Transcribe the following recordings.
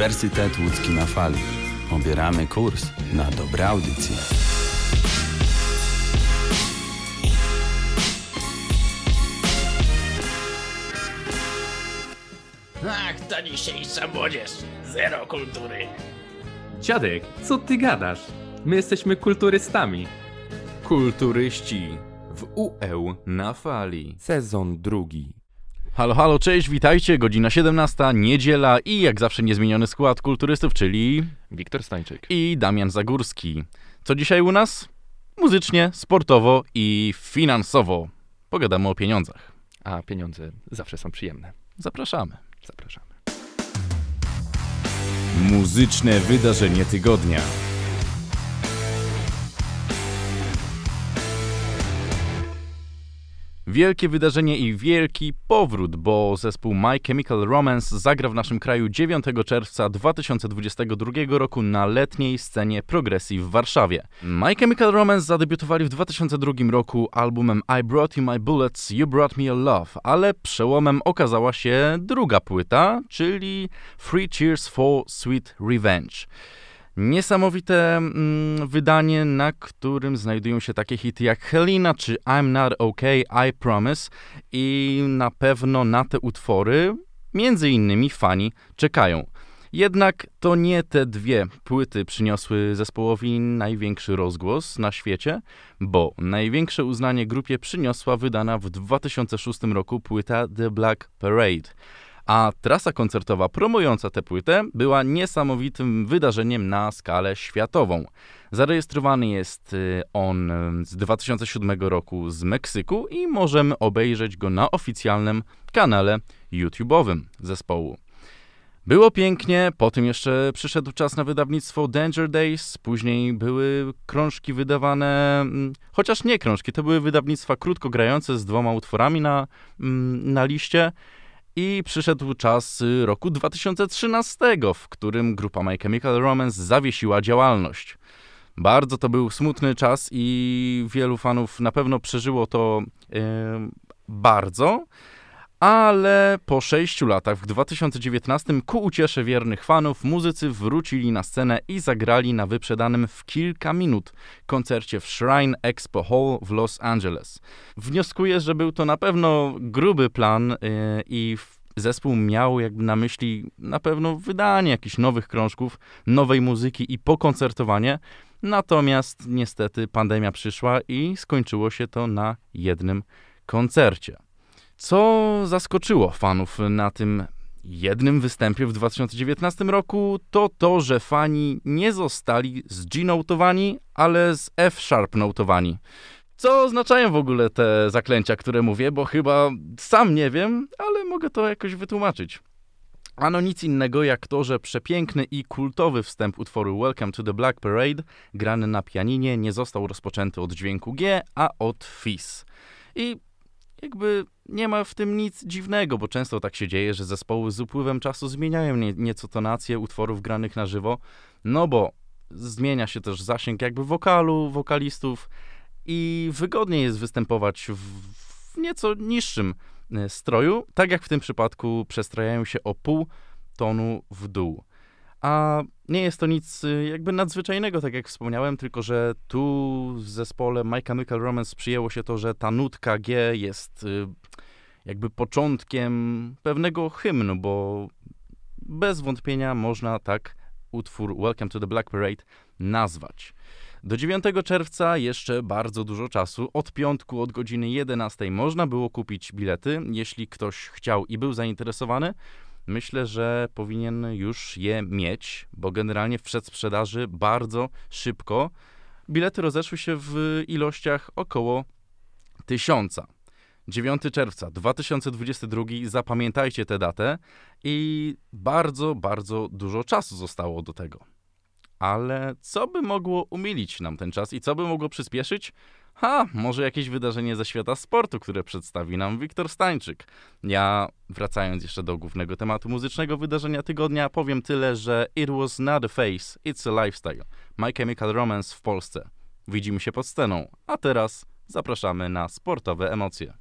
Uniwersytet Łódzki na fali. Obieramy kurs na dobre audycje. Ach, ta dzisiejsza młodzież. Zero kultury. Dziadek, co ty gadasz? My jesteśmy kulturystami. Kulturyści w UE na fali. Sezon drugi. Halo, halo, cześć, witajcie, godzina 17, niedziela i jak zawsze niezmieniony skład kulturystów, czyli Wiktor Stańczyk. i Damian Zagórski. Co dzisiaj u nas? Muzycznie, sportowo i finansowo. Pogadamy o pieniądzach. A pieniądze zawsze są przyjemne. Zapraszamy. Zapraszamy. Muzyczne wydarzenie tygodnia. Wielkie wydarzenie i wielki powrót, bo zespół My Chemical Romance zagra w naszym kraju 9 czerwca 2022 roku na letniej scenie progresji w Warszawie. My Chemical Romance zadebiutowali w 2002 roku albumem I Brought You My Bullets, You Brought Me Your Love, ale przełomem okazała się druga płyta, czyli Three Cheers for Sweet Revenge. Niesamowite mm, wydanie, na którym znajdują się takie hity jak Helena czy I'm Not Okay, I Promise i na pewno na te utwory między innymi fani czekają. Jednak to nie te dwie płyty przyniosły zespołowi największy rozgłos na świecie, bo największe uznanie grupie przyniosła wydana w 2006 roku płyta The Black Parade a trasa koncertowa promująca tę płytę była niesamowitym wydarzeniem na skalę światową. Zarejestrowany jest y, on y, z 2007 roku z Meksyku i możemy obejrzeć go na oficjalnym kanale YouTube'owym zespołu. Było pięknie, potem jeszcze przyszedł czas na wydawnictwo Danger Days, później były krążki wydawane, mm, chociaż nie krążki, to były wydawnictwa krótko grające z dwoma utworami na, mm, na liście. I przyszedł czas y, roku 2013, w którym grupa My Chemical Romance zawiesiła działalność. Bardzo to był smutny czas i wielu fanów na pewno przeżyło to yy, bardzo, ale po sześciu latach, w 2019, ku uciesze wiernych fanów, muzycy wrócili na scenę i zagrali na wyprzedanym w kilka minut koncercie w Shrine Expo Hall w Los Angeles. Wnioskuję, że był to na pewno gruby plan yy, i zespół miał jakby na myśli na pewno wydanie jakichś nowych krążków, nowej muzyki i pokoncertowanie. Natomiast niestety pandemia przyszła i skończyło się to na jednym koncercie. Co zaskoczyło fanów na tym jednym występie w 2019 roku, to to, że fani nie zostali z G notowani, ale z F sharp notowani. Co oznaczają w ogóle te zaklęcia, które mówię, bo chyba sam nie wiem, ale mogę to jakoś wytłumaczyć. Ano nic innego jak to, że przepiękny i kultowy wstęp utworu Welcome to the Black Parade, grany na pianinie, nie został rozpoczęty od dźwięku G, a od Fis. I jakby nie ma w tym nic dziwnego, bo często tak się dzieje, że zespoły z upływem czasu zmieniają nie, nieco tonację utworów granych na żywo, no bo zmienia się też zasięg jakby wokalu, wokalistów i wygodniej jest występować w, nieco niższym e, stroju, tak jak w tym przypadku przestrajają się o pół tonu w dół. A nie jest to nic e, jakby nadzwyczajnego, tak jak wspomniałem, tylko że tu w zespole My Chemical Romance przyjęło się to, że ta nutka G jest e, jakby początkiem pewnego hymnu, bo bez wątpienia można tak utwór Welcome to the Black Parade nazwać. Do 9 czerwca jeszcze bardzo dużo czasu. Od piątku od godziny 11 można było kupić bilety. Jeśli ktoś chciał i był zainteresowany, myślę, że powinien już je mieć, bo generalnie w przedsprzedaży bardzo szybko. Bilety rozeszły się w ilościach około tysiąca. 9 czerwca 2022, zapamiętajcie tę datę i bardzo, bardzo dużo czasu zostało do tego. Ale co by mogło umilić nam ten czas i co by mogło przyspieszyć? Ha, może jakieś wydarzenie ze świata sportu, które przedstawi nam Wiktor Stańczyk. Ja, wracając jeszcze do głównego tematu muzycznego wydarzenia tygodnia, powiem tyle, że It was not a face, it's a lifestyle. My Chemical Romance w Polsce. Widzimy się pod sceną, a teraz zapraszamy na sportowe emocje.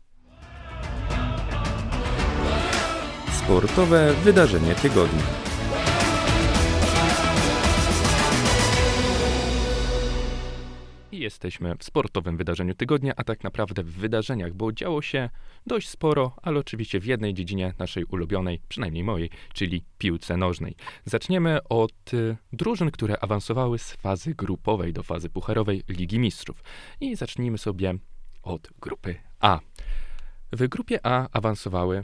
Sportowe wydarzenie tygodnia. Jesteśmy w sportowym wydarzeniu tygodnia, a tak naprawdę w wydarzeniach, bo działo się dość sporo, ale oczywiście w jednej dziedzinie naszej ulubionej, przynajmniej mojej, czyli piłce nożnej. Zaczniemy od y, drużyn, które awansowały z fazy grupowej do fazy pucharowej Ligi Mistrzów. I zacznijmy sobie od grupy A. W grupie A awansowały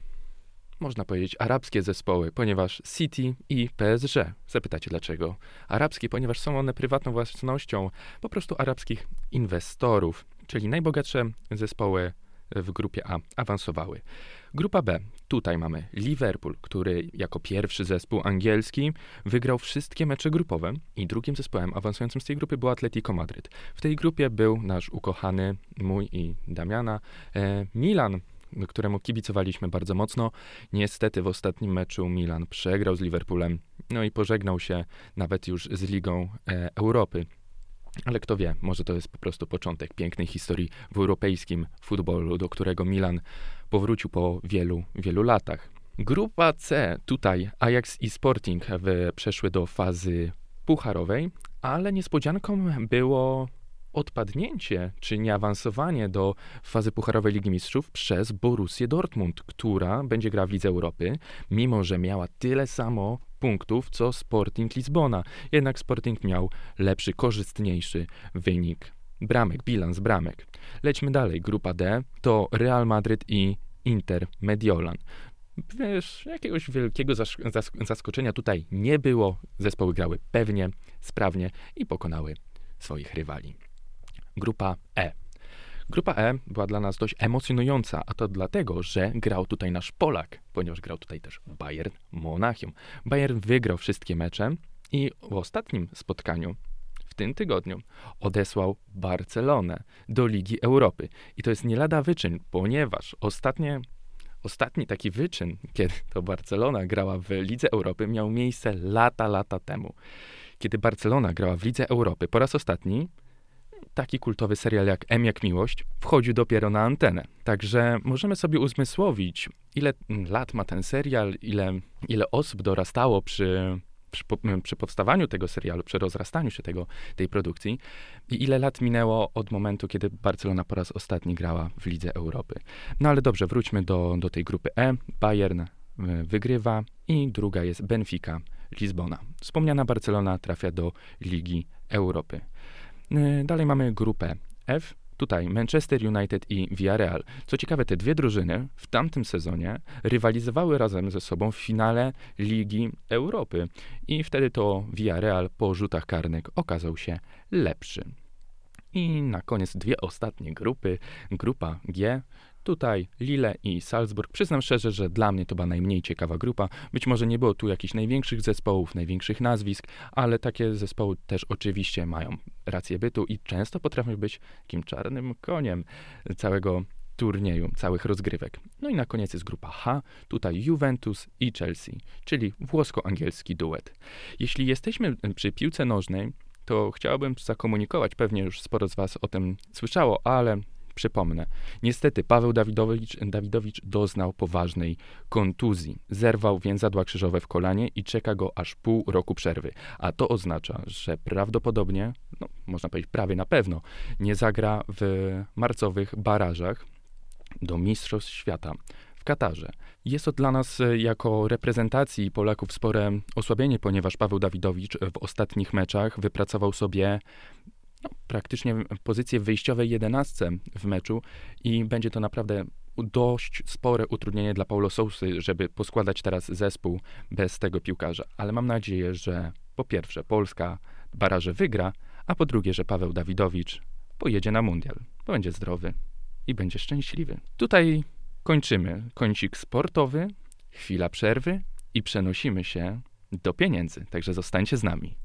można powiedzieć, arabskie zespoły, ponieważ City i PSG. Zapytacie dlaczego? Arabskie, ponieważ są one prywatną własnością po prostu arabskich inwestorów, czyli najbogatsze zespoły w grupie A awansowały. Grupa B. Tutaj mamy Liverpool, który jako pierwszy zespół angielski wygrał wszystkie mecze grupowe i drugim zespołem awansującym z tej grupy był Atletico Madryt. W tej grupie był nasz ukochany, mój i Damiana, e, Milan, któremu kibicowaliśmy bardzo mocno. Niestety w ostatnim meczu Milan przegrał z Liverpoolem, no i pożegnał się nawet już z Ligą e, Europy. Ale kto wie, może to jest po prostu początek pięknej historii w europejskim futbolu, do którego Milan powrócił po wielu, wielu latach. Grupa C, tutaj Ajax i Sporting w, przeszły do fazy pucharowej, ale niespodzianką było odpadnięcie czy nieawansowanie do fazy Pucharowej Ligi Mistrzów przez Borussię Dortmund, która będzie grała w Lidze Europy, mimo że miała tyle samo punktów co Sporting Lizbona. Jednak Sporting miał lepszy, korzystniejszy wynik bramek, bilans bramek. Lećmy dalej. Grupa D to Real Madryt i Inter Mediolan. Wiesz, jakiegoś wielkiego zask- zask- zaskoczenia tutaj nie było. Zespoły grały pewnie, sprawnie i pokonały swoich rywali. Grupa E. Grupa E była dla nas dość emocjonująca, a to dlatego, że grał tutaj nasz Polak, ponieważ grał tutaj też Bayern Monachium. Bayern wygrał wszystkie mecze i w ostatnim spotkaniu w tym tygodniu odesłał Barcelonę do Ligi Europy. I to jest nie lada wyczyn, ponieważ ostatnie, ostatni taki wyczyn, kiedy to Barcelona grała w Lidze Europy, miał miejsce lata, lata temu. Kiedy Barcelona grała w Lidze Europy po raz ostatni, taki kultowy serial jak M jak Miłość wchodził dopiero na antenę. Także możemy sobie uzmysłowić, ile lat ma ten serial, ile, ile osób dorastało przy, przy, przy powstawaniu tego serialu, przy rozrastaniu się tego, tej produkcji i ile lat minęło od momentu, kiedy Barcelona po raz ostatni grała w Lidze Europy. No ale dobrze, wróćmy do, do tej grupy E. Bayern y, wygrywa i druga jest Benfica Lizbona. Wspomniana Barcelona trafia do Ligi Europy. Y, dalej mamy grupę F. Tutaj Manchester United i Villarreal. Co ciekawe, te dwie drużyny w tamtym sezonie rywalizowały razem ze sobą w finale Ligi Europy. I wtedy to Villarreal po rzutach karnych okazał się lepszy. I na koniec dwie ostatnie grupy. Grupa G. Tutaj Lille i Salzburg. Przyznam szczerze, że dla mnie to była najmniej ciekawa grupa. Być może nie było tu jakichś największych zespołów, największych nazwisk, ale takie zespoły też oczywiście mają rację bytu i często potrafią być takim czarnym koniem całego turnieju, całych rozgrywek. No i na koniec jest grupa H, tutaj Juventus i Chelsea, czyli włosko-angielski duet. Jeśli jesteśmy przy piłce nożnej, to chciałbym zakomunikować, pewnie już sporo z Was o tym słyszało, ale przypomnę. Niestety Paweł Dawidowicz, Dawidowicz doznał poważnej kontuzji. Zerwał więzadła krzyżowe w kolanie i czeka go aż pół roku przerwy. A to oznacza, że prawdopodobnie, no, można powiedzieć prawie na pewno, nie zagra w marcowych barażach do Mistrzostw Świata w Katarze. Jest to dla nas e, jako reprezentacji Polaków spore osłabienie, ponieważ Paweł Dawidowicz w ostatnich meczach wypracował sobie no, praktycznie pozycję wyjściowej jedenastce w meczu i będzie to naprawdę dość spore utrudnienie dla Paulo Sousy, żeby poskładać teraz zespół bez tego piłkarza. Ale mam nadzieję, że po pierwsze Polska baraże wygra, a po drugie, że Paweł Dawidowicz pojedzie na mundial, będzie zdrowy i będzie szczęśliwy. Tutaj kończymy kącik sportowy, chwila przerwy i przenosimy się do pieniędzy, także zostańcie z nami.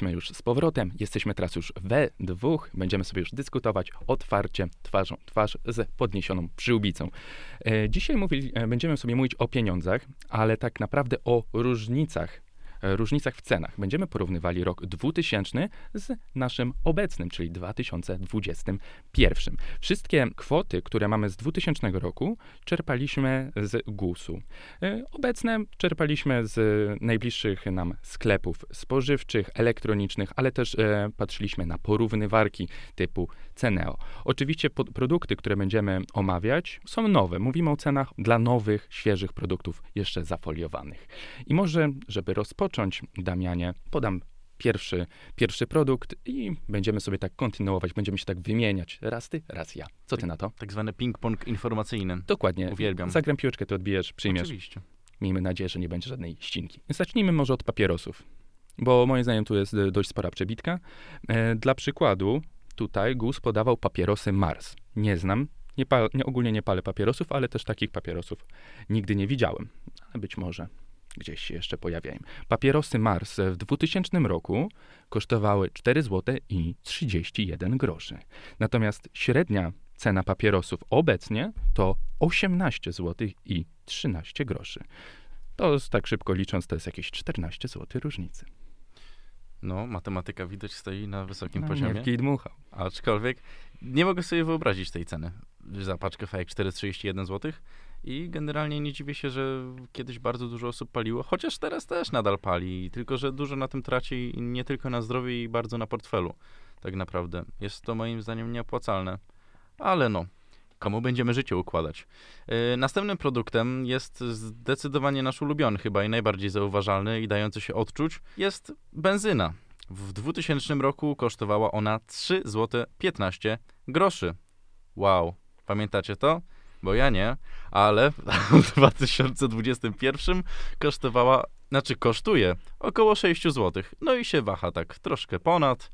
Jesteśmy już z powrotem, jesteśmy teraz już we dwóch, będziemy sobie już dyskutować otwarcie, twarzą twarz, z podniesioną przyłbicą. E, dzisiaj mówili, e, będziemy sobie mówić o pieniądzach, ale tak naprawdę o różnicach różnicach w cenach. Będziemy porównywali rok 2000 z naszym obecnym, czyli 2021. Wszystkie kwoty, które mamy z 2000 roku, czerpaliśmy z GUS-u. E, Obecne czerpaliśmy z najbliższych nam sklepów spożywczych, elektronicznych, ale też e, patrzyliśmy na porównywarki typu Ceneo. Oczywiście produkty, które będziemy omawiać, są nowe. Mówimy o cenach dla nowych, świeżych produktów, jeszcze zafoliowanych. I może, żeby rozpocząć, Damianie, podam pierwszy, pierwszy produkt i będziemy sobie tak kontynuować, będziemy się tak wymieniać. Raz ty, raz ja. Co ty na to? Tak zwany ping-pong informacyjny. Dokładnie. Uwielbiam. Zagram piłeczkę, ty odbijesz, przyjmiesz. Oczywiście. Miejmy nadzieję, że nie będzie żadnej ścinki. Zacznijmy może od papierosów, bo moim zdaniem tu jest dość spora przebitka. E, dla przykładu, tutaj GUS podawał papierosy Mars. Nie znam, nie pa, nie, ogólnie nie palę papierosów, ale też takich papierosów nigdy nie widziałem. Ale być może gdzieś się jeszcze pojawiają. Papierosy Mars w 2000 roku kosztowały 4 zł i 31 groszy. Natomiast średnia cena papierosów obecnie to 18 zł i 13 groszy. To tak szybko licząc, to jest jakieś 14 zł różnicy. No, matematyka widać stoi na wysokim No, poziomie. Kij dmuchał. Aczkolwiek nie mogę sobie wyobrazić tej ceny za paczkę fajek 4,31 zł. I generalnie nie dziwię się, że kiedyś bardzo dużo osób paliło, chociaż teraz też nadal pali, tylko że dużo na tym traci nie tylko na zdrowiu i bardzo na portfelu. Tak naprawdę. Jest to moim zdaniem nieopłacalne. Ale no, komu będziemy życie układać. Yy, następnym produktem jest zdecydowanie nasz ulubiony chyba i najbardziej zauważalny i dający się odczuć, jest benzyna. W 2000 roku kosztowała ona 3 zł 15 groszy. Wow, pamiętacie to? Bo ja nie, ale w 2021 kosztowała, znaczy kosztuje około 6 zł. No i się waha tak troszkę ponad,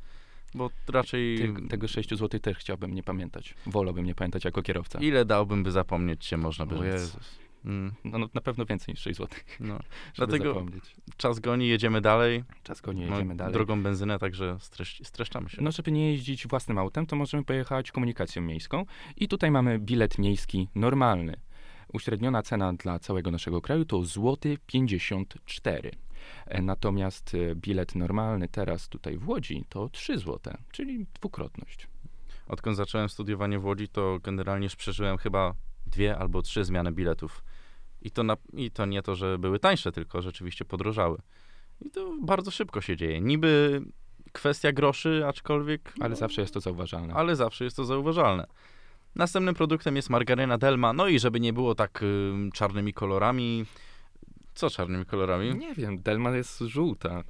bo raczej tego 6 zł też chciałbym nie pamiętać. Wolałbym nie pamiętać jako kierowca. ile dałbym, by zapomnieć się można by rzec. Mm, No, no, na pewno więcej niż 6 zł. no. Dlatego zapomnieć. czas goni, jedziemy dalej. Czas go nie No, jedziemy dalej. Drogą benzynę, także stresz, streszczamy się. No, żeby nie jeździć własnym autem, to możemy pojechać komunikacją miejską. I tutaj mamy bilet miejski normalny. Uśredniona cena dla całego naszego kraju to złoty 54. E, Natomiast e, bilet normalny teraz tutaj w Łodzi to 3 zł, czyli dwukrotność. Odkąd zacząłem studiowanie w Łodzi, to generalnie przeżyłem chyba dwie albo trzy zmiany biletów. I to, na, I to nie to, że były tańsze, tylko rzeczywiście podrożały. I to bardzo szybko się dzieje. Niby kwestia groszy, aczkolwiek. Ale no, zawsze jest to zauważalne. ale zawsze jest to zauważalne. Następnym produktem jest margaryna Delma. No i żeby nie było tak ym, czarnymi kolorami. Co czarnymi kolorami? Nie wiem, Delma jest żółta.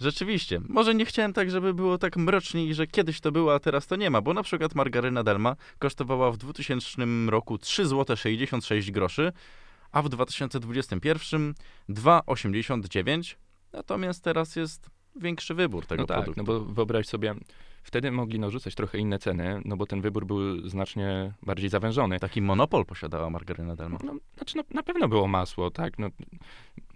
Rzeczywiście. Może nie chciałem tak, żeby było tak mrocznie i że kiedyś to było, a teraz to nie ma, bo na przykład margaryna Delma kosztowała w 2000 roku 3 zł 66 groszy, a w 2021 2,89. Natomiast teraz jest większy wybór tego no tak, produktu. no bo wyobraź sobie, wtedy mogli narzucać trochę inne ceny, no bo ten wybór był znacznie bardziej zawężony. Taki monopol posiadała margaryna Delma. No, znaczy, no, na pewno było masło, tak. No,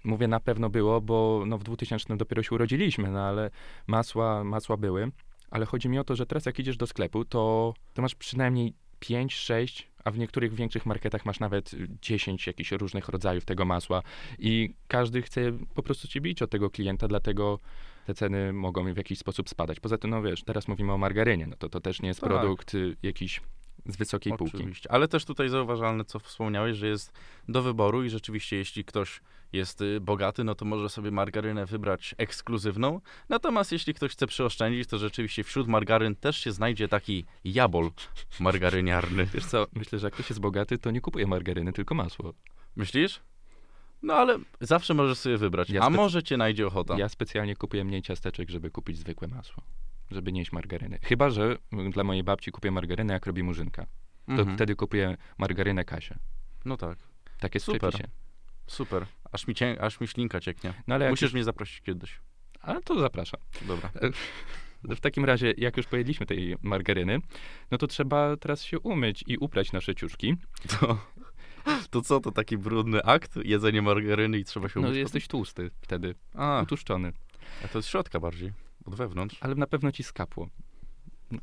mówię na pewno było, bo no, w 2000 dopiero się urodziliśmy, no ale masła, masła były. Ale chodzi mi o to, że teraz jak idziesz do sklepu, to, to masz przynajmniej 5, 6, a w niektórych większych marketach masz nawet 10 jakichś różnych rodzajów tego masła i każdy chce po prostu cię bić od tego klienta, dlatego te ceny mogą w jakiś sposób spadać. Poza tym, no wiesz, teraz mówimy o margarynie, no to to też nie jest Tak. produkt y, jakiś z wysokiej półki. Oczywiście. Ale też tutaj zauważalne, co wspomniałeś, że jest do wyboru i rzeczywiście jeśli ktoś jest y, bogaty, no to może sobie margarynę wybrać ekskluzywną. Natomiast jeśli ktoś chce przyoszczędzić, to rzeczywiście wśród margaryn też się znajdzie taki jabol margaryniarny. Wiesz co, myślę, że jak ktoś jest bogaty, to nie kupuje margaryny, tylko masło. Myślisz? No ale zawsze możesz sobie wybrać. Ja A może cię najdzie ochota. Ja specjalnie kupuję mniej ciasteczek, żeby kupić zwykłe masło. Żeby nie jeść margaryny. Chyba, że dla mojej babci kupię margarynę, jak robi murzynka. To Mhm. wtedy kupuję margarynę Kasię. No tak. Tak jest Super. w przepisie. Super. Aż mi, cię, aż mi ślinka cieknie. No ale Musisz już... mnie zaprosić kiedyś. A to zapraszam. Dobra. W takim razie, jak już pojedliśmy tej margaryny, no to trzeba teraz się umyć i uprać nasze ciuszki. To, to co, to taki brudny akt? Jedzenie margaryny i trzeba się No umyć jesteś tłusty wtedy? A, utłuszczony. a to z środka bardziej. od wewnątrz. ale na pewno ci skapło.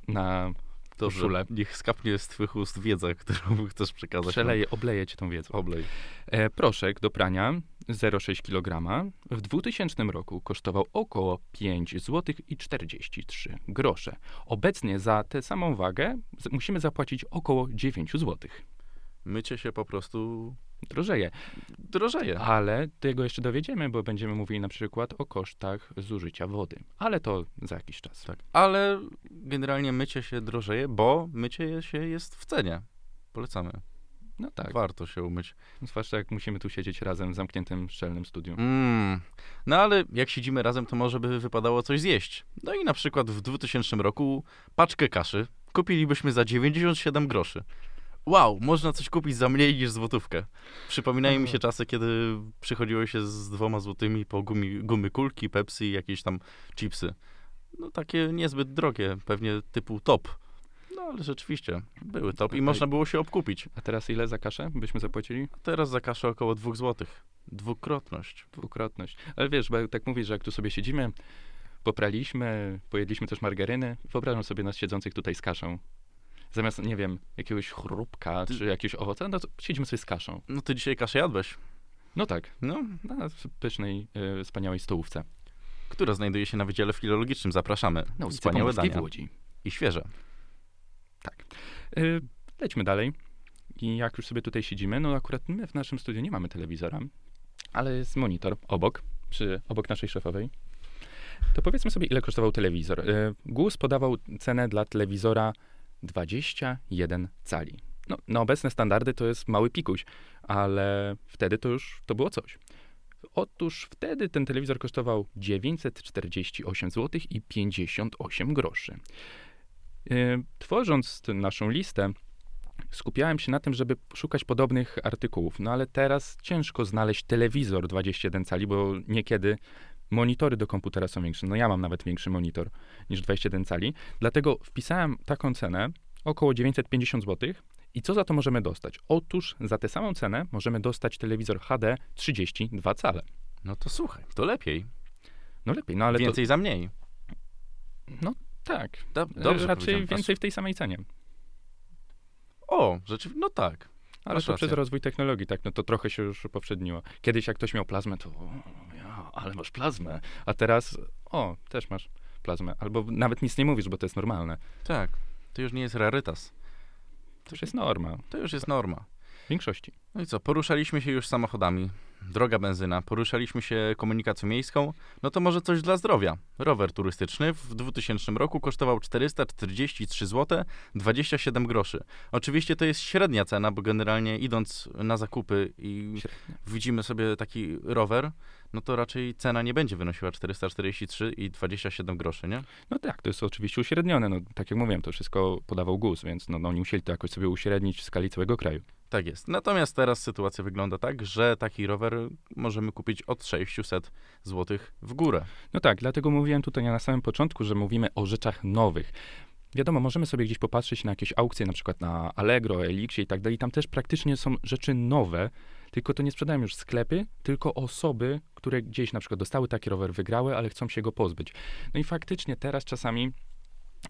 Na Dobrze, niech skapnie z twych ust wiedza, którą chcesz przekazać. Przeleję, obleję cię tą wiedzą. Oblej. E, proszek do prania 0,6 kg w 2000 roku kosztował około 5 zł i 43 grosze. Obecnie za tę samą wagę musimy zapłacić około 9 zł. Mycie się po prostu Drożeje. drożeje. Ale tego jeszcze dowiedziemy, bo będziemy mówili na przykład o kosztach zużycia wody. Ale to za jakiś czas. Tak. Ale generalnie mycie się drożeje, bo mycie się jest w cenie. Polecamy. No tak. Warto się umyć. Zwłaszcza jak musimy tu siedzieć razem w zamkniętym, szczelnym studiu. Mm. No ale jak siedzimy razem, to może by wypadało coś zjeść. No i na przykład w 2000 roku paczkę kaszy kupilibyśmy za 97 groszy. Wow, można coś kupić za mniej niż złotówkę. Przypominają mi się czasy, kiedy przychodziło się z dwoma złotymi po gumi, gumy kulki, Pepsi i jakieś tam chipsy. No takie niezbyt drogie, pewnie typu top. No ale rzeczywiście, były top i można było się obkupić. A teraz ile za kaszę byśmy zapłacili? Teraz za kaszę około 2 złotych. Dwukrotność. Dwukrotność. Ale wiesz, bo tak mówisz, że jak tu sobie siedzimy, popraliśmy, pojedliśmy też margaryny, wyobrażam sobie nas siedzących tutaj z kaszą. Zamiast, nie wiem, jakiegoś chrupka czy jakiegoś owoca, no to siedzimy sobie z kaszą. No ty dzisiaj kaszę jadłeś. No tak, No, na pysznej, e, wspaniałej stołówce. która znajduje się na Wydziale Filologicznym. Zapraszamy. Ulicy Wspaniałe dania. w Łodzi. I świeże. E, lećmy dalej. I jak już sobie tutaj siedzimy, no akurat my w naszym studiu nie mamy telewizora, ale jest monitor obok, przy, obok naszej szefowej. To powiedzmy sobie, ile kosztował telewizor. E, GUS podawał cenę dla telewizora 21 cali. No, na obecne standardy to jest mały pikuś, ale wtedy to już to było coś. Otóż wtedy ten telewizor kosztował 948 zł i 58 groszy. E, Tworząc naszą listę, skupiałem się na tym, żeby szukać podobnych artykułów. No ale teraz ciężko znaleźć telewizor 21 cali, bo niekiedy monitory do komputera są większe. No ja mam nawet większy monitor niż 21 cali. Dlatego wpisałem taką cenę, około 950 zł. I co za to możemy dostać? Otóż za tę samą cenę możemy dostać telewizor HD 32 cale. No to słuchaj, to lepiej. No lepiej, no ale Więcej za mniej. to... No tak. Dobrze Raczej więcej w tej samej cenie. O, rzeczywiście, no tak. Ale Masz to rację. przez rozwój technologii, tak, no to trochę się już upowszedniło. Kiedyś jak ktoś miał plazmę, to ale masz plazmę. A teraz, o, też masz plazmę. Albo nawet nic nie mówisz, bo to jest normalne. Tak. To już nie jest rarytas. To już jest norma. To już jest norma. W większości. No i co, poruszaliśmy się już samochodami. Droga benzyna, poruszaliśmy się komunikacją miejską, no to może coś dla zdrowia. Rower turystyczny w 2000 roku kosztował 443 zł 27 groszy. Oczywiście to jest średnia cena, bo generalnie idąc na zakupy i Średnia. widzimy sobie taki rower, no to raczej cena nie będzie wynosiła 443 i 27 groszy, nie? No tak, to jest oczywiście uśrednione. No, tak jak mówiłem, to wszystko podawał GUS, więc no, no, oni musieli to jakoś sobie uśrednić w skali całego kraju. Tak jest. Natomiast teraz sytuacja wygląda tak, że taki rower możemy kupić od 600 zł w górę. No tak, dlatego mówiłem tutaj na samym początku, że mówimy o rzeczach nowych. Wiadomo, możemy sobie gdzieś popatrzeć na jakieś aukcje, na przykład na Allegro, Elixie i tak dalej. Tam też praktycznie są rzeczy nowe, tylko to nie sprzedają już sklepy, tylko osoby, które gdzieś na przykład dostały taki rower, wygrały, ale chcą się go pozbyć. No i faktycznie teraz czasami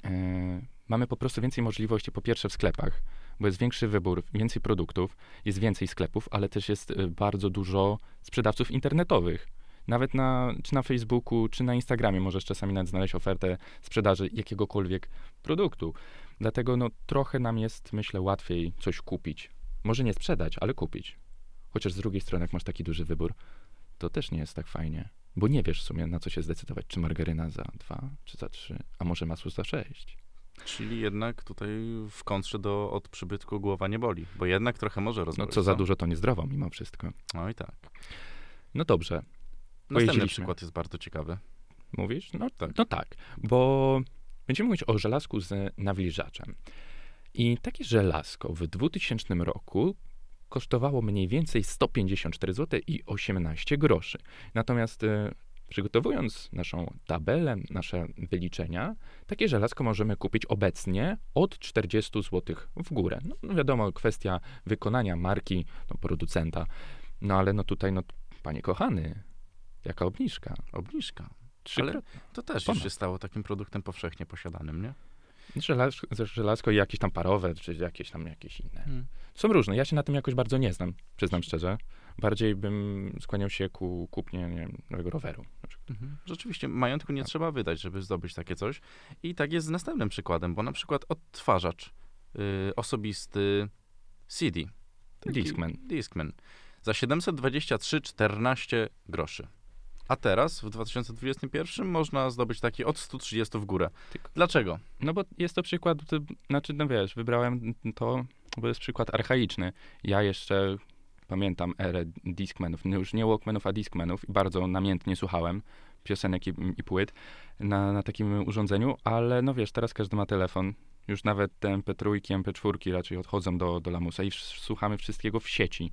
e, mamy po prostu więcej możliwości, po pierwsze w sklepach, bo jest większy wybór, więcej produktów, jest więcej sklepów, ale też jest e, bardzo dużo sprzedawców internetowych. Nawet na, czy na Facebooku, czy na Instagramie możesz czasami nawet znaleźć ofertę sprzedaży jakiegokolwiek produktu. Dlatego no, trochę nam jest, myślę, łatwiej coś kupić. Może nie sprzedać, ale kupić. Chociaż z drugiej strony, jak masz taki duży wybór, to też nie jest tak fajnie. Bo nie wiesz w sumie, na co się zdecydować. Czy margaryna za dwa, czy za trzy, a może masło za sześć. Czyli jednak tutaj w kontrze do od przybytku głowa nie boli, bo jednak trochę może No rozboleć. co za dużo, to niezdrowo mimo wszystko. No i tak. No dobrze, Następny przykład jest bardzo ciekawy. mówisz? No Tak. No tak, bo będziemy mówić o żelazku z nawilżaczem. I takie żelazko w 2000 roku kosztowało mniej więcej 154 zł i 18 groszy. Natomiast e, przygotowując naszą tabelę, nasze wyliczenia, takie żelazko możemy kupić obecnie od 40 zł w górę. No, no wiadomo, kwestia wykonania marki, no, producenta. No ale no tutaj, no panie kochany, jaka obniżka? Obniżka. Trzykrotnie. To też Ponad. już się stało takim produktem powszechnie posiadanym, nie? Żelaz, żelazko i jakieś tam parowe, czy jakieś tam jakieś inne. Hmm. Są różne. Ja się na tym jakoś bardzo nie znam, przyznam szczerze. Bardziej bym skłaniał się ku kupnie nie wiem, nowego roweru. Mhm. Rzeczywiście, majątku nie trzeba wydać, żeby zdobyć takie coś. I tak jest z następnym przykładem, bo na przykład odtwarzacz y, osobisty CD. Taki Discman. Discman. Za 723,14 groszy. A teraz, w 2021, można zdobyć taki od 130 w górę. Dlaczego? No bo jest to przykład, y, znaczy, no wiesz, wybrałem to, bo jest przykład archaiczny. Ja jeszcze pamiętam erę Discmanów, no już nie Walkmanów, a Discmanów i bardzo namiętnie słuchałem piosenek i, i płyt na, na takim urządzeniu, ale no wiesz, teraz każdy ma telefon. Już nawet te MP3, MP4 raczej odchodzą do, do lamusa i słuchamy wszystkiego w sieci.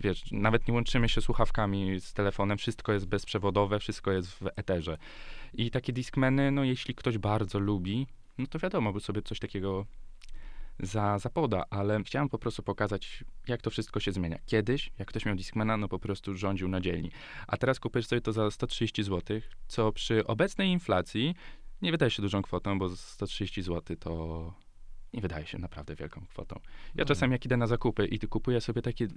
Wiesz, nawet nie łączymy się słuchawkami z telefonem, wszystko jest bezprzewodowe, wszystko jest w eterze. I takie Discmany, no jeśli ktoś bardzo lubi, no to wiadomo, by sobie coś takiego za, zapoda, ale chciałem po prostu pokazać, jak to wszystko się zmienia. Kiedyś, jak ktoś miał Discmana, no po prostu rządził na dzielni. A teraz kupujesz sobie to za 130 zł, co przy obecnej inflacji nie wydaje się dużą kwotą, bo 130 zł to nie wydaje się naprawdę wielką kwotą. Ja No. czasem jak idę na zakupy i ty kupuję sobie takie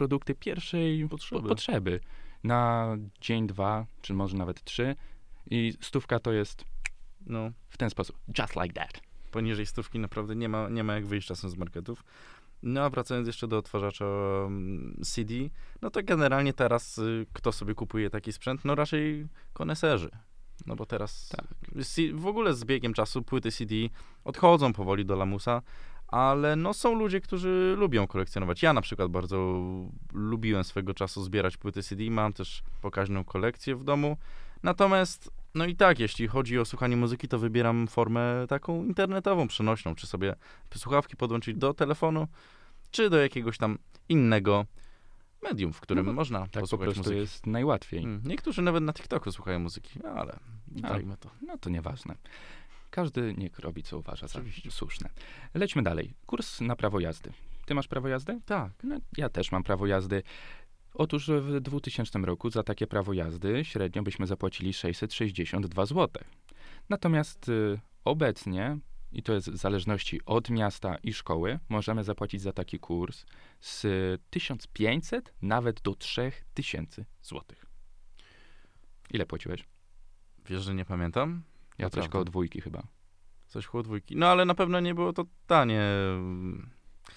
produkty pierwszej Potrzeby. potrzeby, potrzeby na dzień, dwa, czy może nawet trzy i stówka to jest No, w ten sposób. Just like that. poniżej stówki naprawdę nie ma, nie ma jak wyjść czasem z marketów. No a wracając jeszcze do odtwarzacza mm, CD, no to generalnie teraz y, kto sobie kupuje taki sprzęt? No raczej koneserzy. No bo teraz Tak. W ogóle z biegiem czasu płyty CD odchodzą powoli do lamusa, ale no są ludzie, którzy lubią kolekcjonować. Ja na przykład bardzo lubiłem swego czasu zbierać płyty CD, mam też pokaźną kolekcję w domu. Natomiast no i tak, jeśli chodzi o słuchanie muzyki, to wybieram formę taką internetową, przenośną, czy sobie słuchawki podłączyć do telefonu, czy do jakiegoś tam innego medium, w którym No można Tak po posłuchać prostu muzyki. jest najłatwiej. Mm, Niektórzy nawet na TikToku słuchają muzyki, no ale dajmy to. No to nieważne. Każdy niech robi, co uważa za Oczywiście. słuszne. Lećmy dalej. Kurs na prawo jazdy. Ty masz prawo jazdy? Tak. No, ja też mam prawo jazdy. Otóż w 2000 roku za takie prawo jazdy średnio byśmy zapłacili 662 zł. Natomiast y, obecnie, i to jest w zależności od miasta i szkoły, możemy zapłacić za taki kurs z 1500 nawet do 3000 zł. Ile płaciłeś? Wiesz, że nie pamiętam? Ja coś Naprawdę. koło dwójki chyba. Coś koło dwójki. No ale na pewno nie było to tanie.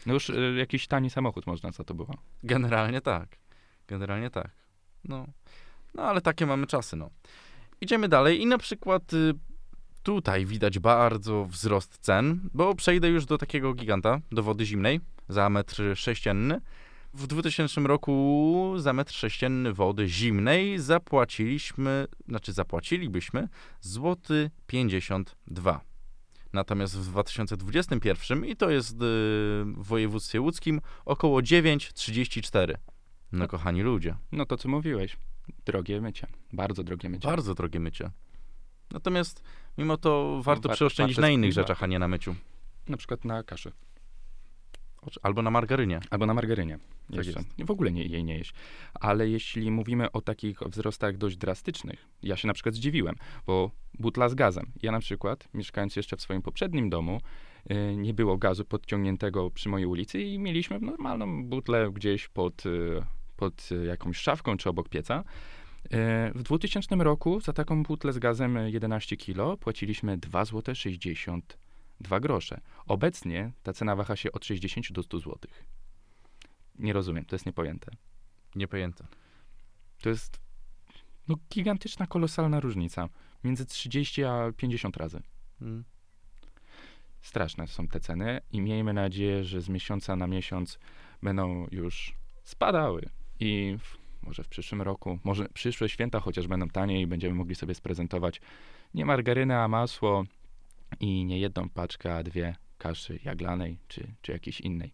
No już y, jakiś tani samochód można, co to było. Generalnie tak. Generalnie tak. No. No ale takie mamy czasy, no. Idziemy dalej i na przykład y, tutaj widać bardzo wzrost cen, bo przejdę już do takiego giganta, do wody zimnej za metr sześcienny. W 2000 roku za metr sześcienny wody zimnej zapłaciliśmy, znaczy zapłacilibyśmy złoty 52. Natomiast w 2021 i to jest y, w województwie łódzkim około 9,34. No kochani ludzie, No to co mówiłeś. Drogie mycie. Bardzo drogie mycie. bardzo drogie mycie. Natomiast mimo to warto wa- przeoszczędzić na innych rzeczach, a nie na myciu. Na przykład na kaszy. Albo na margarynie. Albo na margarynie. Tak Jeszcze. jest. W ogóle nie, jej nie jeść. Ale jeśli mówimy o takich wzrostach dość drastycznych, ja się na przykład zdziwiłem, bo butla z gazem. Ja na przykład, mieszkając jeszcze w swoim poprzednim domu, y, nie było gazu podciągniętego przy mojej ulicy i mieliśmy normalną butlę gdzieś pod, y, pod jakąś szafką czy obok pieca. Y, W 2000 roku za taką butlę z gazem y, 11 kg płaciliśmy 2 zł 62 grosze. Obecnie ta cena waha się od 60 do 100 zł. Nie rozumiem, to jest niepojęte. Niepojęte. To jest no, gigantyczna, kolosalna różnica. Między 30 a 50 razy. Mm. Straszne są te ceny i miejmy nadzieję, że z miesiąca na miesiąc będą już spadały. I w, może w przyszłym roku, może przyszłe święta chociaż będą taniej i będziemy mogli sobie sprezentować nie margarynę, a masło i nie jedną paczkę, a dwie kaszy jaglanej czy, czy jakiejś innej.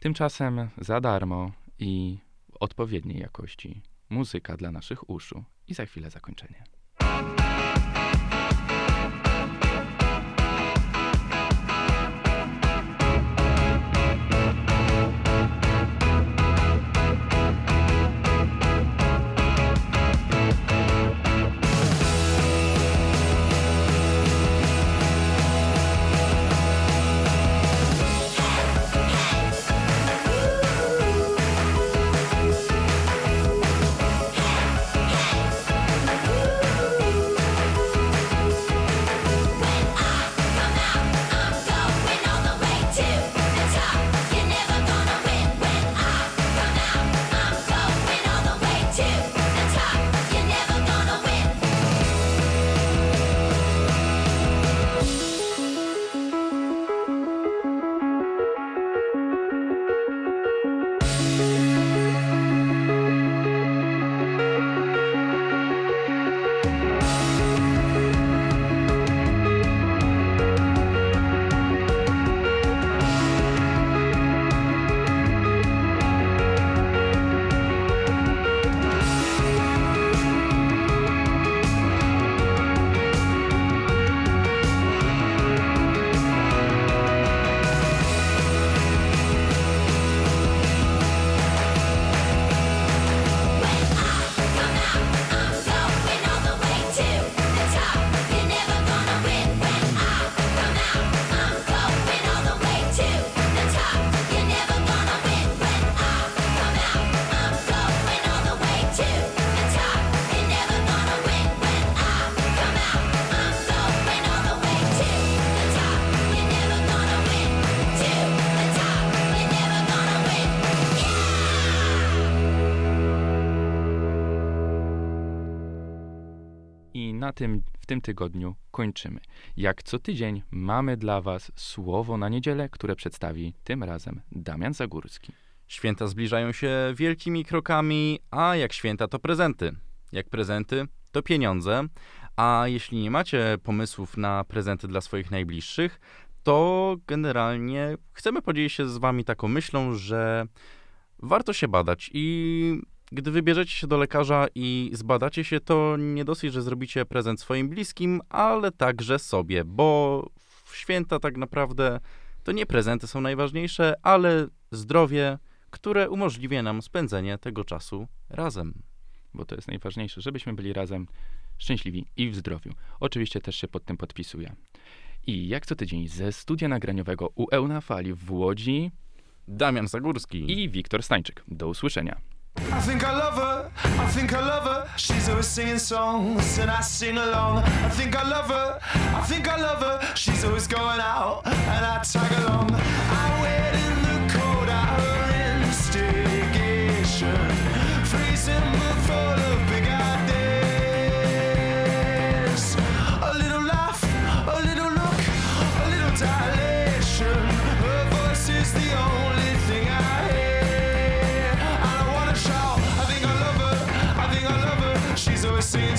Tymczasem za darmo i odpowiedniej jakości muzyka dla naszych uszu i za chwilę zakończenie. Na tym, w tym tygodniu kończymy. Jak co tydzień mamy dla Was słowo na niedzielę, które przedstawi tym razem Damian Zagórski. Święta zbliżają się wielkimi krokami, a jak święta to prezenty. Jak prezenty to pieniądze, a jeśli nie macie pomysłów na prezenty dla swoich najbliższych, to generalnie chcemy podzielić się z wami taką myślą, że warto się badać i gdy wybierzecie się do lekarza i zbadacie się, to nie dosyć, że zrobicie prezent swoim bliskim, ale także sobie, bo w święta tak naprawdę to nie prezenty są najważniejsze, ale zdrowie, które umożliwia nam spędzenie tego czasu razem. bo to jest najważniejsze, żebyśmy byli razem szczęśliwi i w zdrowiu. Oczywiście też się pod tym podpisuję. I jak co tydzień ze studia nagraniowego UE na fali w Łodzi Damian Zagórski. i Wiktor Stańczyk. Do usłyszenia. I think I love her, I think I love her. She's always singing songs and I sing along. I think I love her, I think I love her. She's always going out and I tag along. I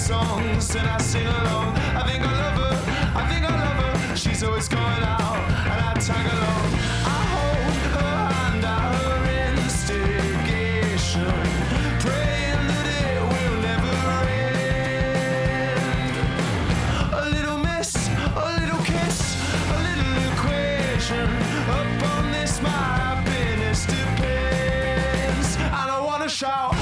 songs and I sing along. I think I love her, I think I love her. She's always going out and I tag along. I hold her hand at her instigation, praying that it will never end. A little miss, a little kiss, a little equation. Upon this, my happiness depends. And I wanna shout,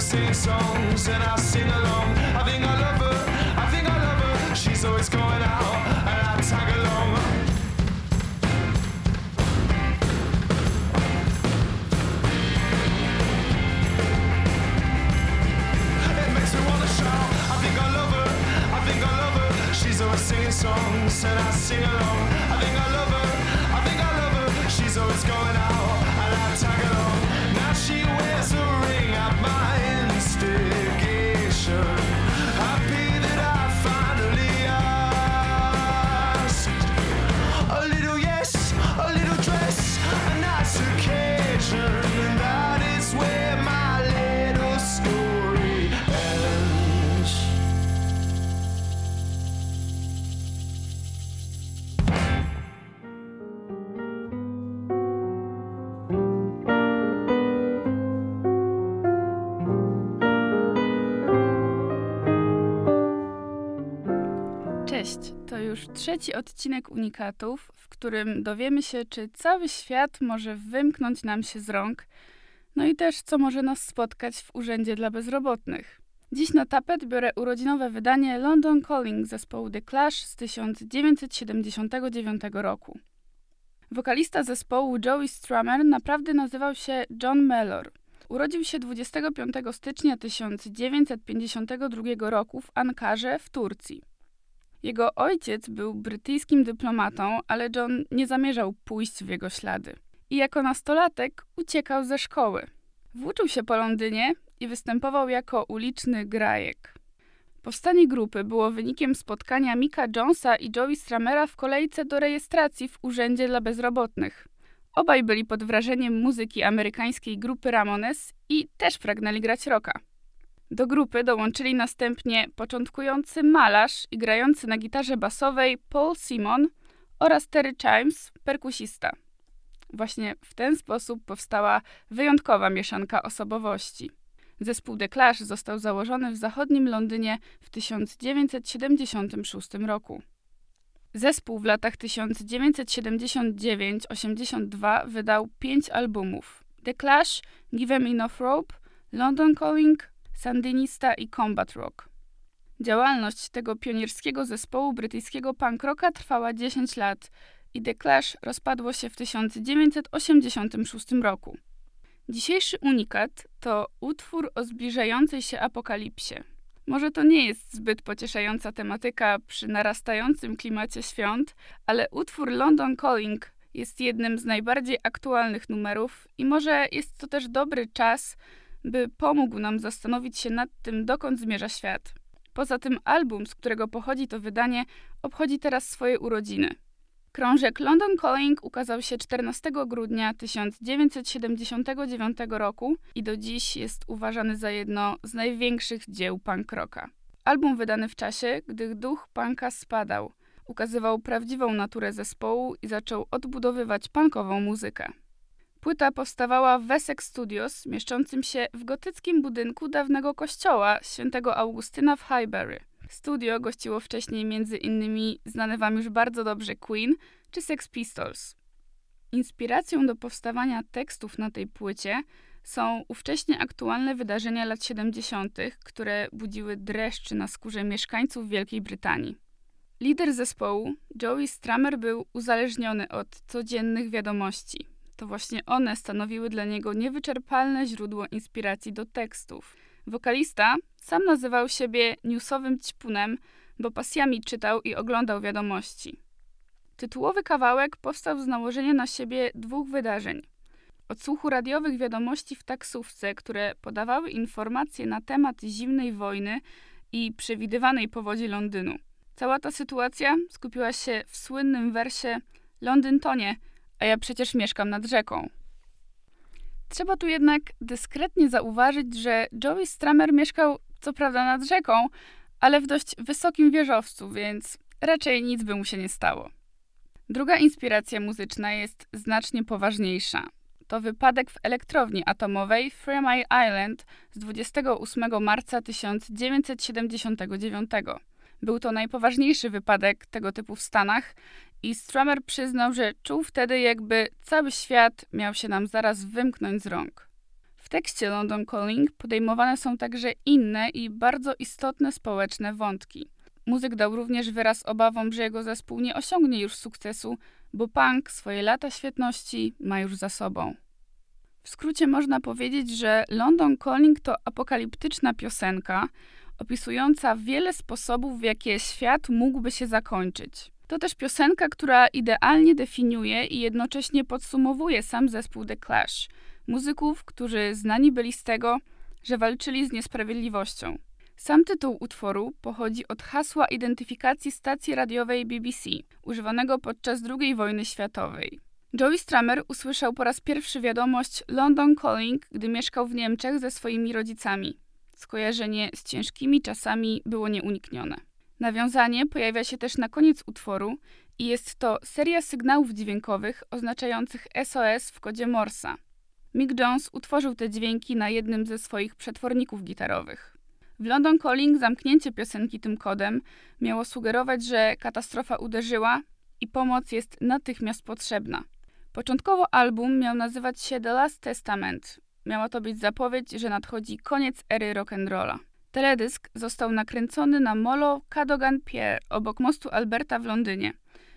always singing songs and I sing along. I think I love her, I think I love her. She's always going out and I tag along. It makes me wanna shout. I think I love her. I think I love her. She's always singing songs and I sing along. Już trzeci odcinek Unikatów, w którym dowiemy się, czy cały świat może wymknąć nam się z rąk, no i też co może nas spotkać w Urzędzie dla Bezrobotnych. Dziś na tapet biorę urodzinowe wydanie London Calling zespołu The Clash z 1979 roku. Wokalista zespołu Joey Strummer naprawdę nazywał się John Mellor. Urodził się 25 stycznia 1952 roku w Ankarze w Turcji. Jego ojciec był brytyjskim dyplomatą, ale John nie zamierzał pójść w jego ślady. I jako nastolatek uciekał ze szkoły. Włóczył się po Londynie i występował jako uliczny grajek. Powstanie grupy było wynikiem spotkania Mika Jonesa i Joey Stramera w kolejce do rejestracji w Urzędzie dla Bezrobotnych. Obaj byli pod wrażeniem muzyki amerykańskiej grupy Ramones i też pragnęli grać rocka. Do grupy dołączyli następnie początkujący malarz i grający na gitarze basowej Paul Simon oraz Terry Chimes, perkusista. Właśnie w ten sposób powstała wyjątkowa mieszanka osobowości. Zespół The Clash został założony w zachodnim Londynie w 1976 roku. Zespół w latach 1979-82 wydał pięć albumów: The Clash, Give 'Em Enough Rope, London Calling, Sandinista i Combat Rock. Działalność tego pionierskiego zespołu brytyjskiego punk rocka trwała 10 lat i The Clash rozpadło się w 1986 roku. Dzisiejszy unikat to utwór o zbliżającej się apokalipsie. Może to nie jest zbyt pocieszająca tematyka przy narastającym klimacie świąt, ale utwór London Calling jest jednym z najbardziej aktualnych numerów i może jest to też dobry czas, by pomógł nam zastanowić się nad tym, dokąd zmierza świat. Poza tym album, z którego pochodzi to wydanie, obchodzi teraz swoje urodziny. Krążek London Calling ukazał się 14 grudnia 1979 roku i do dziś jest uważany za jedno z największych dzieł punk rocka. Album wydany w czasie, gdy duch punka spadał, ukazywał prawdziwą naturę zespołu i zaczął odbudowywać punkową muzykę. Płyta powstawała w Wessex Studios, mieszczącym się w gotyckim budynku dawnego kościoła świętego Augustyna w Highbury. Studio gościło wcześniej między innymi znane wam już bardzo dobrze Queen czy Sex Pistols. Inspiracją do powstawania tekstów na tej płycie są ówcześnie aktualne wydarzenia lat 70., które budziły dreszczy na skórze mieszkańców Wielkiej Brytanii. Lider zespołu, Joey Stramer, był uzależniony od codziennych wiadomości. To właśnie one stanowiły dla niego niewyczerpalne źródło inspiracji do tekstów. Wokalista sam nazywał siebie newsowym ćpunem, bo pasjami czytał i oglądał wiadomości. Tytułowy kawałek powstał z nałożenia na siebie dwóch wydarzeń. Odsłuchu radiowych wiadomości w taksówce, które podawały informacje na temat zimnej wojny i przewidywanej powodzi Londynu. Cała ta sytuacja skupiła się w słynnym wersie Londyn tonie, a ja przecież mieszkam nad rzeką. Trzeba tu jednak dyskretnie zauważyć, że Joey Stramer mieszkał co prawda nad rzeką, ale w dość wysokim wieżowcu, więc raczej nic by mu się nie stało. Druga inspiracja muzyczna jest znacznie poważniejsza. To wypadek w elektrowni atomowej Three Mile Island z 28 marca 1979. Był to najpoważniejszy wypadek tego typu w Stanach i Stramer przyznał, że czuł wtedy, jakby cały świat miał się nam zaraz wymknąć z rąk. W tekście London Calling podejmowane są także inne i bardzo istotne społeczne wątki. Muzyk dał również wyraz obawom, że jego zespół nie osiągnie już sukcesu, bo punk swoje lata świetności ma już za sobą. W skrócie można powiedzieć, że London Calling to apokaliptyczna piosenka opisująca wiele sposobów, w jakie świat mógłby się zakończyć. To też piosenka, która idealnie definiuje i jednocześnie podsumowuje sam zespół The Clash, muzyków, którzy znani byli z tego, że walczyli z niesprawiedliwością. Sam tytuł utworu pochodzi od hasła identyfikacji stacji radiowej BBC, używanego podczas II wojny światowej. Joey Stramer usłyszał po raz pierwszy wiadomość London Calling, gdy mieszkał w Niemczech ze swoimi rodzicami. Skojarzenie z ciężkimi czasami było nieuniknione. Nawiązanie pojawia się też na koniec utworu i jest to seria sygnałów dźwiękowych oznaczających SOS w kodzie Morsa. Mick Jones utworzył te dźwięki na jednym ze swoich przetworników gitarowych. W London Calling zamknięcie piosenki tym kodem miało sugerować, że katastrofa uderzyła i pomoc jest natychmiast potrzebna. Początkowo album miał nazywać się The Last Testament. Miała to być zapowiedź, że nadchodzi koniec ery rock'n'rolla. Teledysk został nakręcony na molo Cadogan Pier obok mostu Alberta w Londynie.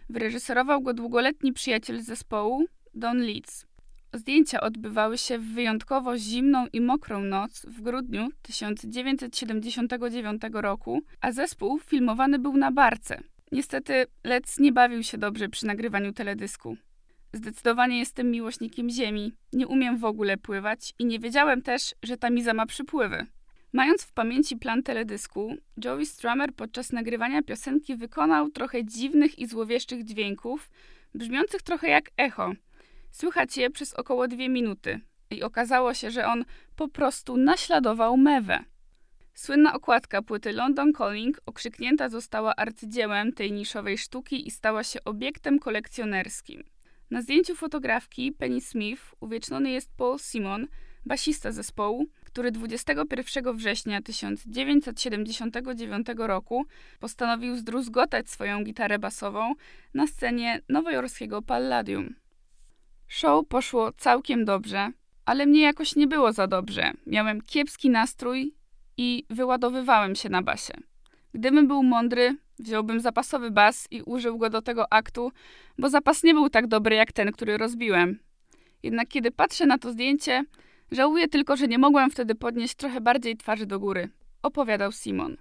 Wyreżyserował go długoletni przyjaciel zespołu, Don Leeds. Zdjęcia odbywały się w wyjątkowo zimną i mokrą noc w grudniu 1979 roku, a zespół filmowany był na barce. Niestety Lec nie bawił się dobrze przy nagrywaniu teledysku. Zdecydowanie jestem miłośnikiem ziemi, nie umiem w ogóle pływać i nie wiedziałem też, że ta miza ma przypływy. Mając w pamięci plan teledysku, Joey Strummer podczas nagrywania piosenki wykonał trochę dziwnych i złowieszczych dźwięków, brzmiących trochę jak echo. Słychać je przez około dwie minuty i okazało się, że on po prostu naśladował mewę. Słynna okładka płyty London Calling okrzyknięta została arcydziełem tej niszowej sztuki i stała się obiektem kolekcjonerskim. Na zdjęciu fotografki Penny Smith uwieczniony jest Paul Simon, basista zespołu, który 21 września 1979 roku postanowił zdruzgotać swoją gitarę basową na scenie nowojorskiego Palladium. Show poszło całkiem dobrze, ale mnie jakoś nie było za dobrze. Miałem kiepski nastrój i wyładowywałem się na basie. Gdybym był mądry, wziąłbym zapasowy bas i użył go do tego aktu, bo zapas nie był tak dobry jak ten, który rozbiłem. Jednak kiedy patrzę na to zdjęcie, żałuję tylko, że nie mogłem wtedy podnieść trochę bardziej twarzy do góry, opowiadał Simon.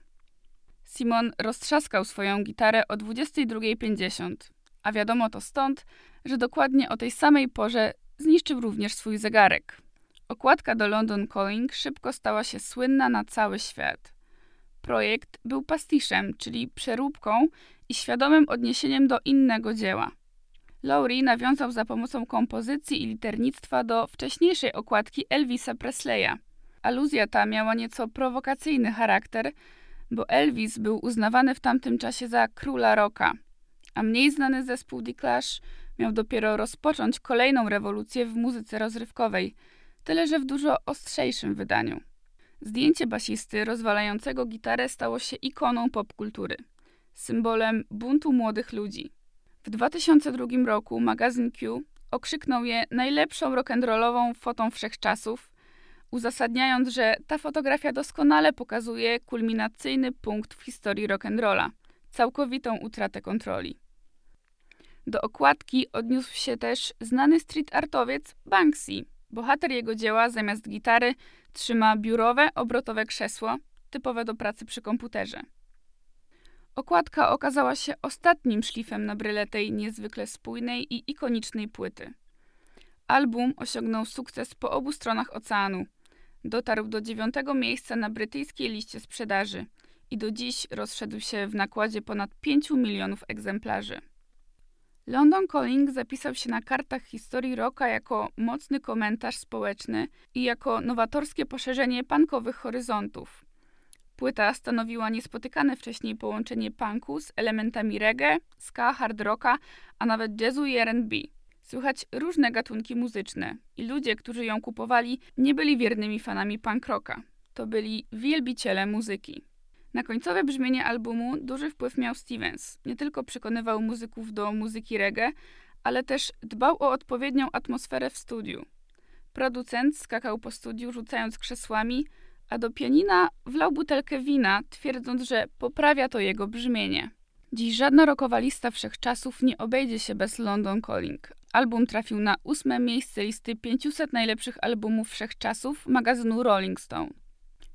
Simon roztrzaskał swoją gitarę o 22.50, a wiadomo to stąd, że dokładnie o tej samej porze zniszczył również swój zegarek. Okładka do London Calling szybko stała się słynna na cały świat. Projekt był pastiszem, czyli przeróbką i świadomym odniesieniem do innego dzieła. Lowry nawiązał za pomocą kompozycji i liternictwa do wcześniejszej okładki Elvisa Presleya. Aluzja ta miała nieco prowokacyjny charakter, bo Elvis był uznawany w tamtym czasie za króla rocka, a mniej znany zespół The Clash miał dopiero rozpocząć kolejną rewolucję w muzyce rozrywkowej, tyle że w dużo ostrzejszym wydaniu. Zdjęcie basisty rozwalającego gitarę stało się ikoną popkultury, symbolem buntu młodych ludzi. W 2002 roku magazyn Q okrzyknął je najlepszą rock'n'rollową fotą wszechczasów, uzasadniając, że ta fotografia doskonale pokazuje kulminacyjny punkt w historii rock'n'rolla całkowitą utratę kontroli. Do okładki odniósł się też znany street artowiec Banksy. Bohater jego dzieła zamiast gitary trzyma biurowe, obrotowe krzesło, typowe do pracy przy komputerze. Okładka okazała się ostatnim szlifem na bryle tej niezwykle spójnej i ikonicznej płyty. Album osiągnął sukces po obu stronach oceanu. Dotarł do dziewiątego miejsca na brytyjskiej liście sprzedaży i do dziś rozszedł się w nakładzie ponad 5 milionów egzemplarzy. London Calling zapisał się na kartach historii rocka jako mocny komentarz społeczny i jako nowatorskie poszerzenie punkowych horyzontów. Płyta stanowiła niespotykane wcześniej połączenie punku z elementami reggae, ska, hard rocka, a nawet jazzu i R&B. Słychać różne gatunki muzyczne i ludzie, którzy ją kupowali, nie byli wiernymi fanami punk rocka. To byli wielbiciele muzyki. Na końcowe brzmienie albumu duży wpływ miał Stevens. Nie tylko przekonywał muzyków do muzyki reggae, ale też dbał o odpowiednią atmosferę w studiu. Producent skakał po studiu rzucając krzesłami, a do pianina wlał butelkę wina, twierdząc, że poprawia to jego brzmienie. Dziś żadna rokowa lista wszechczasów nie obejdzie się bez London Calling. Album trafił na ósme miejsce listy 500 najlepszych albumów wszechczasów magazynu Rolling Stone.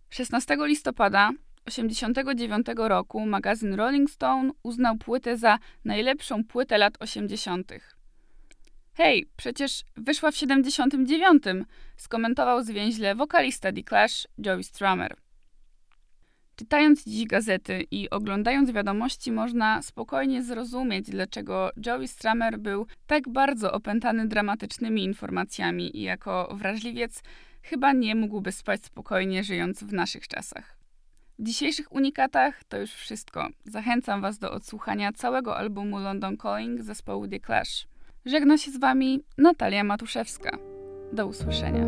16 listopada 1989 roku magazyn Rolling Stone uznał płytę za najlepszą płytę lat 80. Hej, przecież wyszła w 79, skomentował zwięźle wokalista The Clash Joey Strummer. Czytając dziś gazety i oglądając wiadomości, można spokojnie zrozumieć, dlaczego Joey Strummer był tak bardzo opętany dramatycznymi informacjami i jako wrażliwiec chyba nie mógłby spać spokojnie, żyjąc w naszych czasach. W dzisiejszych unikatach to już wszystko. Zachęcam Was do odsłuchania całego albumu London Calling zespołu The Clash. Żegna się z Wami Natalia Matuszewska. Do usłyszenia.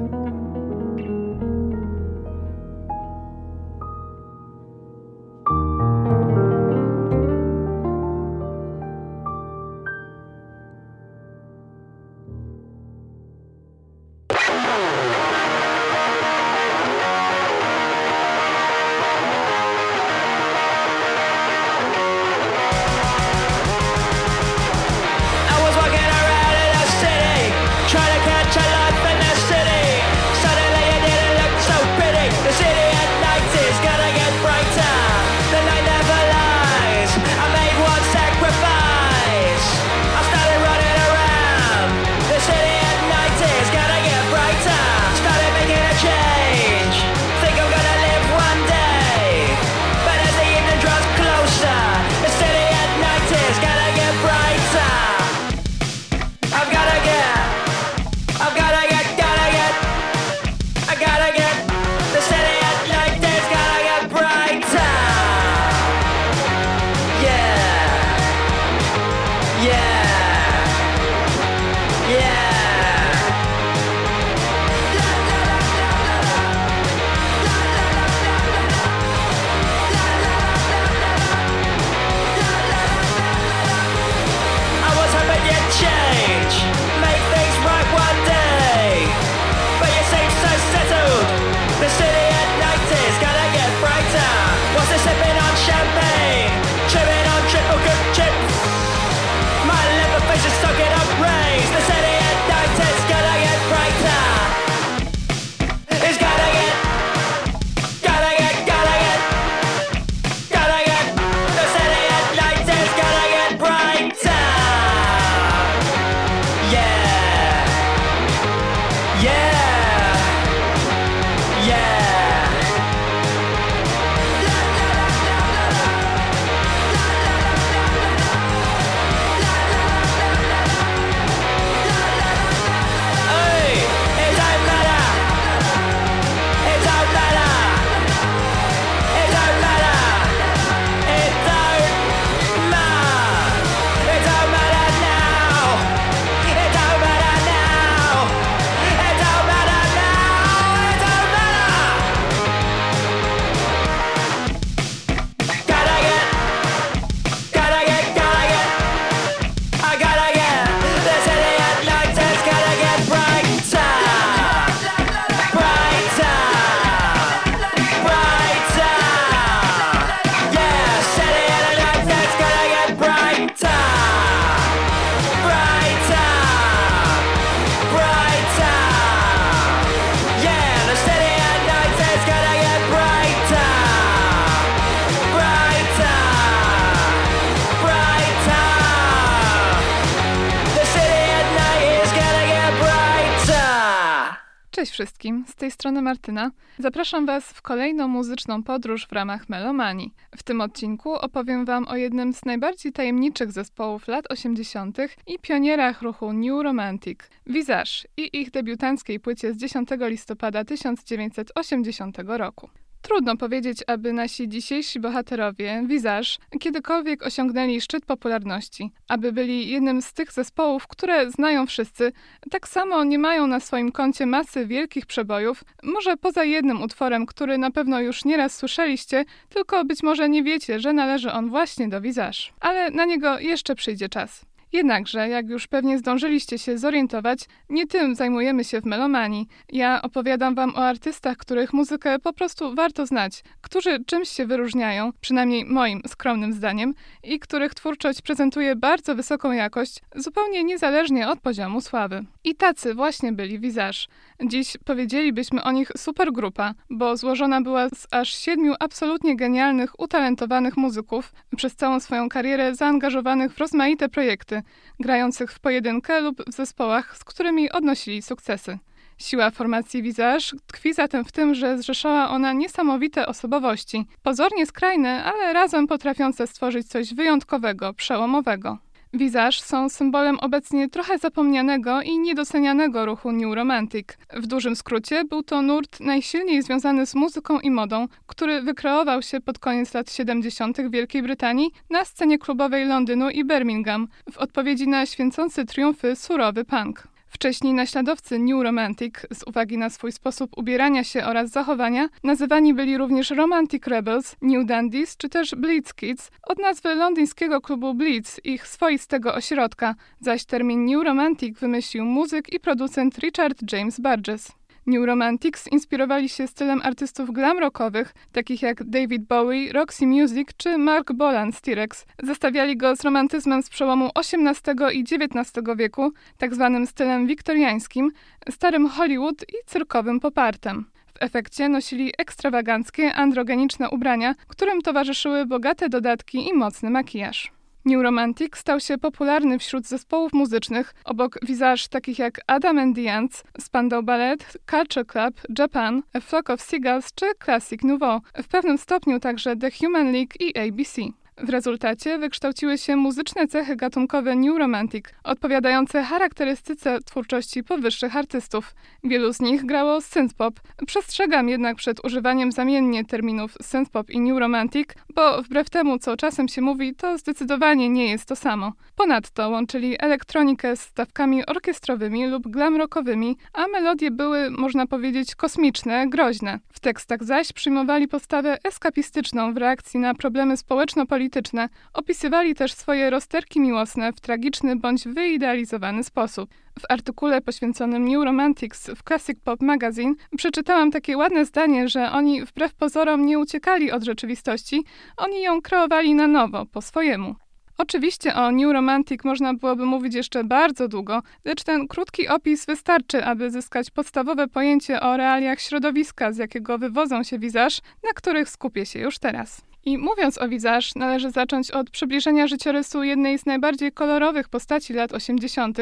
Martyna. Zapraszam Was w kolejną muzyczną podróż w ramach Melomanii. W tym odcinku opowiem Wam o jednym z najbardziej tajemniczych zespołów lat 80. i pionierach ruchu New Romantic, Visage i ich debiutanckiej płycie z 10 listopada 1980 roku. Trudno powiedzieć, aby nasi dzisiejsi bohaterowie, Visage, kiedykolwiek osiągnęli szczyt popularności, aby byli jednym z tych zespołów, które znają wszyscy, tak samo nie mają na swoim koncie masy wielkich przebojów, może poza jednym utworem, który na pewno już nieraz słyszeliście, tylko być może nie wiecie, że należy on właśnie do Visage. Ale na niego jeszcze przyjdzie czas. Jednakże, jak już pewnie zdążyliście się zorientować, nie tym zajmujemy się w Melomanii. Ja opowiadam wam o artystach, których muzykę po prostu warto znać, którzy czymś się wyróżniają, przynajmniej moim skromnym zdaniem, i których twórczość prezentuje bardzo wysoką jakość, zupełnie niezależnie od poziomu sławy. I tacy właśnie byli Visage. Dziś powiedzielibyśmy o nich supergrupa, bo złożona była z aż siedmiu absolutnie genialnych, utalentowanych muzyków, przez całą swoją karierę zaangażowanych w rozmaite projekty, grających w pojedynkę lub w zespołach, z którymi odnosili sukcesy. Siła formacji Visage tkwi zatem w tym, że zrzeszała ona niesamowite osobowości, pozornie skrajne, ale razem potrafiące stworzyć coś wyjątkowego, przełomowego. Visage są symbolem obecnie trochę zapomnianego i niedocenianego ruchu New Romantic. W dużym skrócie był to nurt najsilniej związany z muzyką i modą, który wykreował się pod koniec lat 70. w Wielkiej Brytanii na scenie klubowej Londynu i Birmingham w odpowiedzi na święcący triumfy surowy punk. Wcześniej naśladowcy New Romantic, z uwagi na swój sposób ubierania się oraz zachowania, nazywani byli również Romantic Rebels, New Dandies czy też Blitz Kids, od nazwy londyńskiego klubu Blitz, ich swoistego ośrodka, zaś termin New Romantic wymyślił muzyk i producent Richard James Burgess. New Romantics inspirowali się stylem artystów glam rockowych, takich jak David Bowie, Roxy Music czy Mark Bolan z T-Rex. Zestawiali go z romantyzmem z przełomu XVIII i XIX wieku, tak zwanym stylem wiktoriańskim, starym Hollywood i cyrkowym popartem. W efekcie nosili ekstrawaganckie, androgeniczne ubrania, którym towarzyszyły bogate dodatki i mocny makijaż. New Romantic stał się popularny wśród zespołów muzycznych obok Visage takich jak Adam and the Ants, Spandau Ballet, Culture Club, Japan, A Flock of Seagulls czy Classic Nouveau, w pewnym stopniu także The Human League i ABC. W rezultacie wykształciły się muzyczne cechy gatunkowe New Romantic, odpowiadające charakterystyce twórczości powyższych artystów. Wielu z nich grało synthpop. Przestrzegam jednak przed używaniem zamiennie terminów synthpop i New Romantic, bo wbrew temu, co czasem się mówi, to zdecydowanie nie jest to samo. Ponadto łączyli elektronikę z stawkami orkiestrowymi lub glam rockowymi, a melodie były, można powiedzieć, kosmiczne, groźne. W tekstach zaś przyjmowali postawę eskapistyczną w reakcji na problemy społeczno-polityczne polityczne, opisywali też swoje rozterki miłosne w tragiczny bądź wyidealizowany sposób. W artykule poświęconym New Romantics w Classic Pop Magazine przeczytałam takie ładne zdanie, że oni wbrew pozorom nie uciekali od rzeczywistości, oni ją kreowali na nowo, po swojemu. Oczywiście o New Romantic można byłoby mówić jeszcze bardzo długo, lecz ten krótki opis wystarczy, aby zyskać podstawowe pojęcie o realiach środowiska, z jakiego wywodzą się Visage, na których skupię się już teraz. I mówiąc o Visage, należy zacząć od przybliżenia życiorysu jednej z najbardziej kolorowych postaci lat 80.,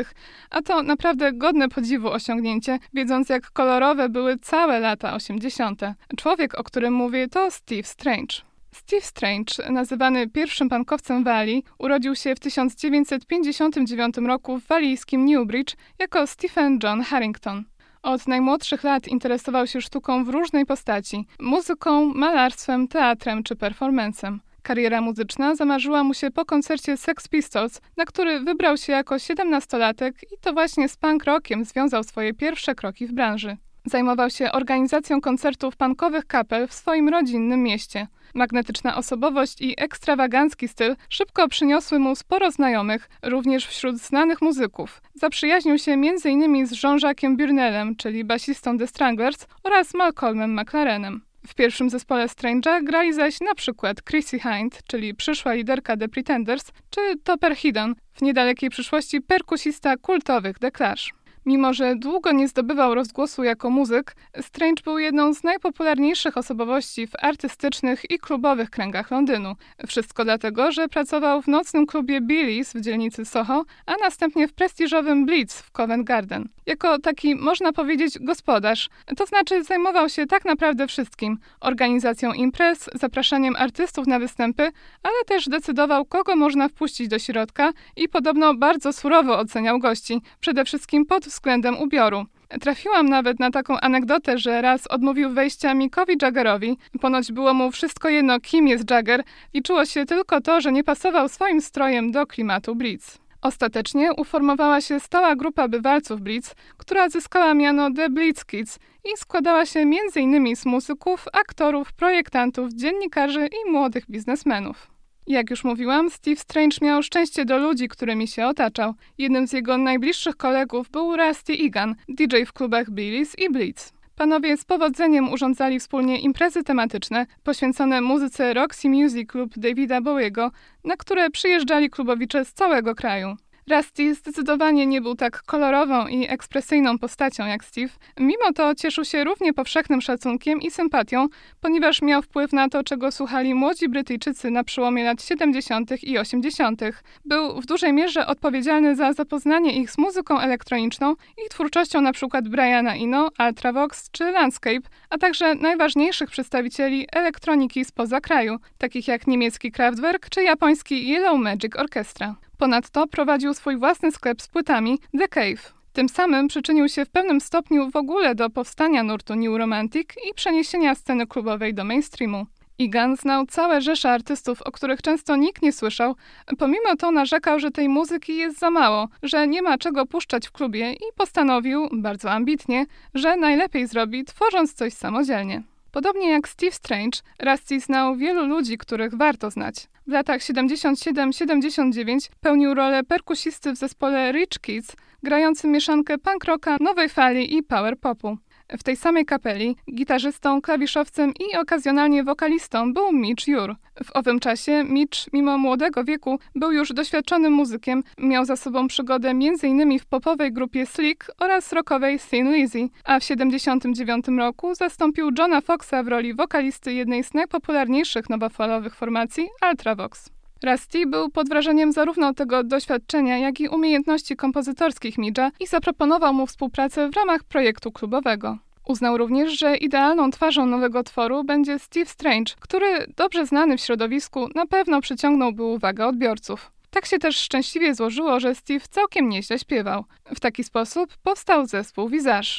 a to naprawdę godne podziwu osiągnięcie, wiedząc jak kolorowe były całe lata 80. Człowiek, o którym mówię, to Steve Strange. Steve Strange, nazywany pierwszym pankowcem Walii, urodził się w 1959 roku w walijskim Newbridge jako Stephen John Harrington. Od najmłodszych lat interesował się sztuką w różnej postaci muzyką, malarstwem, teatrem czy performancem. Kariera muzyczna zamarzyła mu się po koncercie Sex Pistols, na który wybrał się jako siedemnastolatek i to właśnie z punk rockiem związał swoje pierwsze kroki w branży. Zajmował się organizacją koncertów punkowych kapel w swoim rodzinnym mieście. Magnetyczna osobowość i ekstrawagancki styl szybko przyniosły mu sporo znajomych, również wśród znanych muzyków. Zaprzyjaźnił się m.in. z Jean-Jacques'em Burnellem, czyli basistą The Stranglers, oraz Malcolmem McLarenem. W pierwszym zespole Strange'a grali zaś na przykład Chrissy Hind, czyli przyszła liderka The Pretenders, czy Topper Hidden, w niedalekiej przyszłości perkusista kultowych The Clash. Mimo, że długo nie zdobywał rozgłosu jako muzyk, Strange był jedną z najpopularniejszych osobowości w artystycznych i klubowych kręgach Londynu. Wszystko dlatego, że pracował w nocnym klubie Billy's w dzielnicy Soho, a następnie w prestiżowym Blitz w Covent Garden. Jako taki, można powiedzieć, gospodarz, to znaczy zajmował się tak naprawdę wszystkim. Organizacją imprez, zapraszaniem artystów na występy, ale też decydował, kogo można wpuścić do środka i podobno bardzo surowo oceniał gości, przede wszystkim pod względem ubioru. Trafiłam nawet na taką anegdotę, że raz odmówił wejścia Mickowi Jaggerowi. Ponoć było mu wszystko jedno, kim jest Jagger, liczyło się tylko to, że nie pasował swoim strojem do klimatu Blitz. Ostatecznie uformowała się stała grupa bywalców Blitz, która zyskała miano The Blitz Kids i składała się m.in. z muzyków, aktorów, projektantów, dziennikarzy i młodych biznesmenów. Jak już mówiłam, Steve Strange miał szczęście do ludzi, którymi się otaczał. Jednym z jego najbliższych kolegów był Rusty Egan, DJ w klubach Billy's i Blitz. Panowie z powodzeniem urządzali wspólnie imprezy tematyczne poświęcone muzyce Roxy Music lub Davida Bowiego, na które przyjeżdżali klubowicze z całego kraju. Rusty zdecydowanie nie był tak kolorową i ekspresyjną postacią jak Steve, mimo to cieszył się równie powszechnym szacunkiem i sympatią, ponieważ miał wpływ na to, czego słuchali młodzi Brytyjczycy na przełomie lat 70. i 80. Był w dużej mierze odpowiedzialny za zapoznanie ich z muzyką elektroniczną i twórczością np. Briana Eno, Ultravox czy Landscape, a także najważniejszych przedstawicieli elektroniki spoza kraju, takich jak niemiecki Kraftwerk czy japoński Yellow Magic Orchestra. Ponadto prowadził swój własny sklep z płytami The Cave. Tym samym przyczynił się w pewnym stopniu w ogóle do powstania nurtu New Romantic i przeniesienia sceny klubowej do mainstreamu. Egan znał całe rzesze artystów, o których często nikt nie słyszał. Pomimo to narzekał, że tej muzyki jest za mało, że nie ma czego puszczać w klubie i postanowił, bardzo ambitnie, że najlepiej zrobi, tworząc coś samodzielnie. Podobnie jak Steve Strange, Rusty znał wielu ludzi, których warto znać. W latach 77-79 pełnił rolę perkusisty w zespole Rich Kids, grającym mieszankę punk rocka, nowej fali i power popu. W tej samej kapeli gitarzystą, klawiszowcem i okazjonalnie wokalistą był Mitch Jur. W owym czasie Mitch, mimo młodego wieku, był już doświadczonym muzykiem, miał za sobą przygodę m.in. w popowej grupie Slick oraz rockowej Thin Lizzy, a w 1979 roku zastąpił Johna Foxa w roli wokalisty jednej z najpopularniejszych nowofalowych formacji Ultravox. Rusty był pod wrażeniem zarówno tego doświadczenia, jak i umiejętności kompozytorskich Midge'a i zaproponował mu współpracę w ramach projektu klubowego. Uznał również, że idealną twarzą nowego tworu będzie Steve Strange, który, dobrze znany w środowisku, na pewno przyciągnąłby uwagę odbiorców. Tak się też szczęśliwie złożyło, że Steve całkiem nieźle śpiewał. W taki sposób powstał zespół Visage.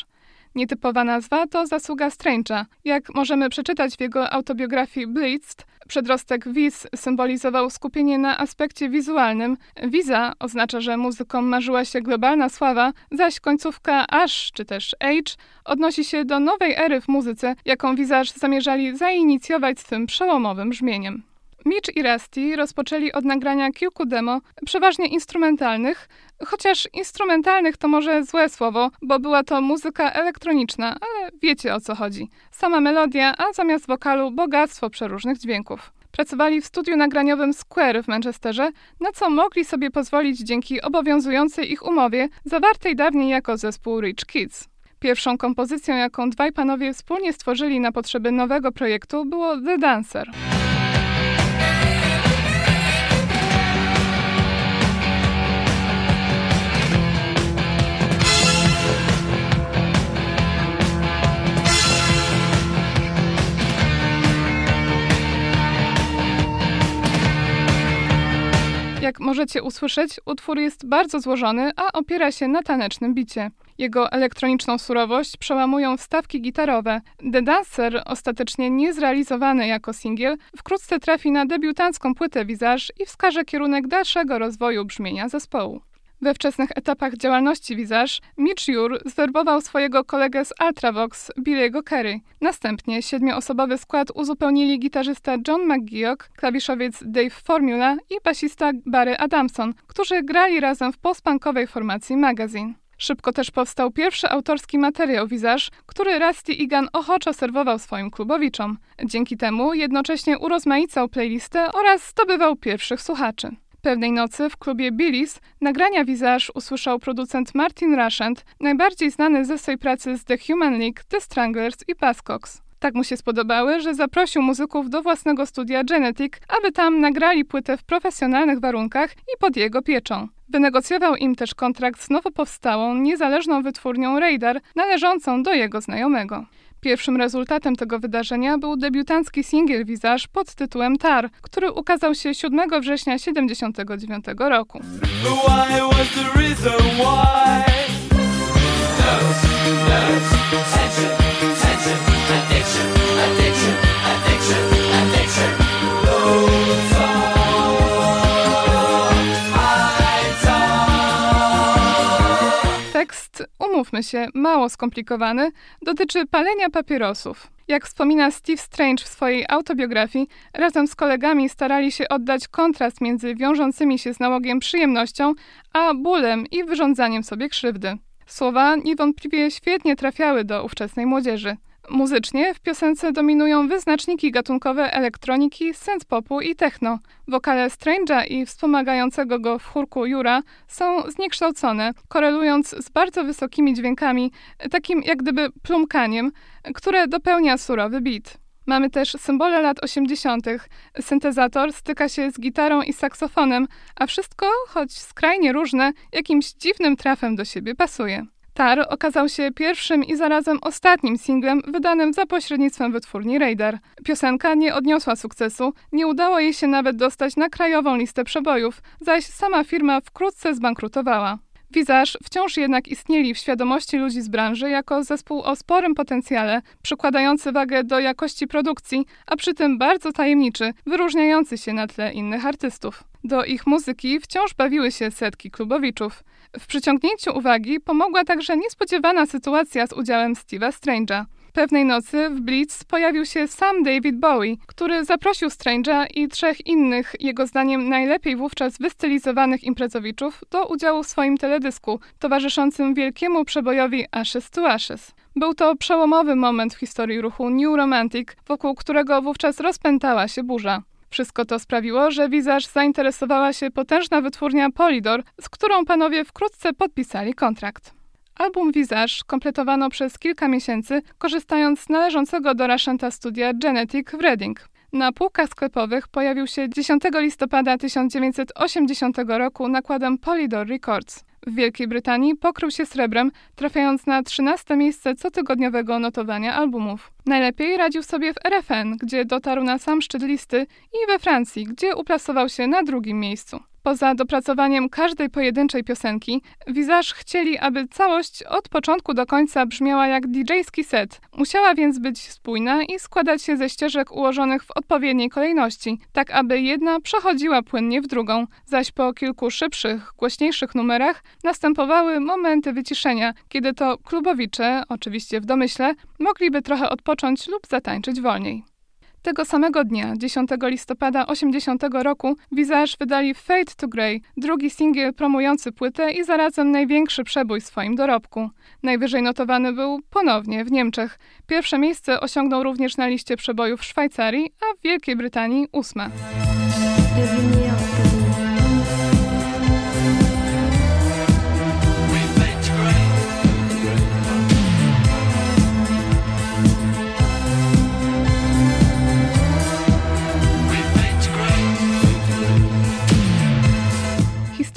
Nietypowa nazwa to zasługa Strange'a. Jak możemy przeczytać w jego autobiografii Blitzed, przedrostek Wiz symbolizował skupienie na aspekcie wizualnym. Wiza oznacza, że muzykom marzyła się globalna sława, zaś końcówka Ash czy też Age odnosi się do nowej ery w muzyce, jaką Visage zamierzali zainicjować swym przełomowym brzmieniem. Mitch i Rusty rozpoczęli od nagrania kilku demo, przeważnie instrumentalnych, chociaż instrumentalnych to może złe słowo, bo była to muzyka elektroniczna, ale wiecie o co chodzi. Sama melodia, a zamiast wokalu bogactwo przeróżnych dźwięków. Pracowali w studiu nagraniowym Square w Manchesterze, na co mogli sobie pozwolić dzięki obowiązującej ich umowie, zawartej dawniej jako zespół Rich Kids. Pierwszą kompozycją, jaką dwaj panowie wspólnie stworzyli na potrzeby nowego projektu, było The Dancer. Jak możecie usłyszeć, utwór jest bardzo złożony, a opiera się na tanecznym bicie. Jego elektroniczną surowość przełamują wstawki gitarowe. The Dancer, ostatecznie niezrealizowany jako singiel, wkrótce trafi na debiutancką płytę Visage i wskaże kierunek dalszego rozwoju brzmienia zespołu. We wczesnych etapach działalności Visage Mitch Jur zwerbował swojego kolegę z Ultravox, Billy'ego Kerry. Następnie siedmioosobowy skład uzupełnili gitarzysta John McGeoch, klawiszowiec Dave Formula i basista Barry Adamson, którzy grali razem w postpunkowej formacji Magazine. Szybko też powstał pierwszy autorski materiał Visage, który Rusty Egan ochoczo serwował swoim klubowiczom. Dzięki temu jednocześnie urozmaicał playlistę oraz zdobywał pierwszych słuchaczy. Pewnej nocy w klubie Billy's nagrania Visage usłyszał producent Martin Rushent, najbardziej znany ze swej pracy z The Human League, The Stranglers i Buzzcocks. Tak mu się spodobały, że zaprosił muzyków do własnego studia Genetic, aby tam nagrali płytę w profesjonalnych warunkach i pod jego pieczą. Wynegocjował im też kontrakt z nowo powstałą, niezależną wytwórnią Radar, należącą do jego znajomego. Pierwszym rezultatem tego wydarzenia był debiutancki singiel Visage pod tytułem Tar, który ukazał się 7 września 1979 roku. Tekst, umówmy się, mało skomplikowany, dotyczy palenia papierosów. Jak wspomina Steve Strange w swojej autobiografii, razem z kolegami starali się oddać kontrast między wiążącymi się z nałogiem przyjemnością, a bólem i wyrządzaniem sobie krzywdy. Słowa niewątpliwie świetnie trafiały do ówczesnej młodzieży. Muzycznie w piosence dominują wyznaczniki gatunkowe elektroniki, synth-popu i techno. Wokale Strange'a i wspomagającego go w chórku Jura są zniekształcone, korelując z bardzo wysokimi dźwiękami, takim jak gdyby plumkaniem, które dopełnia surowy beat. Mamy też symbole lat 80. Syntezator styka się z gitarą i saksofonem, a wszystko, choć skrajnie różne, jakimś dziwnym trafem do siebie pasuje. Tar okazał się pierwszym i zarazem ostatnim singlem wydanym za pośrednictwem wytwórni Radar. Piosenka nie odniosła sukcesu, nie udało jej się nawet dostać na krajową listę przebojów, zaś sama firma wkrótce zbankrutowała. Visage wciąż jednak istnieli w świadomości ludzi z branży jako zespół o sporym potencjale, przykładający wagę do jakości produkcji, a przy tym bardzo tajemniczy, wyróżniający się na tle innych artystów. Do ich muzyki wciąż bawiły się setki klubowiczów. W przyciągnięciu uwagi pomogła także niespodziewana sytuacja z udziałem Steve'a Strange'a. Pewnej nocy w Blitz pojawił się sam David Bowie, który zaprosił Strange'a i trzech innych, jego zdaniem najlepiej wówczas wystylizowanych imprezowiczów, do udziału w swoim teledysku, towarzyszącym wielkiemu przebojowi Ashes to Ashes. Był to przełomowy moment w historii ruchu New Romantic, wokół którego wówczas rozpętała się burza. Wszystko to sprawiło, że Visage zainteresowała się potężna wytwórnia Polydor, z którą panowie wkrótce podpisali kontrakt. Album Visage kompletowano przez kilka miesięcy, korzystając z należącego do Rashenta studia Genetic w Reading. Na półkach sklepowych pojawił się 10 listopada 1980 roku nakładem Polydor Records. W Wielkiej Brytanii pokrył się srebrem, trafiając na 13 miejsce cotygodniowego notowania albumów. Najlepiej radził sobie w RFN, gdzie dotarł na sam szczyt listy, i we Francji, gdzie uplasował się na drugim miejscu. Poza dopracowaniem każdej pojedynczej piosenki, Visage chcieli, aby całość od początku do końca brzmiała jak DJ-ski set. Musiała więc być spójna i składać się ze ścieżek ułożonych w odpowiedniej kolejności, tak aby jedna przechodziła płynnie w drugą, zaś po kilku szybszych, głośniejszych numerach następowały momenty wyciszenia, kiedy to klubowicze, oczywiście w domyśle, mogliby trochę odpocząć lub zatańczyć wolniej. Tego samego dnia, 10 listopada 80 roku, Visage wydali Fade to Grey, drugi singiel promujący płytę i zarazem największy przebój w swoim dorobku. Najwyżej notowany był ponownie w Niemczech. Pierwsze miejsce osiągnął również na liście przebojów w Szwajcarii, a w Wielkiej Brytanii ósme.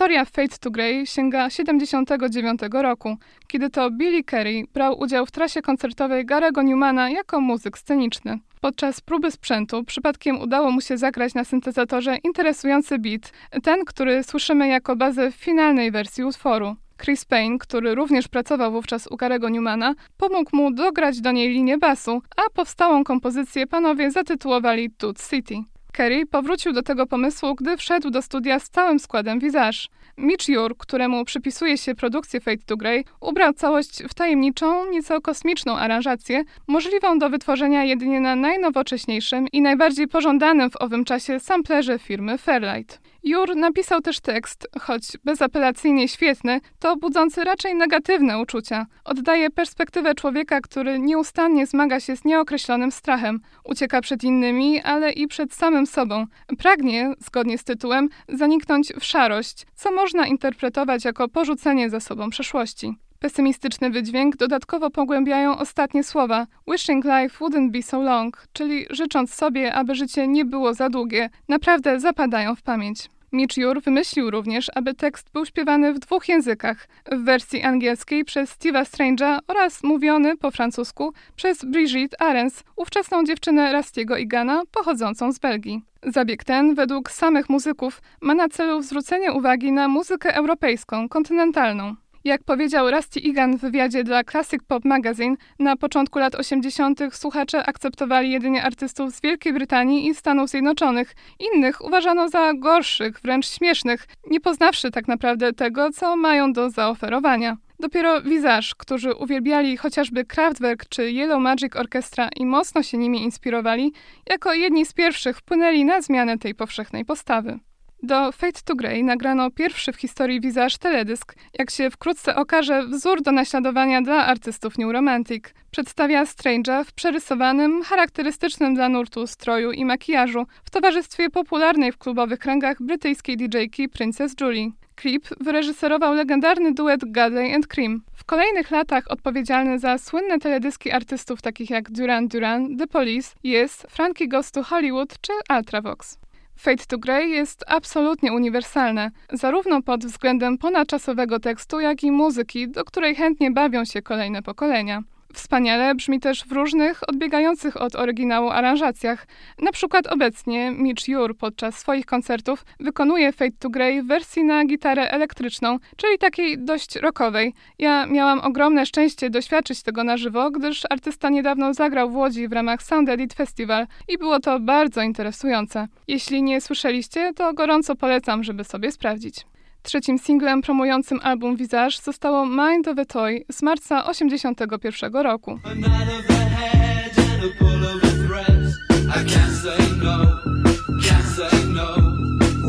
Historia Fade to Grey sięga 79 roku, kiedy to Billy Carey brał udział w trasie koncertowej Garego Newmana jako muzyk sceniczny. Podczas próby sprzętu przypadkiem udało mu się zagrać na syntezatorze interesujący beat, ten, który słyszymy jako bazę w finalnej wersji utworu. Chris Payne, który również pracował wówczas u Garego Newmana, pomógł mu dograć do niej linię basu, a powstałą kompozycję panowie zatytułowali Toot City. Kerry powrócił do tego pomysłu, gdy wszedł do studia z całym składem Visage. Mitch Ure, któremu przypisuje się produkcję Fade to Grey, ubrał całość w tajemniczą, nieco kosmiczną aranżację, możliwą do wytworzenia jedynie na najnowocześniejszym i najbardziej pożądanym w owym czasie samplerze firmy Fairlight. Jur napisał też tekst, choć bezapelacyjnie świetny, to budzący raczej negatywne uczucia. Oddaje perspektywę człowieka, który nieustannie zmaga się z nieokreślonym strachem. Ucieka przed innymi, ale i przed samym sobą. Pragnie, zgodnie z tytułem, zaniknąć w szarość, co można interpretować jako porzucenie za sobą przeszłości. Pesymistyczny wydźwięk dodatkowo pogłębiają ostatnie słowa Wishing life wouldn't be so long, czyli życząc sobie, aby życie nie było za długie, naprawdę zapadają w pamięć. Mitch Jur wymyślił również, aby tekst był śpiewany w dwóch językach, w wersji angielskiej przez Steve'a Strange'a oraz mówiony po francusku przez Brigitte Arens, ówczesną dziewczynę Rastiego Igana, pochodzącą z Belgii. Zabieg ten, według samych muzyków, ma na celu zwrócenie uwagi na muzykę europejską, kontynentalną. Jak powiedział Rusty Egan w wywiadzie dla Classic Pop Magazine, na początku lat 80. słuchacze akceptowali jedynie artystów z Wielkiej Brytanii i Stanów Zjednoczonych. Innych uważano za gorszych, wręcz śmiesznych, nie poznawszy tak naprawdę tego, co mają do zaoferowania. Dopiero Visage, którzy uwielbiali chociażby Kraftwerk czy Yellow Magic Orchestra i mocno się nimi inspirowali, jako jedni z pierwszych wpłynęli na zmianę tej powszechnej postawy. Do Fate to Grey nagrano pierwszy w historii Visage teledysk. Jak się wkrótce okaże, wzór do naśladowania dla artystów New Romantic. Przedstawia Strange'a w przerysowanym, charakterystycznym dla nurtu stroju i makijażu w towarzystwie popularnej w klubowych kręgach brytyjskiej DJ-ki Princess Julie. Klip wyreżyserował legendarny duet Godley and Cream. W kolejnych latach odpowiedzialny za słynne teledyski artystów takich jak Duran Duran, The Police, jest Frankie Goes to Hollywood czy Ultravox. Fate to Grey jest absolutnie uniwersalne, zarówno pod względem ponadczasowego tekstu, jak i muzyki, do której chętnie bawią się kolejne pokolenia. Wspaniale brzmi też w różnych, odbiegających od oryginału aranżacjach. Na przykład obecnie Mitch Jur podczas swoich koncertów wykonuje Fate to Grey w wersji na gitarę elektryczną, czyli takiej dość rockowej. Ja miałam ogromne szczęście doświadczyć tego na żywo, gdyż artysta niedawno zagrał w Łodzi w ramach Sound Edit Festival i było to bardzo interesujące. Jeśli nie słyszeliście, to gorąco polecam, żeby sobie sprawdzić. Trzecim singlem promującym album Visage zostało Mind of a Toy z marca 1981 roku.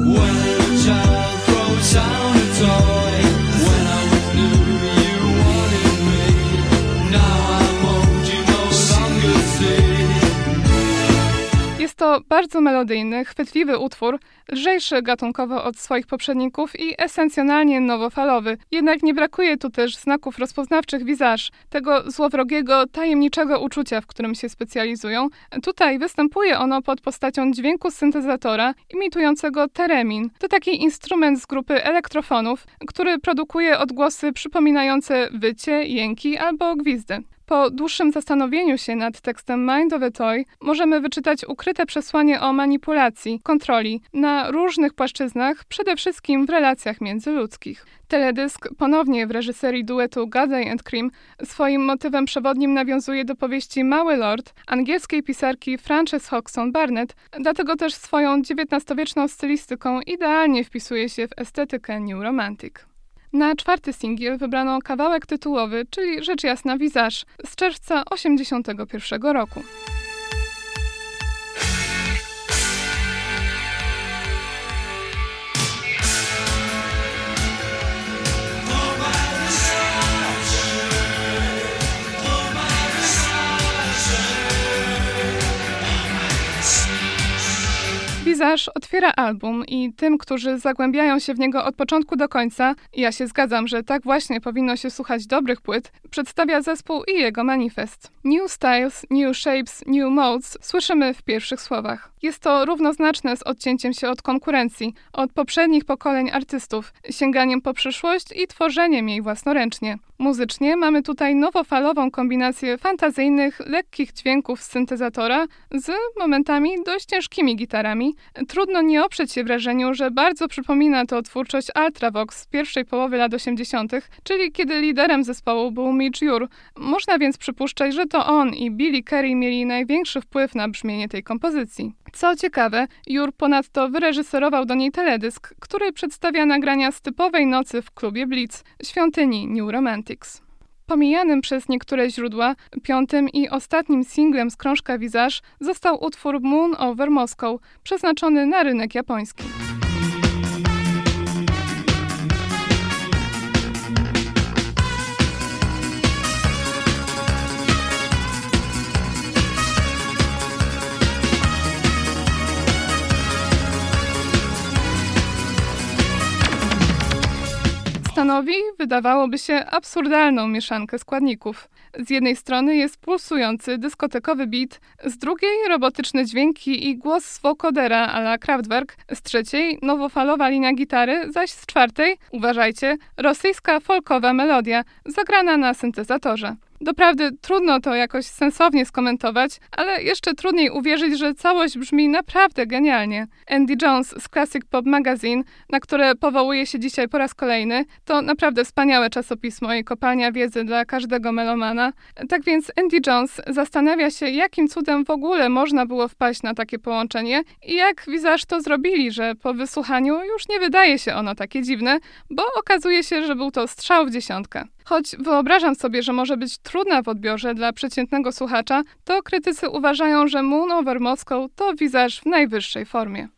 Jest to bardzo melodyjny, chwytliwy utwór, lżejszy gatunkowo od swoich poprzedników i esencjonalnie nowofalowy. Jednak nie brakuje tu też znaków rozpoznawczych Visage, tego złowrogiego, tajemniczego uczucia, w którym się specjalizują. Tutaj występuje ono pod postacią dźwięku syntezatora imitującego teremin. To taki instrument z grupy elektrofonów, który produkuje odgłosy przypominające wycie, jęki albo gwizdy. Po dłuższym zastanowieniu się nad tekstem Mind of a Toy możemy wyczytać ukryte przesłanie o manipulacji, kontroli na różnych płaszczyznach, przede wszystkim w relacjach międzyludzkich. Teledysk ponownie w reżyserii duetu Godley and Cream swoim motywem przewodnim nawiązuje do powieści Mały Lord angielskiej pisarki Frances Hodgson Barnett, dlatego też swoją XIX-wieczną stylistyką idealnie wpisuje się w estetykę New Romantic. Na czwarty singiel wybrano kawałek tytułowy, czyli rzecz jasna Visage z czerwca 1981 roku. Visage otwiera album i tym, którzy zagłębiają się w niego od początku do końca, ja się zgadzam, że tak właśnie powinno się słuchać dobrych płyt, przedstawia zespół i jego manifest. New styles, new shapes, new modes słyszymy w pierwszych słowach. Jest to równoznaczne z odcięciem się od konkurencji, od poprzednich pokoleń artystów, sięganiem po przyszłość i tworzeniem jej własnoręcznie. Muzycznie mamy tutaj nowofalową kombinację fantazyjnych, lekkich dźwięków z syntezatora z momentami dość ciężkimi gitarami. Trudno nie oprzeć się wrażeniu, że bardzo przypomina to twórczość Ultravox z pierwszej połowy lat 80., czyli kiedy liderem zespołu był Mitch Jur. Można więc przypuszczać, że to on i Billy Kerry mieli największy wpływ na brzmienie tej kompozycji. Co ciekawe, Jur ponadto wyreżyserował do niej teledysk, który przedstawia nagrania z typowej nocy w klubie Blitz, świątyni New Romantics. Pomijanym przez niektóre źródła, piątym i ostatnim singlem z krążka Visage został utwór Moon Over Moscow, przeznaczony na rynek japoński. Stanowi, wydawałoby się, absurdalną mieszankę składników. Z jednej strony jest pulsujący, dyskotekowy beat, z drugiej robotyczne dźwięki i głos z wokodera a la Kraftwerk, z trzeciej nowofalowa linia gitary, zaś z czwartej, uważajcie, rosyjska folkowa melodia, zagrana na syntezatorze. Doprawdy trudno to jakoś sensownie skomentować, ale jeszcze trudniej uwierzyć, że całość brzmi naprawdę genialnie. Andy Jones z Classic Pop Magazine, na które powołuje się dzisiaj po raz kolejny, to naprawdę wspaniałe czasopismo i kopalnia wiedzy dla każdego melomana. Tak więc Andy Jones zastanawia się, jakim cudem w ogóle można było wpaść na takie połączenie i jak Visage to zrobili, że po wysłuchaniu już nie wydaje się ono takie dziwne, bo okazuje się, że był to strzał w dziesiątkę. Choć wyobrażam sobie, że może być trudna w odbiorze dla przeciętnego słuchacza, to krytycy uważają, że Moon Over Moscow to Visage w najwyższej formie.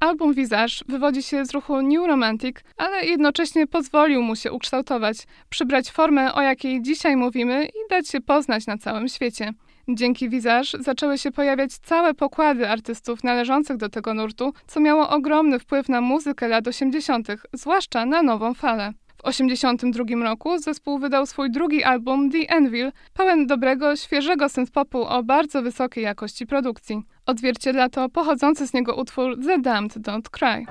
Album Visage wywodzi się z ruchu New Romantic, ale jednocześnie pozwolił mu się ukształtować, przybrać formę, o jakiej dzisiaj mówimy i dać się poznać na całym świecie. Dzięki Visage zaczęły się pojawiać całe pokłady artystów należących do tego nurtu, co miało ogromny wpływ na muzykę lat 80., zwłaszcza na nową falę. W 1982 roku zespół wydał swój drugi album The Anvil, pełen dobrego, świeżego synthpopu o bardzo wysokiej jakości produkcji. Odzwierciedla to pochodzący z niego utwór The Damned Don't Cry.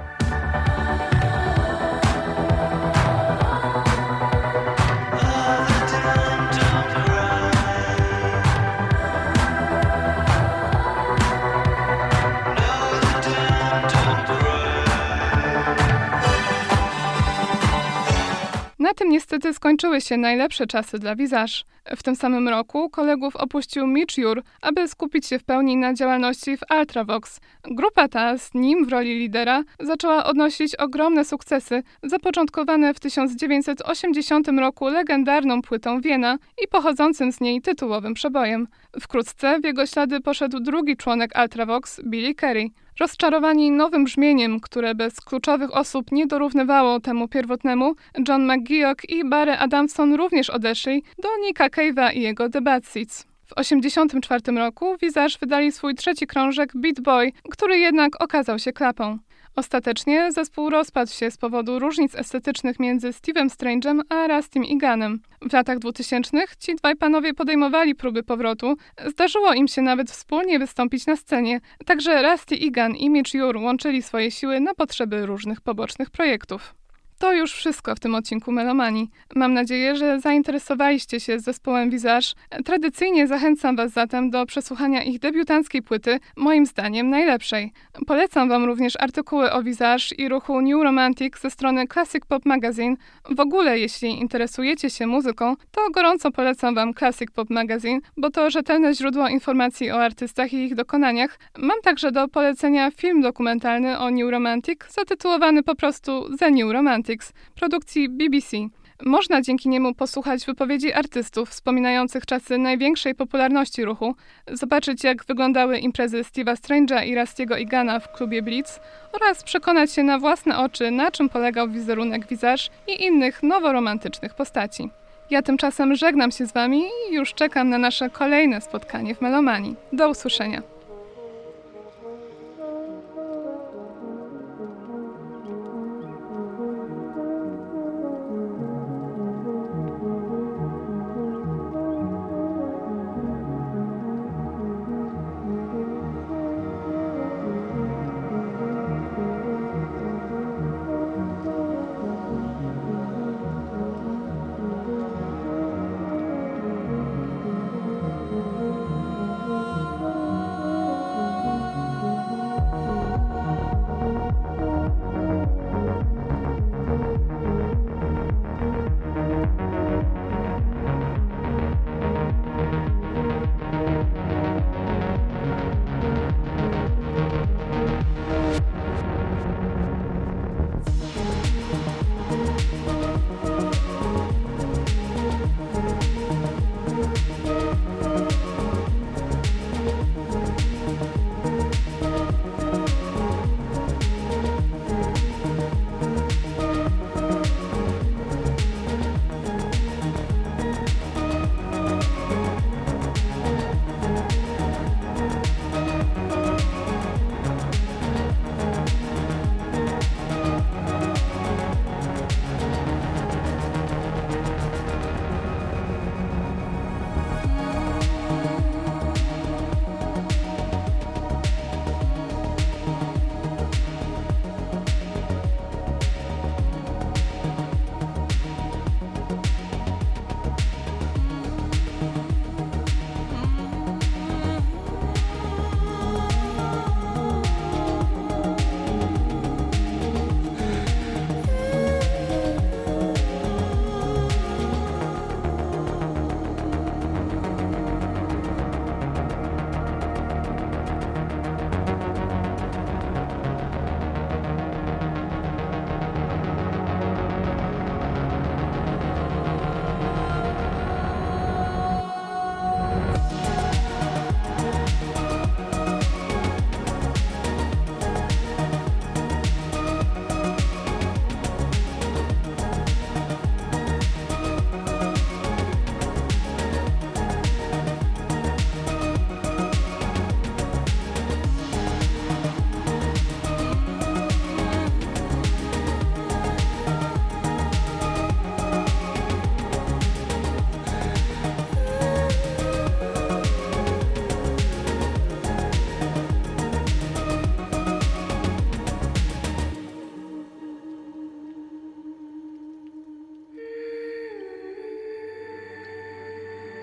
Na tym niestety skończyły się najlepsze czasy dla Visage. W tym samym roku kolegów opuścił Mitch Jur, aby skupić się w pełni na działalności w Ultravox. Grupa ta, z nim w roli lidera, zaczęła odnosić ogromne sukcesy, zapoczątkowane w 1980 roku legendarną płytą Wiena i pochodzącym z niej tytułowym przebojem. Wkrótce w jego ślady poszedł drugi członek Ultravox, Billy Kerry. Rozczarowani nowym brzmieniem, które bez kluczowych osób nie dorównywało temu pierwotnemu, John McGeoch i Barry Adamson również odeszli do Nicka Cave'a i jego The Bad Seeds. W 1984 roku Visage wydali swój trzeci krążek Beat Boy, który jednak okazał się klapą. Ostatecznie zespół rozpadł się z powodu różnic estetycznych między Steve'em Strange'em a Rustym Iganem. W latach 2000 ci dwaj panowie podejmowali próby powrotu. Zdarzyło im się nawet wspólnie wystąpić na scenie, także Rusty Igan i Mitch Jur łączyli swoje siły na potrzeby różnych pobocznych projektów. To już wszystko w tym odcinku Melomanii. Mam nadzieję, że zainteresowaliście się zespołem Visage. Tradycyjnie zachęcam Was zatem do przesłuchania ich debiutanckiej płyty, moim zdaniem najlepszej. Polecam Wam również artykuły o Visage i ruchu New Romantic ze strony Classic Pop Magazine. W ogóle, jeśli interesujecie się muzyką, to gorąco polecam Wam Classic Pop Magazine, bo to rzetelne źródło informacji o artystach i ich dokonaniach. Mam także do polecenia film dokumentalny o New Romantic, zatytułowany po prostu The New Romantic produkcji BBC. Można dzięki niemu posłuchać wypowiedzi artystów wspominających czasy największej popularności ruchu, zobaczyć jak wyglądały imprezy Steve'a Strange'a i Rustiego Igana w klubie Blitz oraz przekonać się na własne oczy, na czym polegał wizerunek Visage i innych noworomantycznych postaci. Ja tymczasem żegnam się z Wami i już czekam na nasze kolejne spotkanie w Melomanii. Do usłyszenia.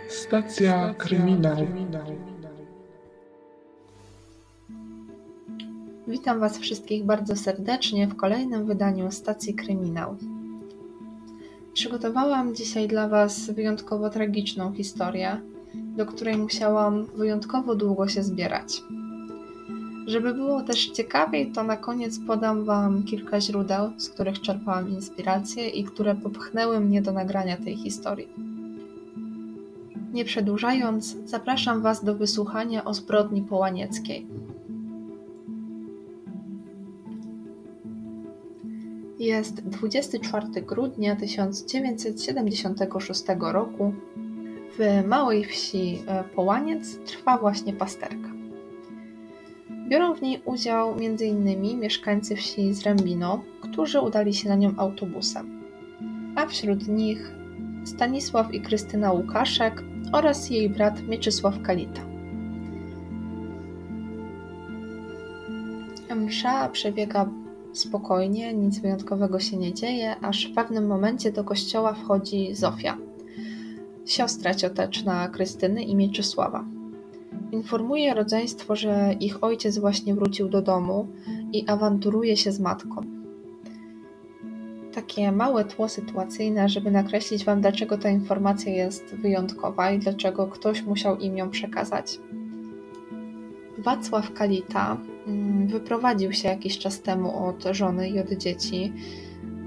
Stacja kryminał. Witam Was wszystkich bardzo serdecznie w kolejnym wydaniu Stacji Kryminał. Przygotowałam dzisiaj dla Was wyjątkowo tragiczną historię, do której musiałam wyjątkowo długo się zbierać. Żeby było też ciekawiej, to na koniec podam Wam kilka źródeł, z których czerpałam inspirację i które popchnęły mnie do nagrania tej historii. Nie przedłużając, zapraszam Was do wysłuchania o zbrodni połanieckiej. Jest 24 grudnia 1976 roku. W małej wsi e, Połaniec trwa właśnie pasterka. Biorą w niej udział m.in. mieszkańcy wsi Zrębino, którzy udali się na nią autobusem, a wśród nich Stanisław i Krystyna Łukaszek oraz jej brat Mieczysław Kalita. Msza przebiega spokojnie, nic wyjątkowego się nie dzieje, aż w pewnym momencie do kościoła wchodzi Zofia, siostra cioteczna Krystyny i Mieczysława. Informuje rodzeństwo, że ich ojciec właśnie wrócił do domu i awanturuje się z matką. Takie małe tło sytuacyjne, żeby nakreślić Wam, dlaczego ta informacja jest wyjątkowa i dlaczego ktoś musiał im ją przekazać. Wacław Kalita mm, wyprowadził się jakiś czas temu od żony i od dzieci.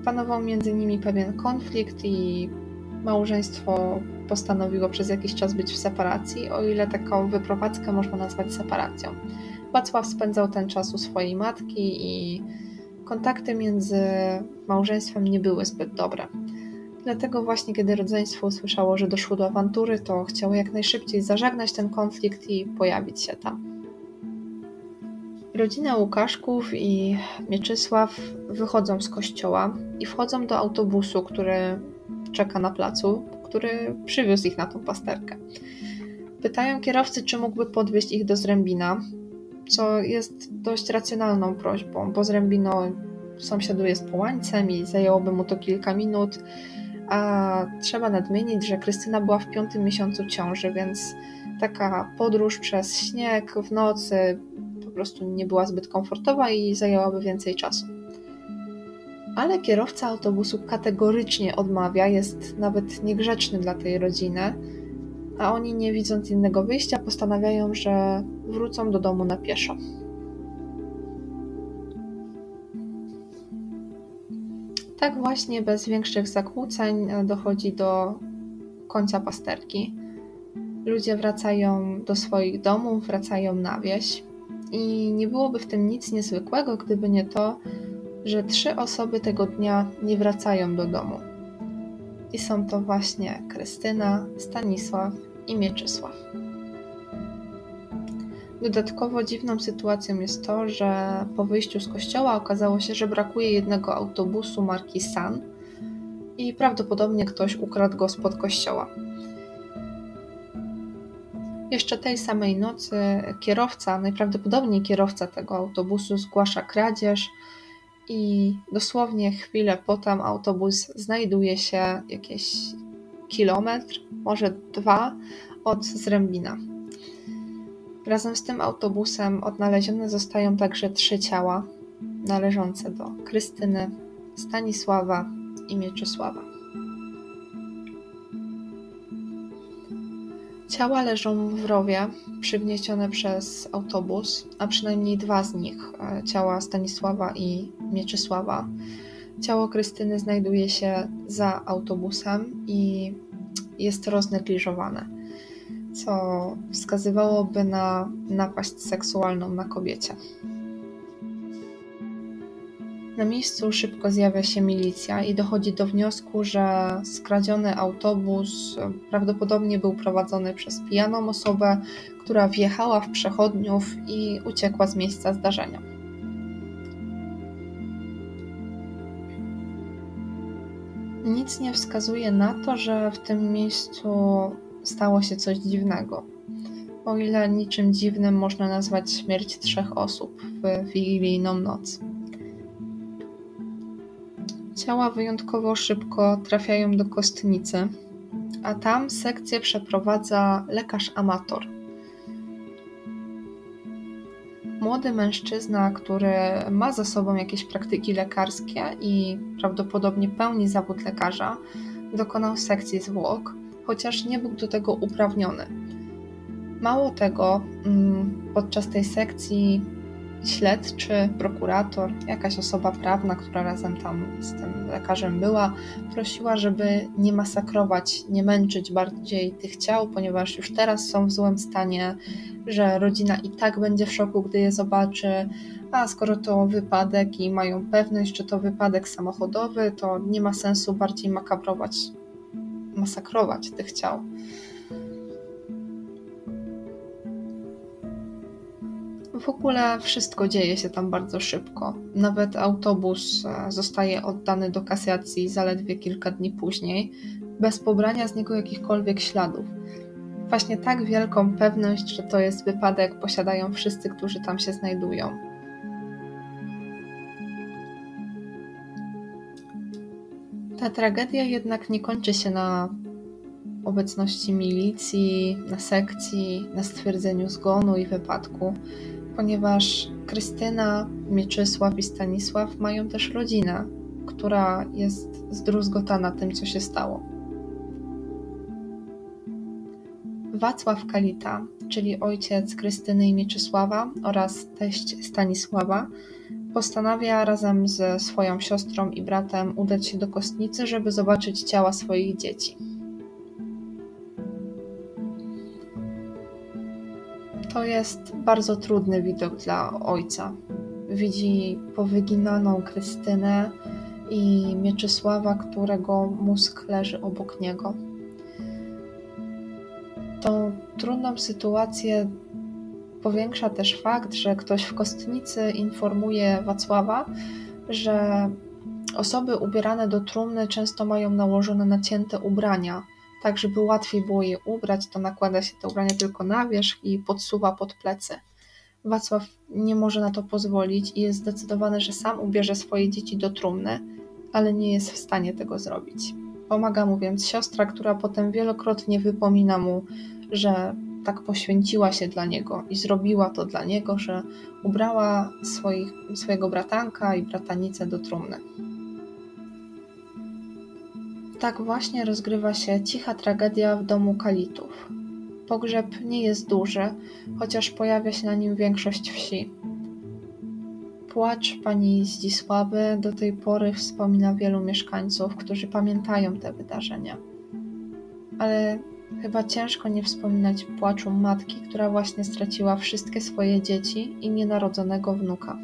Panował między nimi pewien konflikt i małżeństwo postanowiło przez jakiś czas być w separacji, o ile taką wyprowadzkę można nazwać separacją. Wacław spędzał ten czas u swojej matki i kontakty między małżeństwem nie były zbyt dobre. Dlatego właśnie, kiedy rodzeństwo usłyszało, że doszło do awantury, to chciało jak najszybciej zażegnać ten konflikt i pojawić się tam. Rodzina Łukaszków i Mieczysław wychodzą z kościoła i wchodzą do autobusu, który czeka na placu, który przywiózł ich na tą pasterkę. Pytają kierowcy, czy mógłby podwieźć ich do Zrębina, co jest dość racjonalną prośbą, bo Zrębino sąsiaduje z Połańcem i zajęłoby mu to kilka minut, a trzeba nadmienić, że Krystyna była w piątym miesiącu ciąży, więc taka podróż przez śnieg w nocy po prostu nie była zbyt komfortowa i zajęłaby więcej czasu. Ale kierowca autobusu kategorycznie odmawia, jest nawet niegrzeczny dla tej rodziny, a oni nie widząc innego wyjścia postanawiają, że wrócą do domu na pieszo. Tak właśnie bez większych zakłóceń dochodzi do końca pasterki. Ludzie wracają do swoich domów, wracają na wieś. I nie byłoby w tym nic niezwykłego, gdyby nie to, że trzy osoby tego dnia nie wracają do domu. I są to właśnie Krystyna, Stanisław i Mieczysław. Dodatkowo dziwną sytuacją jest to, że po wyjściu z kościoła okazało się, że brakuje jednego autobusu marki San i prawdopodobnie ktoś ukradł go spod kościoła. Jeszcze tej samej nocy kierowca, najprawdopodobniej kierowca tego autobusu, zgłasza kradzież i dosłownie chwilę potem autobus znajduje się jakieś kilometr, może dwa od Zrębina. Razem z tym autobusem odnalezione zostają także trzy ciała należące do Krystyny, Stanisława i Mieczysława. Ciała leżą w rowie, przygniecione przez autobus, a przynajmniej dwa z nich e, ciała Stanisława i Mieczysława. Ciało Krystyny znajduje się za autobusem i jest roznegliżowane, co wskazywałoby na napaść seksualną na kobiecie. Na miejscu szybko zjawia się milicja i dochodzi do wniosku, że skradziony autobus prawdopodobnie był prowadzony przez pijaną osobę, która wjechała w przechodniów i uciekła z miejsca zdarzenia. Nic nie wskazuje na to, że w tym miejscu stało się coś dziwnego. O ile niczym dziwnym można nazwać śmierć trzech osób w wigilijną noc. Ciała wyjątkowo szybko trafiają do kostnicy, a tam sekcję przeprowadza lekarz amator. Młody mężczyzna, który ma za sobą jakieś praktyki lekarskie i prawdopodobnie pełni zawód lekarza, dokonał sekcji zwłok, chociaż nie był do tego uprawniony. Mało tego, mm, podczas tej sekcji śledczy, prokurator, jakaś osoba prawna, która razem tam z tym lekarzem była, prosiła, żeby nie masakrować, nie męczyć bardziej tych ciał, ponieważ już teraz są w złym stanie, że rodzina i tak będzie w szoku, gdy je zobaczy. A skoro to wypadek i mają pewność, że to wypadek samochodowy, to nie ma sensu bardziej makabrować, masakrować tych ciał. W ogóle wszystko dzieje się tam bardzo szybko. Nawet autobus e, zostaje oddany do kasacji zaledwie kilka dni później, bez pobrania z niego jakichkolwiek śladów. Właśnie tak wielką pewność, że to jest wypadek, posiadają wszyscy, którzy tam się znajdują. Ta tragedia jednak nie kończy się na obecności milicji, na sekcji, na stwierdzeniu zgonu i wypadku ponieważ Krystyna, Mieczysław i Stanisław mają też rodzinę, która jest zdruzgotana tym, co się stało. Wacław Kalita, czyli ojciec Krystyny i Mieczysława oraz teść Stanisława, postanawia razem ze swoją siostrą i bratem udać się do kostnicy, żeby zobaczyć ciała swoich dzieci. To jest bardzo trudny widok dla ojca. Widzi powyginaną Krystynę i Mieczysława, którego mózg leży obok niego. Tą trudną sytuację powiększa też fakt, że ktoś w kostnicy informuje Wacława, że osoby ubierane do trumny często mają nałożone nacięte ubrania tak żeby łatwiej było je ubrać, to nakłada się te ubrania tylko na wierzch i podsuwa pod plecy. Wacław nie może na to pozwolić i jest zdecydowany, że sam ubierze swoje dzieci do trumny, ale nie jest w stanie tego zrobić. Pomaga mu więc siostra, która potem wielokrotnie wypomina mu, że tak poświęciła się dla niego i zrobiła to dla niego, że ubrała swoich, swojego bratanka i bratanicę do trumny. Tak właśnie rozgrywa się cicha tragedia w domu Kalitów. Pogrzeb nie jest duży, chociaż pojawia się na nim większość wsi. Płacz pani Zdzisławy do tej pory wspomina wielu mieszkańców, którzy pamiętają te wydarzenia. Ale chyba ciężko nie wspominać płaczu matki, która właśnie straciła wszystkie swoje dzieci i nienarodzonego wnuka.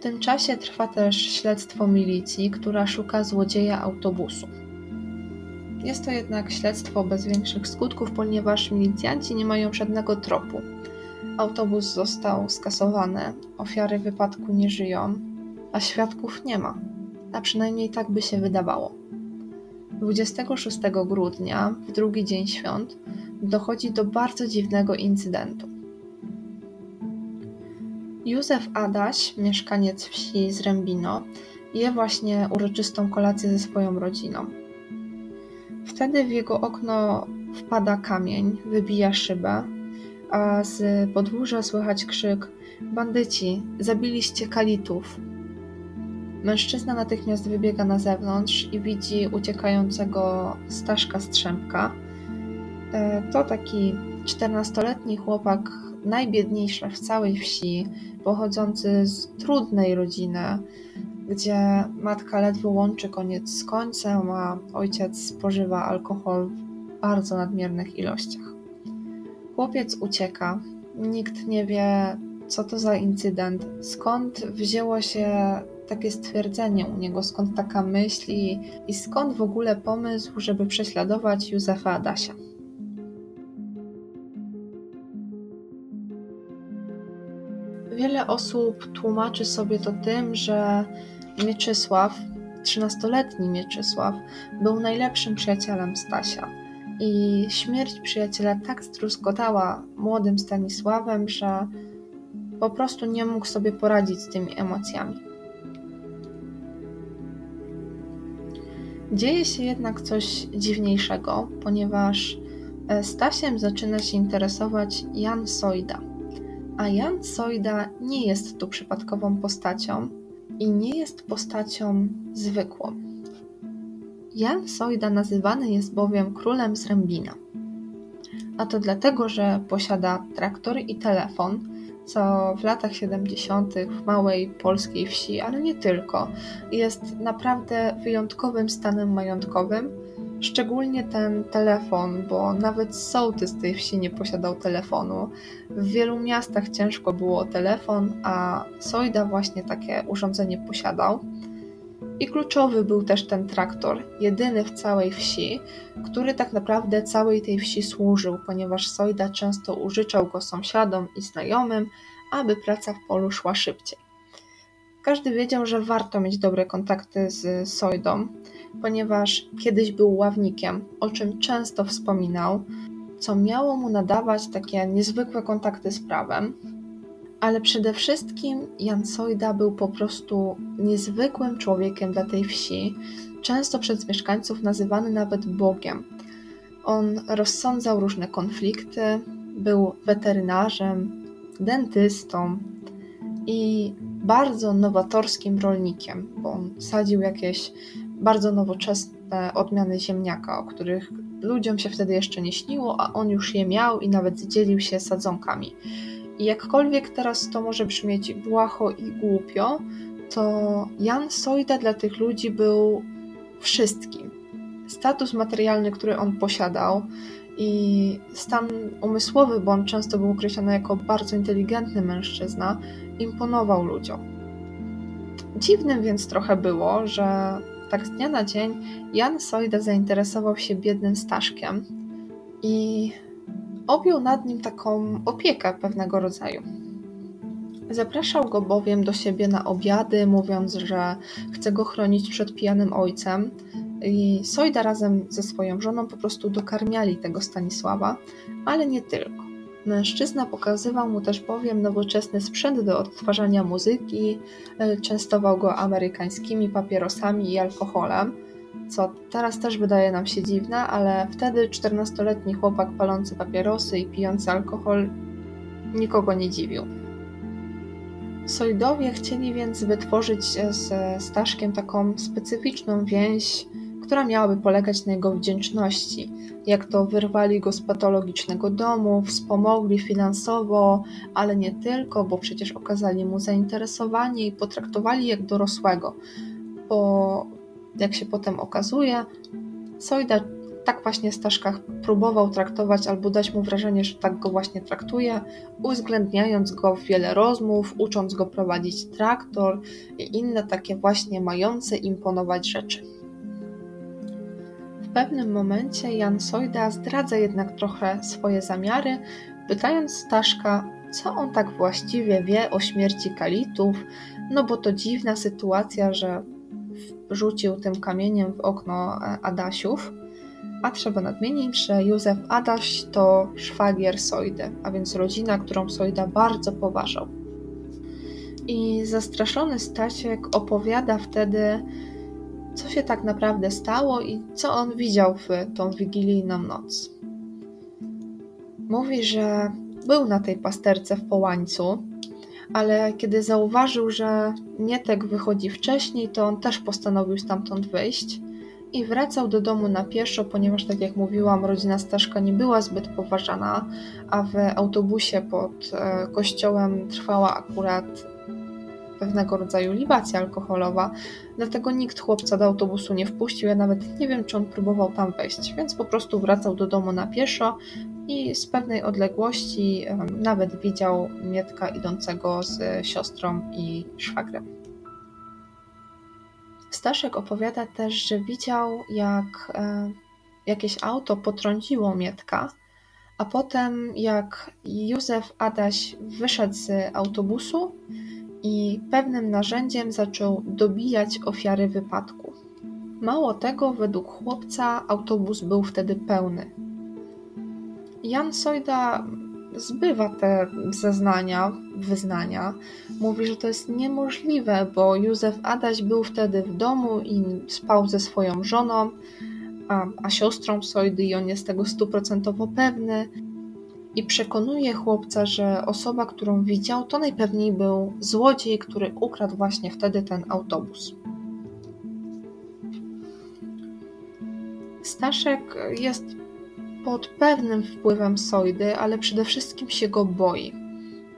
W tym czasie trwa też śledztwo milicji, która szuka złodzieja autobusu. Jest to jednak śledztwo bez większych skutków, ponieważ milicjanci nie mają żadnego tropu. Autobus został skasowany, ofiary wypadku nie żyją, a świadków nie ma. A przynajmniej tak by się wydawało. 26 grudnia, w drugi dzień świąt, dochodzi do bardzo dziwnego incydentu. Józef Adaś, mieszkaniec wsi Zrębino, je właśnie uroczystą kolację ze swoją rodziną. Wtedy w jego okno wpada kamień, wybija szybę, a z podwórza słychać krzyk: Bandyci, zabiliście kalitów. Mężczyzna natychmiast wybiega na zewnątrz i widzi uciekającego Staszka Strzemka. E, to taki 14-letni chłopak, najbiedniejszy w całej wsi, pochodzący z trudnej rodziny, gdzie matka ledwo łączy koniec z końcem, a ojciec spożywa alkohol w bardzo nadmiernych ilościach. Chłopiec ucieka. Nikt nie wie, co to za incydent, skąd wzięło się takie stwierdzenie u niego, skąd taka myśl i, i skąd w ogóle pomysł, żeby prześladować Józefa Adasia. Wiele osób tłumaczy sobie to tym, że Mieczysław, 13-letni Mieczysław, był najlepszym przyjacielem Stasia. I śmierć przyjaciela tak zdruzgotała młodym Stanisławem, że po prostu nie mógł sobie poradzić z tymi emocjami. Dzieje się jednak coś dziwniejszego, ponieważ e, Stasiem zaczyna się interesować Jan Sojda. A Jan Sojda nie jest tu przypadkową postacią i nie jest postacią zwykłą. Jan Sojda nazywany jest bowiem królem Zrębina. A to dlatego, że posiada traktor i telefon, co w latach 70. w małej polskiej wsi, ale nie tylko, jest naprawdę wyjątkowym stanem majątkowym. Szczególnie ten telefon, bo nawet sołtys tej wsi nie posiadał telefonu. W wielu miastach ciężko było telefon, a Sojda właśnie takie urządzenie posiadał. I kluczowy był też ten traktor, jedyny w całej wsi, który tak naprawdę całej tej wsi służył, ponieważ Sojda często użyczał go sąsiadom i znajomym, aby praca w polu szła szybciej. Każdy wiedział, że warto mieć dobre kontakty z Sojdą, ponieważ kiedyś był ławnikiem, o czym często wspominał, co miało mu nadawać takie niezwykłe kontakty z prawem, ale przede wszystkim Jan Sojda był po prostu niezwykłym człowiekiem dla tej wsi, często przez mieszkańców nazywany nawet Bogiem. On rozsądzał różne konflikty, był weterynarzem, dentystą i bardzo nowatorskim rolnikiem, bo on sadził jakieś bardzo nowoczesne odmiany ziemniaka, o których ludziom się wtedy jeszcze nie śniło, a on już je miał i nawet dzielił się sadzonkami. I jakkolwiek teraz to może brzmieć błaho i głupio, to Jan Sojda dla tych ludzi był wszystkim. Status materialny, który on posiadał i stan umysłowy, bo on często był określany jako bardzo inteligentny mężczyzna, imponował ludziom. Dziwnym więc trochę było, że tak z dnia na dzień Jan Sojda zainteresował się biednym Staszkiem i objął nad nim taką opiekę pewnego rodzaju. Zapraszał go bowiem do siebie na obiady, mówiąc, że chce go chronić przed pijanym ojcem. I Sojda razem ze swoją żoną po prostu dokarmiali tego Stanisława, ale nie tylko. Mężczyzna pokazywał mu też bowiem nowoczesny sprzęt do odtwarzania muzyki, częstował go amerykańskimi papierosami i alkoholem, co teraz też wydaje nam się dziwne, ale wtedy 14-letni chłopak palący papierosy i pijący alkohol nikogo nie dziwił. Sojdowie chcieli więc wytworzyć ze Staszkiem taką specyficzną więź, która miałaby polegać na jego wdzięczności. Jak to wyrwali go z patologicznego domu, wspomogli finansowo, ale nie tylko, bo przecież okazali mu zainteresowanie i potraktowali jak dorosłego. Bo jak się potem okazuje, Sojda tak właśnie Staszkach próbował traktować albo dać mu wrażenie, że tak go właśnie traktuje, uwzględniając go w wiele rozmów, ucząc go prowadzić traktor i inne takie właśnie mające imponować rzeczy. W pewnym momencie Jan Sojda zdradza jednak trochę swoje zamiary, pytając Staszka, co on tak właściwie wie o śmierci Kalitów, no bo to dziwna sytuacja, że rzucił tym kamieniem w okno Adasiów, a trzeba nadmienić, że Józef Adaś to szwagier Sojdy, a więc rodzina, którą Sojda bardzo poważał. I zastraszony Stasiek opowiada wtedy, co się tak naprawdę stało i co on widział w tą wigilijną noc. Mówi, że był na tej pasterce w Połańcu, ale kiedy zauważył, że Mietek wychodzi wcześniej, to on też postanowił stamtąd wyjść i wracał do domu na pieszo, ponieważ, tak jak mówiłam, rodzina Staszka nie była zbyt poważana, a w autobusie pod kościołem trwała akurat pewnego rodzaju libacja alkoholowa, dlatego nikt chłopca do autobusu nie wpuścił. Ja nawet nie wiem, czy on próbował tam wejść, więc po prostu wracał do domu na pieszo i z pewnej odległości nawet widział Mietka idącego z siostrą i szwagrem. Staszek opowiada też, że widział, jak e, jakieś auto potrąciło Mietka, a potem jak Józef Adaś wyszedł z autobusu i pewnym narzędziem zaczął dobijać ofiary wypadku. Mało tego, według chłopca autobus był wtedy pełny. Jan Sojda zbywa te zeznania, wyznania. Mówi, że to jest niemożliwe, bo Józef Adaś był wtedy w domu i spał ze swoją żoną, a, a siostrą Sojdy i on jest tego stuprocentowo pewny. I przekonuje chłopca, że osoba, którą widział, to najpewniej był złodziej, który ukradł właśnie wtedy ten autobus. Staszek jest pod pewnym wpływem Sojdy, ale przede wszystkim się go boi.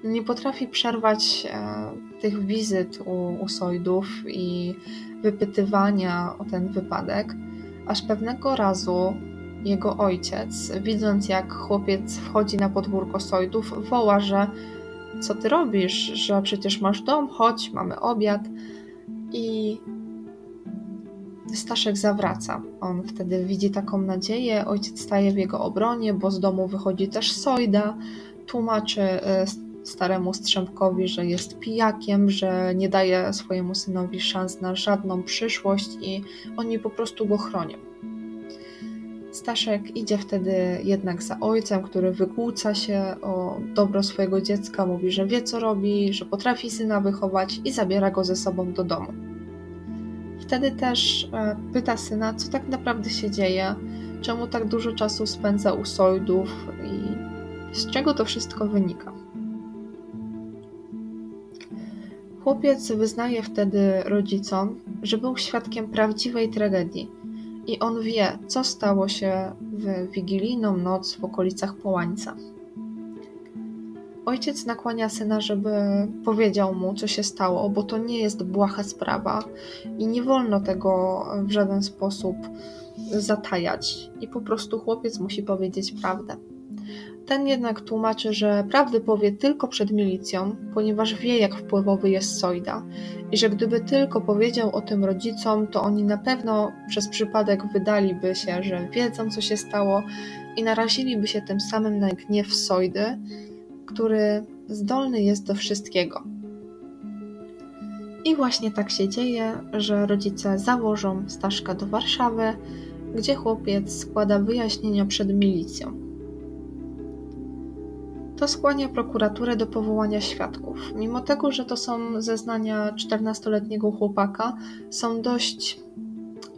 Nie potrafi przerwać e, tych wizyt u, u Sojdów i wypytywania o ten wypadek, aż pewnego razu jego ojciec, widząc jak chłopiec wchodzi na podwórko Sojdów, woła, że co ty robisz, że przecież masz dom, chodź, mamy obiad. I Staszek zawraca. On wtedy widzi taką nadzieję, ojciec staje w jego obronie, bo z domu wychodzi też Sojda, tłumaczy e, staremu Strzępkowi, że jest pijakiem, że nie daje swojemu synowi szans na żadną przyszłość i oni po prostu go chronią. Staszek idzie wtedy jednak za ojcem, który wykłóca się o dobro swojego dziecka, mówi, że wie co robi, że potrafi syna wychować i zabiera go ze sobą do domu. Wtedy też e, pyta syna, co tak naprawdę się dzieje, czemu tak dużo czasu spędza u Sojdów i z czego to wszystko wynika. Chłopiec wyznaje wtedy rodzicom, że był świadkiem prawdziwej tragedii i on wie, co stało się w wigilijną noc w okolicach Połańca. Ojciec nakłania syna, żeby powiedział mu, co się stało, bo to nie jest błaha sprawa i nie wolno tego w żaden sposób zatajać. I po prostu chłopiec musi powiedzieć prawdę. Ten jednak tłumaczy, że prawdę powie tylko przed milicją, ponieważ wie, jak wpływowy jest Sojda i że gdyby tylko powiedział o tym rodzicom, to oni na pewno przez przypadek wydaliby się, że wiedzą, co się stało i naraziliby się tym samym na gniew Sojdy, który zdolny jest do wszystkiego. I właśnie tak się dzieje, że rodzice zawożą Staszka do Warszawy, gdzie chłopiec składa wyjaśnienia przed milicją. To skłania prokuraturę do powołania świadków. Mimo tego, że to są zeznania 14-letniego chłopaka, są dość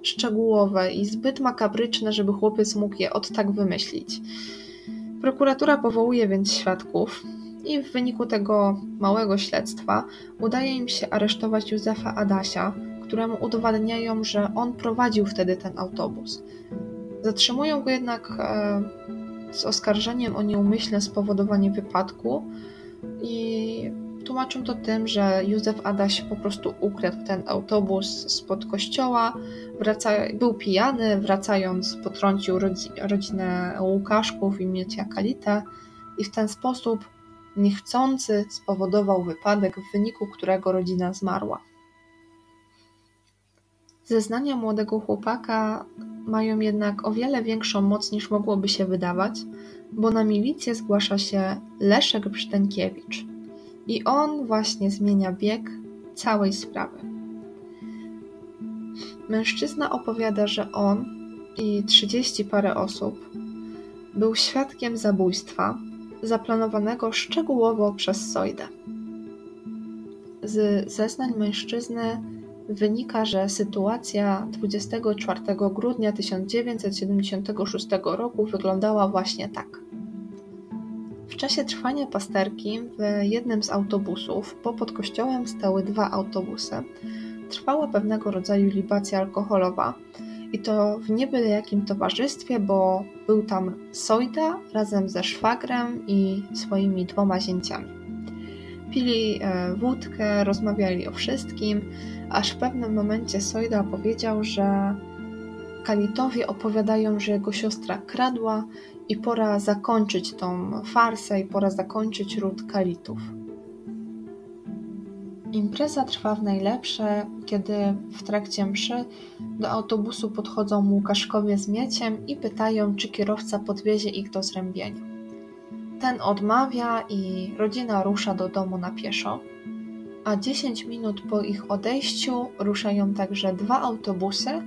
szczegółowe i zbyt makabryczne, żeby chłopiec mógł je od tak wymyślić. Prokuratura powołuje więc świadków i w wyniku tego małego śledztwa udaje im się aresztować Józefa Adasia, któremu udowadniają, że on prowadził wtedy ten autobus. Zatrzymują go jednak e, z oskarżeniem o nieumyślne spowodowanie wypadku i tłumaczą to tym, że Józef Adaś po prostu ukradł ten autobus spod kościoła, wraca, był pijany, wracając potrącił rodzinę Łukaszków i Miecia Kalitę i w ten sposób niechcący spowodował wypadek, w wyniku którego rodzina zmarła. Zeznania młodego chłopaka mają jednak o wiele większą moc niż mogłoby się wydawać, bo na milicję zgłasza się Leszek Brztękiewicz i on właśnie zmienia bieg całej sprawy. Mężczyzna opowiada, że on i trzydzieści parę osób był świadkiem zabójstwa zaplanowanego szczegółowo przez Sojdę. Z zeznań mężczyzny wynika, że sytuacja 24 grudnia 1976 roku wyglądała właśnie tak. W czasie trwania pasterki w jednym z autobusów, bo pod kościołem stały dwa autobusy, trwała pewnego rodzaju libacja alkoholowa i to w niebyle jakim towarzystwie, bo był tam Sojda razem ze szwagrem i swoimi dwoma zięciami. Pili e, wódkę, rozmawiali o wszystkim, aż w pewnym momencie Sojda powiedział, że Kalitowie opowiadają, że jego siostra kradła i pora zakończyć tą farsę i pora zakończyć ród Kalitów. Impreza trwa w najlepsze, kiedy w trakcie mszy do autobusu podchodzą Łukaszkowie z mieciem i pytają, czy kierowca podwiezie ich do zrębienia. Ten odmawia i rodzina rusza do domu na pieszo, a 10 minut po ich odejściu ruszają także dwa autobusy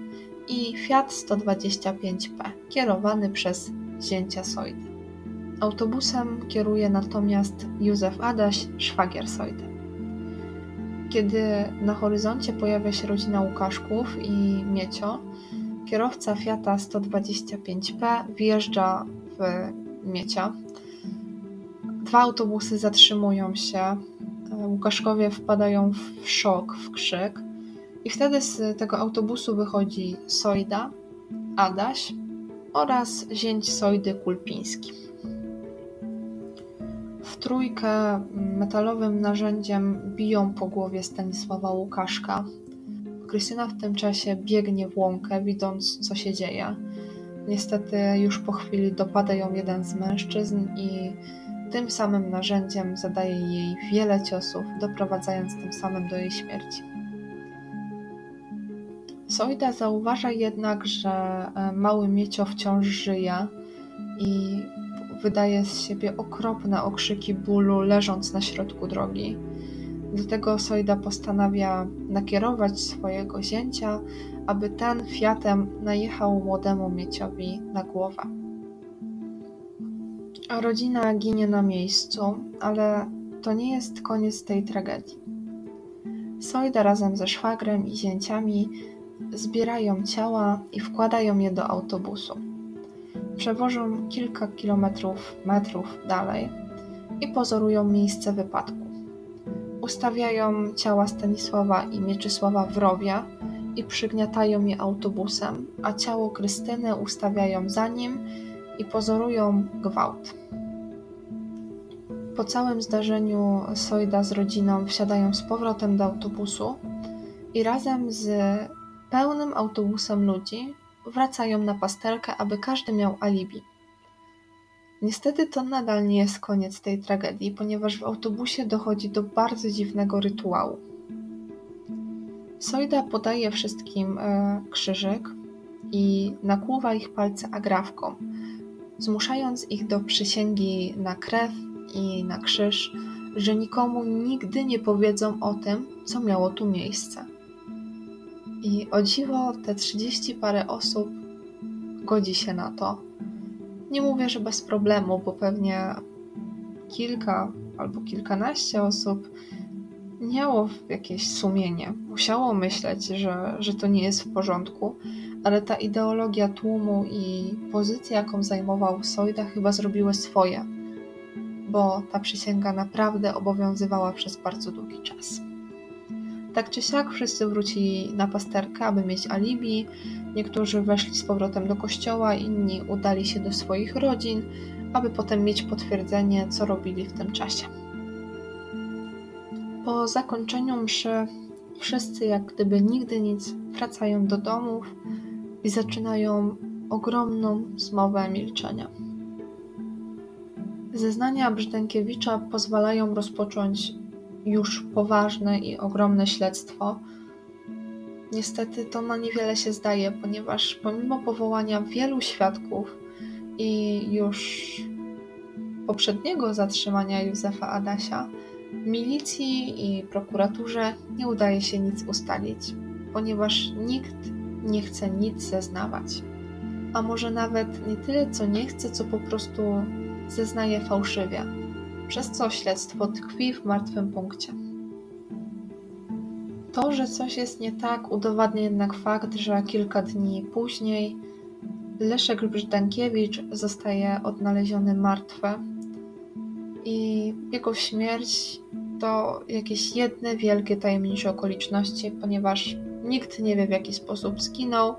i Fiat 125P, kierowany przez zięcia Sojdy. Autobusem kieruje natomiast Józef Adaś, szwagier Sojdy. Kiedy na horyzoncie pojawia się rodzina Łukaszków i Miecio, kierowca Fiata 125P wjeżdża w Miecia. Dwa autobusy zatrzymują się. Łukaszkowie wpadają w szok, w krzyk. I wtedy z tego autobusu wychodzi Sojda, Adaś oraz zięć Sojdy Kulpiński. W trójkę metalowym narzędziem biją po głowie Stanisława Łukaszka. Krystyna w tym czasie biegnie w łąkę, widząc co się dzieje. Niestety już po chwili dopada ją jeden z mężczyzn i tym samym narzędziem zadaje jej wiele ciosów, doprowadzając tym samym do jej śmierci. Sojda zauważa jednak, że e, mały Miecio wciąż żyje i wydaje z siebie okropne okrzyki bólu, leżąc na środku drogi. Dlatego Sojda postanawia nakierować swojego zięcia, aby ten fiatem najechał młodemu Mieciowi na głowę. Rodzina ginie na miejscu, ale to nie jest koniec tej tragedii. Sojda razem ze szwagrem i zięciami zbierają ciała i wkładają je do autobusu. Przewożą kilka kilometrów, metrów dalej i pozorują miejsce wypadku. Ustawiają ciała Stanisława i Mieczysława w rowie i przygniatają je autobusem, a ciało Krystyny ustawiają za nim i pozorują gwałt. Po całym zdarzeniu Sojda z rodziną wsiadają z powrotem do autobusu i razem z pełnym autobusem ludzi wracają na pasterkę, aby każdy miał alibi. Niestety to nadal nie jest koniec tej tragedii, ponieważ w autobusie dochodzi do bardzo dziwnego rytuału. Sojda podaje wszystkim e, krzyżyk i nakłuwa ich palce agrawką, zmuszając ich do przysięgi na krew i na krzyż, że nikomu nigdy nie powiedzą o tym, co miało tu miejsce. I o dziwo te 30 parę osób godzi się na to. Nie mówię, że bez problemu, bo pewnie kilka albo kilkanaście osób miało jakieś sumienie. Musiało myśleć, że, że to nie jest w porządku, ale ta ideologia tłumu i pozycja, jaką zajmował Sojda, chyba zrobiły swoje, bo ta przysięga naprawdę obowiązywała przez bardzo długi czas. Tak czy siak wszyscy wrócili na pasterkę, aby mieć alibi. Niektórzy weszli z powrotem do kościoła, inni udali się do swoich rodzin, aby potem mieć potwierdzenie, co robili w tym czasie. Po zakończeniu mszy wszyscy jak gdyby nigdy nic wracają do domów i zaczynają ogromną zmowę milczenia. Zeznania Brzdękiewicza pozwalają rozpocząć już poważne i ogromne śledztwo. Niestety to na niewiele się zdaje, ponieważ pomimo powołania wielu świadków i już poprzedniego zatrzymania Józefa Adasia, milicji i prokuraturze nie udaje się nic ustalić, ponieważ nikt nie chce nic zeznawać. A może nawet nie tyle, co nie chce, co po prostu zeznaje fałszywie przez co śledztwo tkwi w martwym punkcie. To, że coś jest nie tak, udowadnia jednak fakt, że kilka dni później Leszek Brzdękiewicz zostaje odnaleziony martwy i jego śmierć to jakieś jedne wielkie tajemnicze okoliczności, ponieważ nikt nie wie w jaki sposób zginął,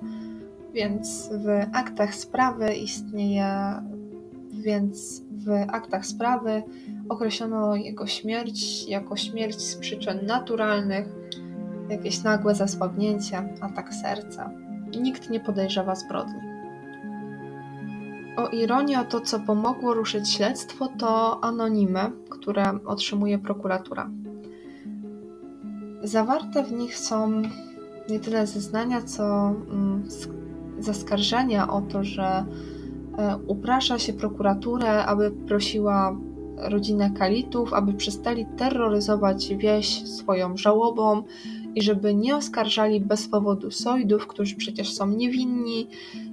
więc w aktach sprawy istnieje więc w aktach sprawy określono jego śmierć jako śmierć z przyczyn naturalnych, jakieś nagłe zasłabnięcie, atak serca. Nikt nie podejrzewa zbrodni. O ironię, to co pomogło ruszyć śledztwo, to anonimy, które otrzymuje prokuratura. Zawarte w nich są nie tyle zeznania, co mm, zaskarżenia o to, że e, uprasza się prokuraturę, aby prosiła rodzinę Kalitów, aby przestali terroryzować wieś swoją żałobą i żeby nie oskarżali bez powodu Sojdów, którzy przecież są niewinni,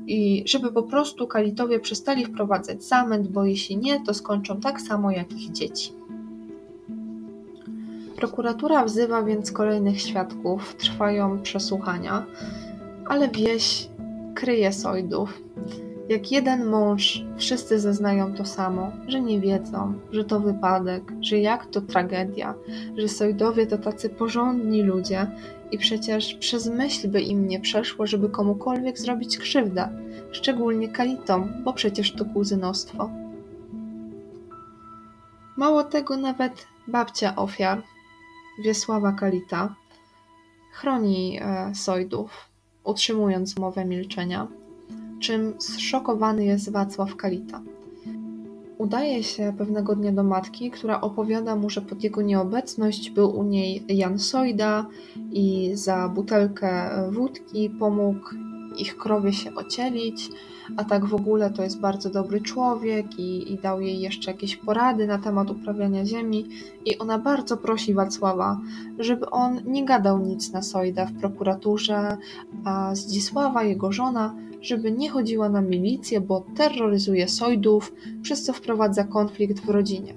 i żeby po prostu Kalitowie przestali wprowadzać zamęt, bo jeśli nie, to skończą tak samo jak ich dzieci. Prokuratura wzywa więc kolejnych świadków, trwają przesłuchania, ale wieś kryje Sojdów. Jak jeden mąż, wszyscy zeznają to samo, że nie wiedzą, że to wypadek, że jak to tragedia, że Sojdowie to tacy porządni ludzie i przecież przez myśl by im nie przeszło, żeby komukolwiek zrobić krzywdę, szczególnie Kalitom, bo przecież to kuzynostwo. Mało tego, nawet babcia ofiar, Wiesława Kalita, chroni e, Sojdów, utrzymując mowę milczenia, czym zszokowany jest Wacław Kalita. Udaje się pewnego dnia do matki, która opowiada mu, że pod jego nieobecność był u niej Jan Sojda i za butelkę wódki pomógł ich krowie się ocielić, a tak w ogóle to jest bardzo dobry człowiek i, i dał jej jeszcze jakieś porady na temat uprawiania ziemi i ona bardzo prosi Wacława, żeby on nie gadał nic na Sojda w prokuraturze, a Zdzisława, jego żona, żeby nie chodziła na milicję, bo terroryzuje Sojdów, przez co wprowadza konflikt w rodzinie.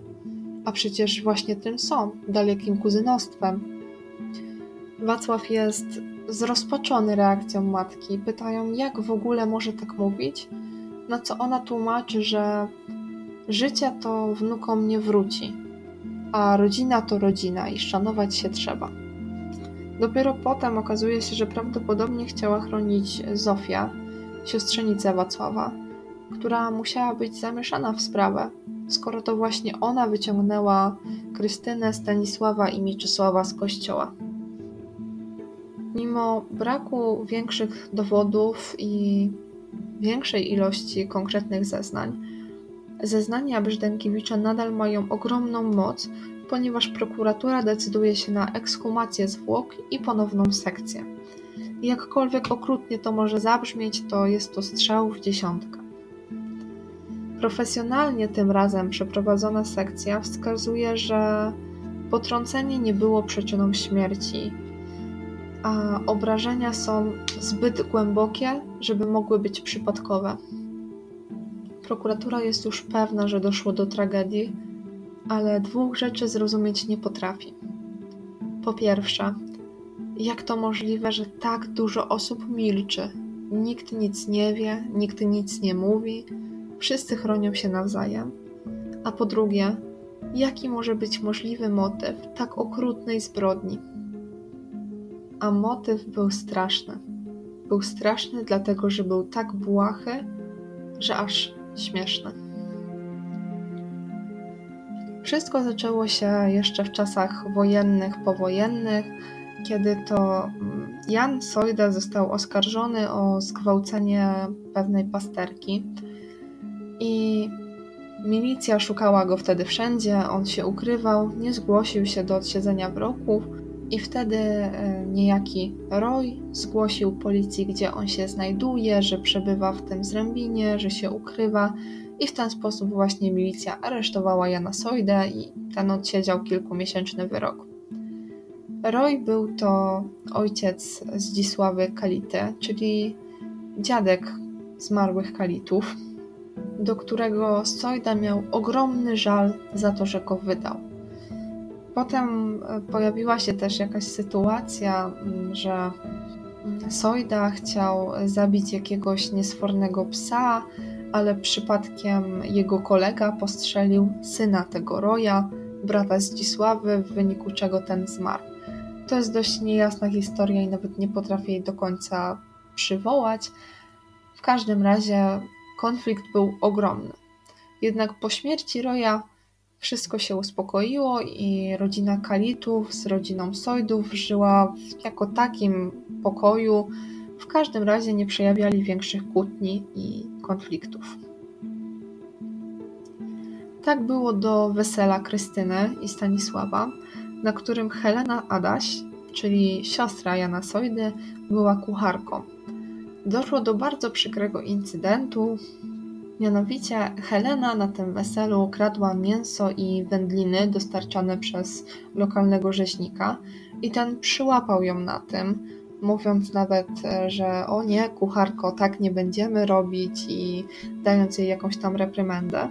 A przecież właśnie tym są, dalekim kuzynostwem. Wacław jest zrozpaczony reakcją matki. Pytają, jak w ogóle może tak mówić? Na co ona tłumaczy, że życie to wnukom nie wróci, a rodzina to rodzina i szanować się trzeba. Dopiero potem okazuje się, że prawdopodobnie chciała chronić Zofia, siostrzenicę Wacława, która musiała być zamieszana w sprawę, skoro to właśnie ona wyciągnęła Krystynę, Stanisława i Mieczysława z kościoła. Mimo braku większych dowodów i większej ilości konkretnych zeznań, zeznania Brzdękiewicza nadal mają ogromną moc, ponieważ prokuratura decyduje się na ekshumację zwłok i ponowną sekcję. Jakkolwiek okrutnie to może zabrzmieć, to jest to strzał w dziesiątkę. Profesjonalnie tym razem przeprowadzona sekcja wskazuje, że potrącenie nie było przyczyną śmierci, a obrażenia są zbyt głębokie, żeby mogły być przypadkowe. Prokuratura jest już pewna, że doszło do tragedii, ale dwóch rzeczy zrozumieć nie potrafi. Po pierwsze, jak to możliwe, że tak dużo osób milczy? Nikt nic nie wie, nikt nic nie mówi, wszyscy chronią się nawzajem. A po drugie, jaki może być możliwy motyw tak okrutnej zbrodni? A motyw był straszny. Był straszny, dlatego że był tak błahy, że aż śmieszny. Wszystko zaczęło się jeszcze w czasach wojennych, powojennych, kiedy to mm, Jan Sojda został oskarżony o zgwałcenie pewnej pasterki i milicja szukała go wtedy wszędzie, on się ukrywał, nie zgłosił się do odsiedzenia wyroków i wtedy e, niejaki Roy zgłosił policji, gdzie on się znajduje, że przebywa w tym zrębinie, że się ukrywa i w ten sposób właśnie milicja aresztowała Jana Sojdę i ten odsiedział kilkumiesięczny wyrok. Roy był to ojciec Zdzisławy Kality, czyli dziadek zmarłych Kalitów, do którego Sojda miał ogromny żal za to, że go wydał. Potem e, pojawiła się też jakaś sytuacja, że Sojda chciał zabić jakiegoś niesfornego psa, ale przypadkiem jego kolega postrzelił syna tego Roja, brata Zdzisławy, w wyniku czego ten zmarł. To jest dość niejasna historia i nawet nie potrafię jej do końca przywołać. W każdym razie konflikt był ogromny. Jednak po śmierci Roya wszystko się uspokoiło i rodzina Kalitów z rodziną Sojdów żyła w jako takim pokoju. W każdym razie nie przejawiali większych kłótni i konfliktów. Tak było do wesela Krystyny i Stanisława, na którym Helena Adaś, czyli siostra Jana Sojdy, była kucharką. Doszło do bardzo przykrego incydentu, mianowicie Helena na tym weselu kradła mięso i wędliny dostarczane przez lokalnego rzeźnika i ten przyłapał ją na tym, mówiąc nawet, że o nie, kucharko, tak nie będziemy robić i dając jej jakąś tam reprymendę.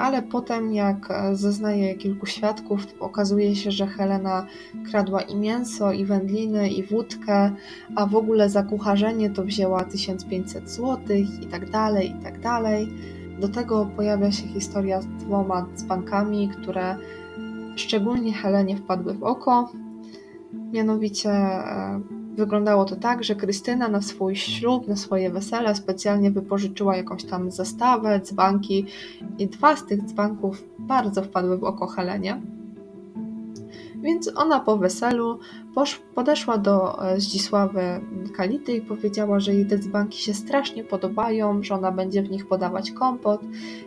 Ale potem, jak e, zeznaje kilku świadków, okazuje się, że Helena kradła i mięso, i wędliny, i wódkę, a w ogóle za kucharzenie to wzięła 1500 zł i tak dalej, i tak dalej. Do tego pojawia się historia z dwoma dzbankami, które szczególnie Helenie wpadły w oko. Mianowicie e, wyglądało to tak, że Krystyna na swój ślub, na swoje wesele specjalnie wypożyczyła jakąś tam zestawę, dzbanki i dwa z tych dzbanków bardzo wpadły w oko Helenie. Więc ona po weselu posz, podeszła do e, Zdzisławy Kality i powiedziała, że jej te dzbanki się strasznie podobają, że ona będzie w nich podawać kompot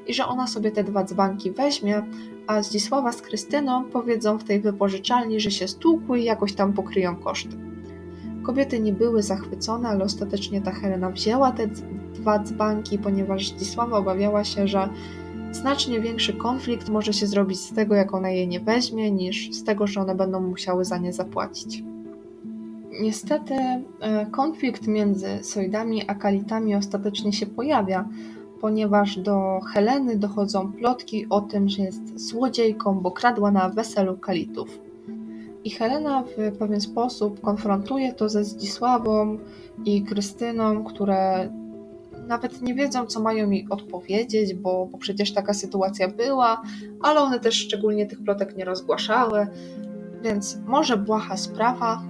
i że ona sobie te dwa dzbanki weźmie, a Zdzisława z Krystyną powiedzą w tej wypożyczalni, że się stłukły i jakoś tam pokryją koszty. Kobiety nie były zachwycone, ale ostatecznie ta Helena wzięła te dwa dzbanki, ponieważ Zdzisława obawiała się, że znacznie większy konflikt może się zrobić z tego, jak ona je nie weźmie, niż z tego, że one będą musiały za nie zapłacić. Niestety e, konflikt między Sojdami a Kalitami ostatecznie się pojawia, ponieważ do Heleny dochodzą plotki o tym, że jest złodziejką, bo kradła na weselu Kalitów. I Helena w pewien sposób konfrontuje to ze Zdzisławą i Krystyną, które nawet nie wiedzą, co mają jej odpowiedzieć, bo, bo przecież taka sytuacja była, ale one też szczególnie tych plotek nie rozgłaszały. Więc może błaha sprawa,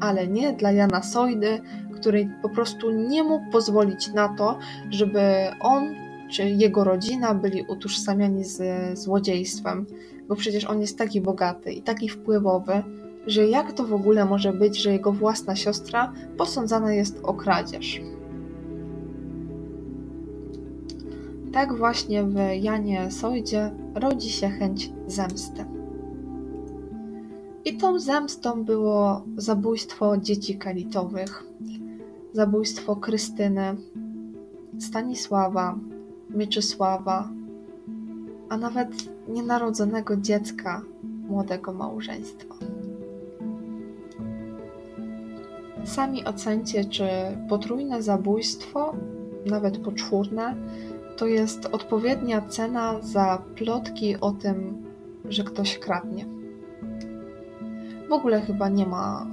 ale nie dla Jana Sojdy, który po prostu nie mógł pozwolić na to, żeby on czy jego rodzina byli utożsamiani z złodziejstwem, bo przecież on jest taki bogaty i taki wpływowy, że jak to w ogóle może być, że jego własna siostra posądzana jest o kradzież. Tak właśnie w Janie Sojdzie rodzi się chęć zemsty. I tą zemstą było zabójstwo dzieci kalitowych, zabójstwo Krystyny, Stanisława, Mieczysława, a nawet nienarodzonego dziecka młodego małżeństwa. Sami ocencie, czy potrójne zabójstwo, nawet poczwórne, to jest odpowiednia cena za plotki o tym, że ktoś kradnie. W ogóle chyba nie ma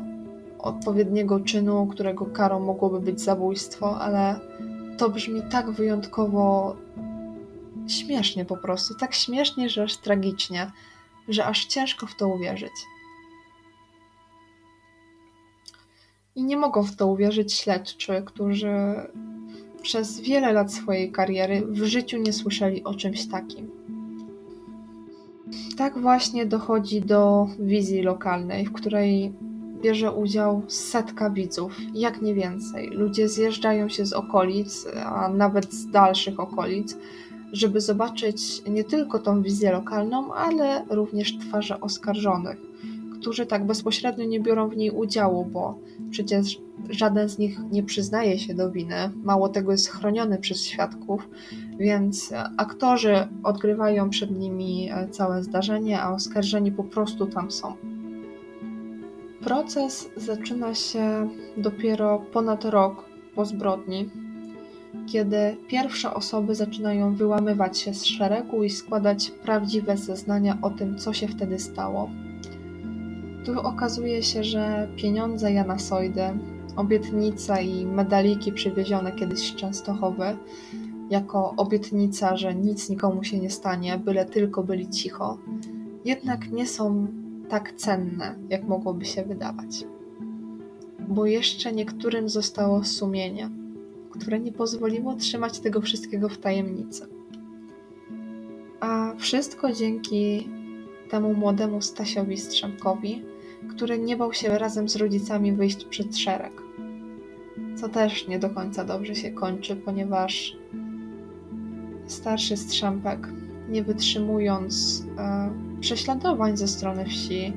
odpowiedniego czynu, którego karą mogłoby być zabójstwo, ale to brzmi tak wyjątkowo śmiesznie po prostu, tak śmiesznie, że aż tragicznie, że aż ciężko w to uwierzyć. I nie mogą w to uwierzyć śledczy, którzy przez wiele lat swojej kariery w życiu nie słyszeli o czymś takim. Tak właśnie dochodzi do wizji lokalnej, w której bierze udział setka widzów, jak nie więcej. Ludzie zjeżdżają się z okolic, a nawet z dalszych okolic, żeby zobaczyć nie tylko tą wizję lokalną, ale również twarze oskarżonych, którzy tak bezpośrednio nie biorą w niej udziału, bo przecież żaden z nich nie przyznaje się do winy, mało tego jest chroniony przez świadków, więc aktorzy odgrywają przed nimi e, całe zdarzenie, a oskarżeni po prostu tam są. Proces zaczyna się dopiero ponad rok po zbrodni, kiedy pierwsze osoby zaczynają wyłamywać się z szeregu i składać prawdziwe zeznania o tym, co się wtedy stało. Tu okazuje się, że pieniądze Jana Sojdy, obietnica i medaliki przywiezione kiedyś z Częstochowy, jako obietnica, że nic nikomu się nie stanie, byle tylko byli cicho, jednak nie są tak cenne, jak mogłoby się wydawać. Bo jeszcze niektórym zostało sumienie, które nie pozwoliło trzymać tego wszystkiego w tajemnicy. A wszystko dzięki temu młodemu Stasiowi Strzemkowi, który nie bał się razem z rodzicami wyjść przed szereg. Co też nie do końca dobrze się kończy, ponieważ starszy Strzępek, nie wytrzymując e, prześladowań ze strony wsi,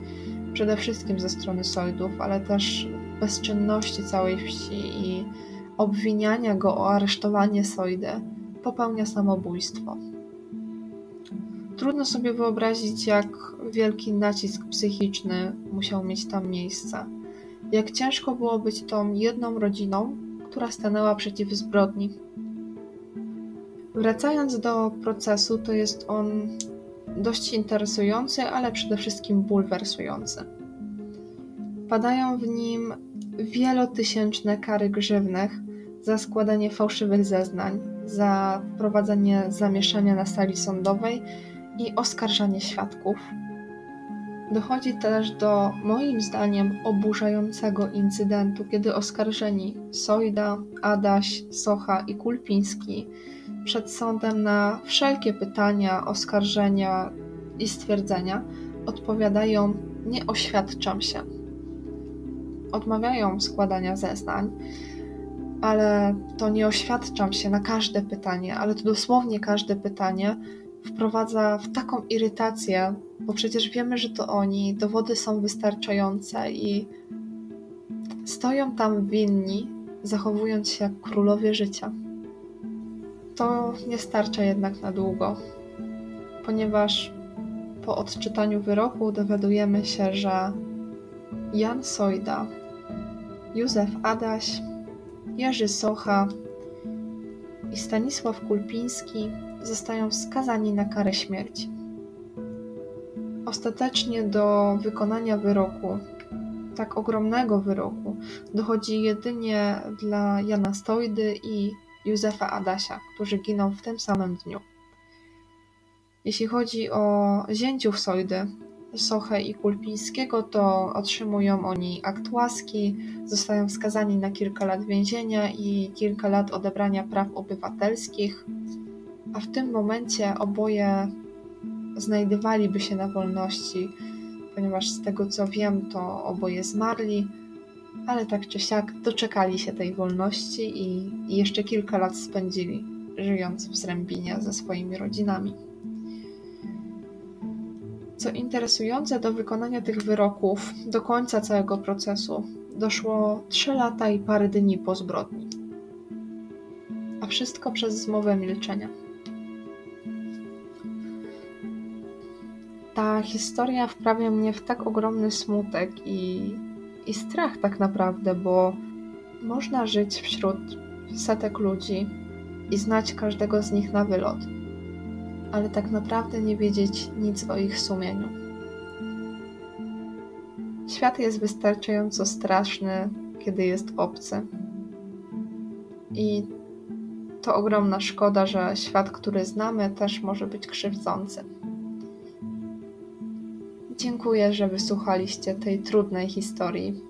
przede wszystkim ze strony Sojdów, ale też bezczynności całej wsi i obwiniania go o aresztowanie Sojdy, popełnia samobójstwo. Trudno sobie wyobrazić, jak wielki nacisk psychiczny musiał mieć tam miejsce. Jak ciężko było być tą jedną rodziną, która stanęła przeciw zbrodni. Wracając do procesu, to jest on dość interesujący, ale przede wszystkim bulwersujący. Padają w nim wielotysięczne kary grzywnych za składanie fałszywych zeznań, za wprowadzenie zamieszania na sali sądowej i oskarżanie świadków. Dochodzi też do, moim zdaniem, oburzającego incydentu, kiedy oskarżeni Sojda, Adaś, Socha i Kulpiński przed sądem na wszelkie pytania, oskarżenia i stwierdzenia odpowiadają: Nie oświadczam się. Odmawiają składania zeznań, ale to nie oświadczam się na każde pytanie, ale to dosłownie każde pytanie wprowadza w taką irytację, bo przecież wiemy, że to oni, dowody są wystarczające i stoją tam winni, zachowując się jak królowie życia. To nie starcza jednak na długo, ponieważ po odczytaniu wyroku dowiadujemy się, że Jan Sojda, Józef Adaś, Jerzy Socha i Stanisław Kulpiński zostają skazani na karę śmierci. Ostatecznie do wykonania wyroku, tak ogromnego wyroku, dochodzi jedynie dla Jana Stojdy i Józefa Adasia, którzy giną w tym samym dniu. Jeśli chodzi o zięciów Sojdy, Sochę i Kulpińskiego, to otrzymują oni akt łaski, zostają skazani na kilka lat więzienia i kilka lat odebrania praw obywatelskich, a w tym momencie oboje znajdowaliby się na wolności, ponieważ z tego co wiem, to oboje zmarli, ale tak czy siak doczekali się tej wolności i, i jeszcze kilka lat spędzili, żyjąc w Zrębinie ze swoimi rodzinami. Co interesujące, do wykonania tych wyroków, do końca całego procesu, doszło 3 lata i parę dni po zbrodni. A wszystko przez zmowę milczenia. Ta historia wprawia mnie w tak ogromny smutek i, i strach, tak naprawdę, bo można żyć wśród setek ludzi i znać każdego z nich na wylot ale tak naprawdę nie wiedzieć nic o ich sumieniu. Świat jest wystarczająco straszny, kiedy jest obcy. I to ogromna szkoda, że świat, który znamy, też może być krzywdzący. Dziękuję, że wysłuchaliście tej trudnej historii.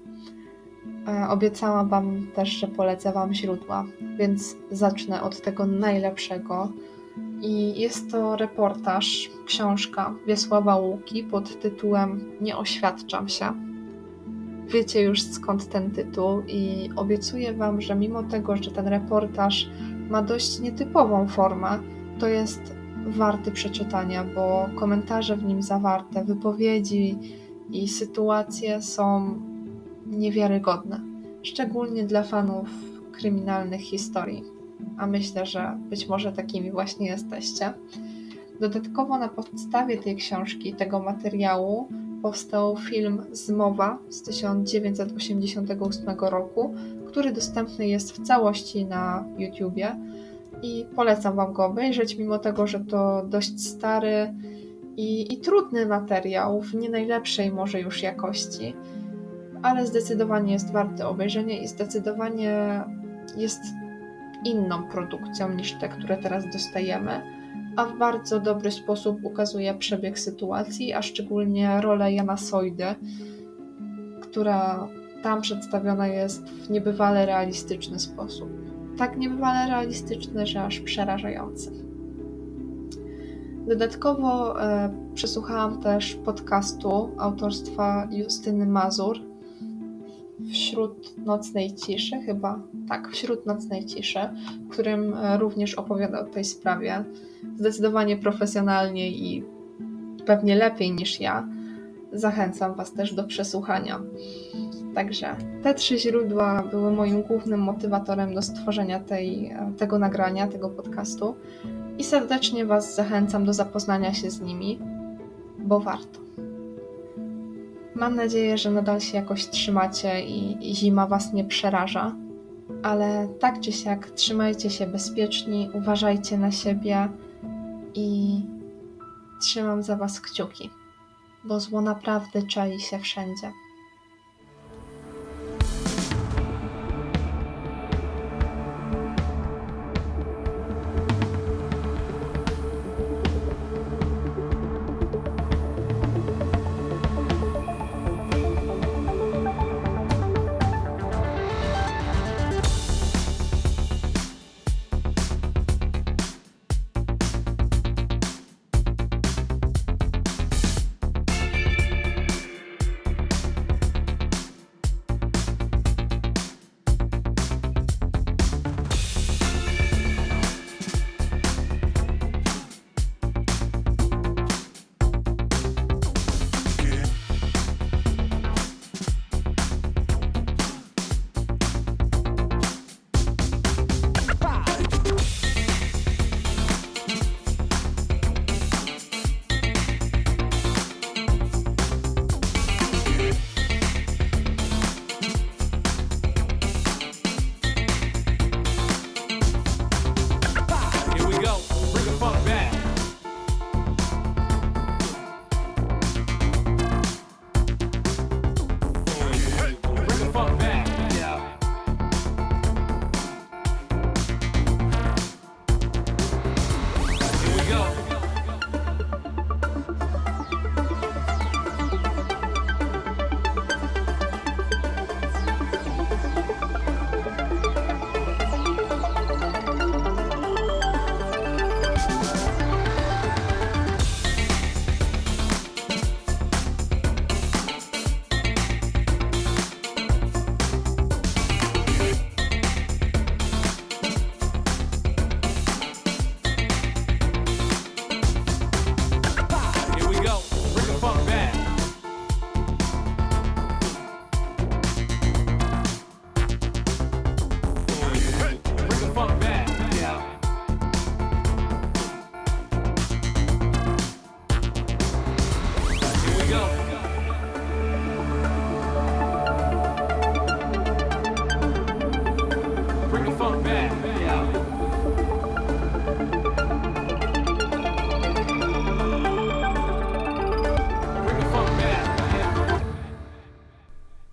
E, obiecałam Wam też, że polecę Wam źródła, więc zacznę od tego najlepszego i jest to reportaż, książka Wiesława Łuki pod tytułem Nie oświadczam się. Wiecie już skąd ten tytuł i obiecuję Wam, że mimo tego, że ten reportaż ma dość nietypową formę, to jest warty przeczytania, bo komentarze w nim zawarte, wypowiedzi i sytuacje są niewiarygodne, szczególnie dla fanów kryminalnych historii a myślę, że być może takimi właśnie jesteście. Dodatkowo na podstawie tej książki, tego materiału, powstał film Zmowa z 1988 roku, który dostępny jest w całości na YouTubie i polecam Wam go obejrzeć, mimo tego, że to dość stary i, i trudny materiał, w nie najlepszej może już jakości, ale zdecydowanie jest warty obejrzenia i zdecydowanie jest inną produkcją niż te, które teraz dostajemy, a w bardzo dobry sposób ukazuje przebieg sytuacji, a szczególnie rolę Jana Sojdy, która tam przedstawiona jest w niebywale realistyczny sposób. Tak niebywale realistyczny, że aż przerażający. Dodatkowo e, przesłuchałam też podcastu autorstwa Justyny Mazur, Wśród nocnej ciszy, chyba tak, wśród nocnej ciszy, w którym e, również opowiada o tej sprawie zdecydowanie profesjonalnie i pewnie lepiej niż ja. Zachęcam Was też do przesłuchania. Także te trzy źródła były moim głównym motywatorem do stworzenia tej, e, tego nagrania, tego podcastu. i serdecznie Was zachęcam do zapoznania się z nimi, bo warto. Mam nadzieję, że nadal się jakoś trzymacie i zima Was nie przeraża, ale tak czy siak trzymajcie się bezpieczni, uważajcie na siebie i trzymam za Was kciuki, bo zło naprawdę czai się wszędzie.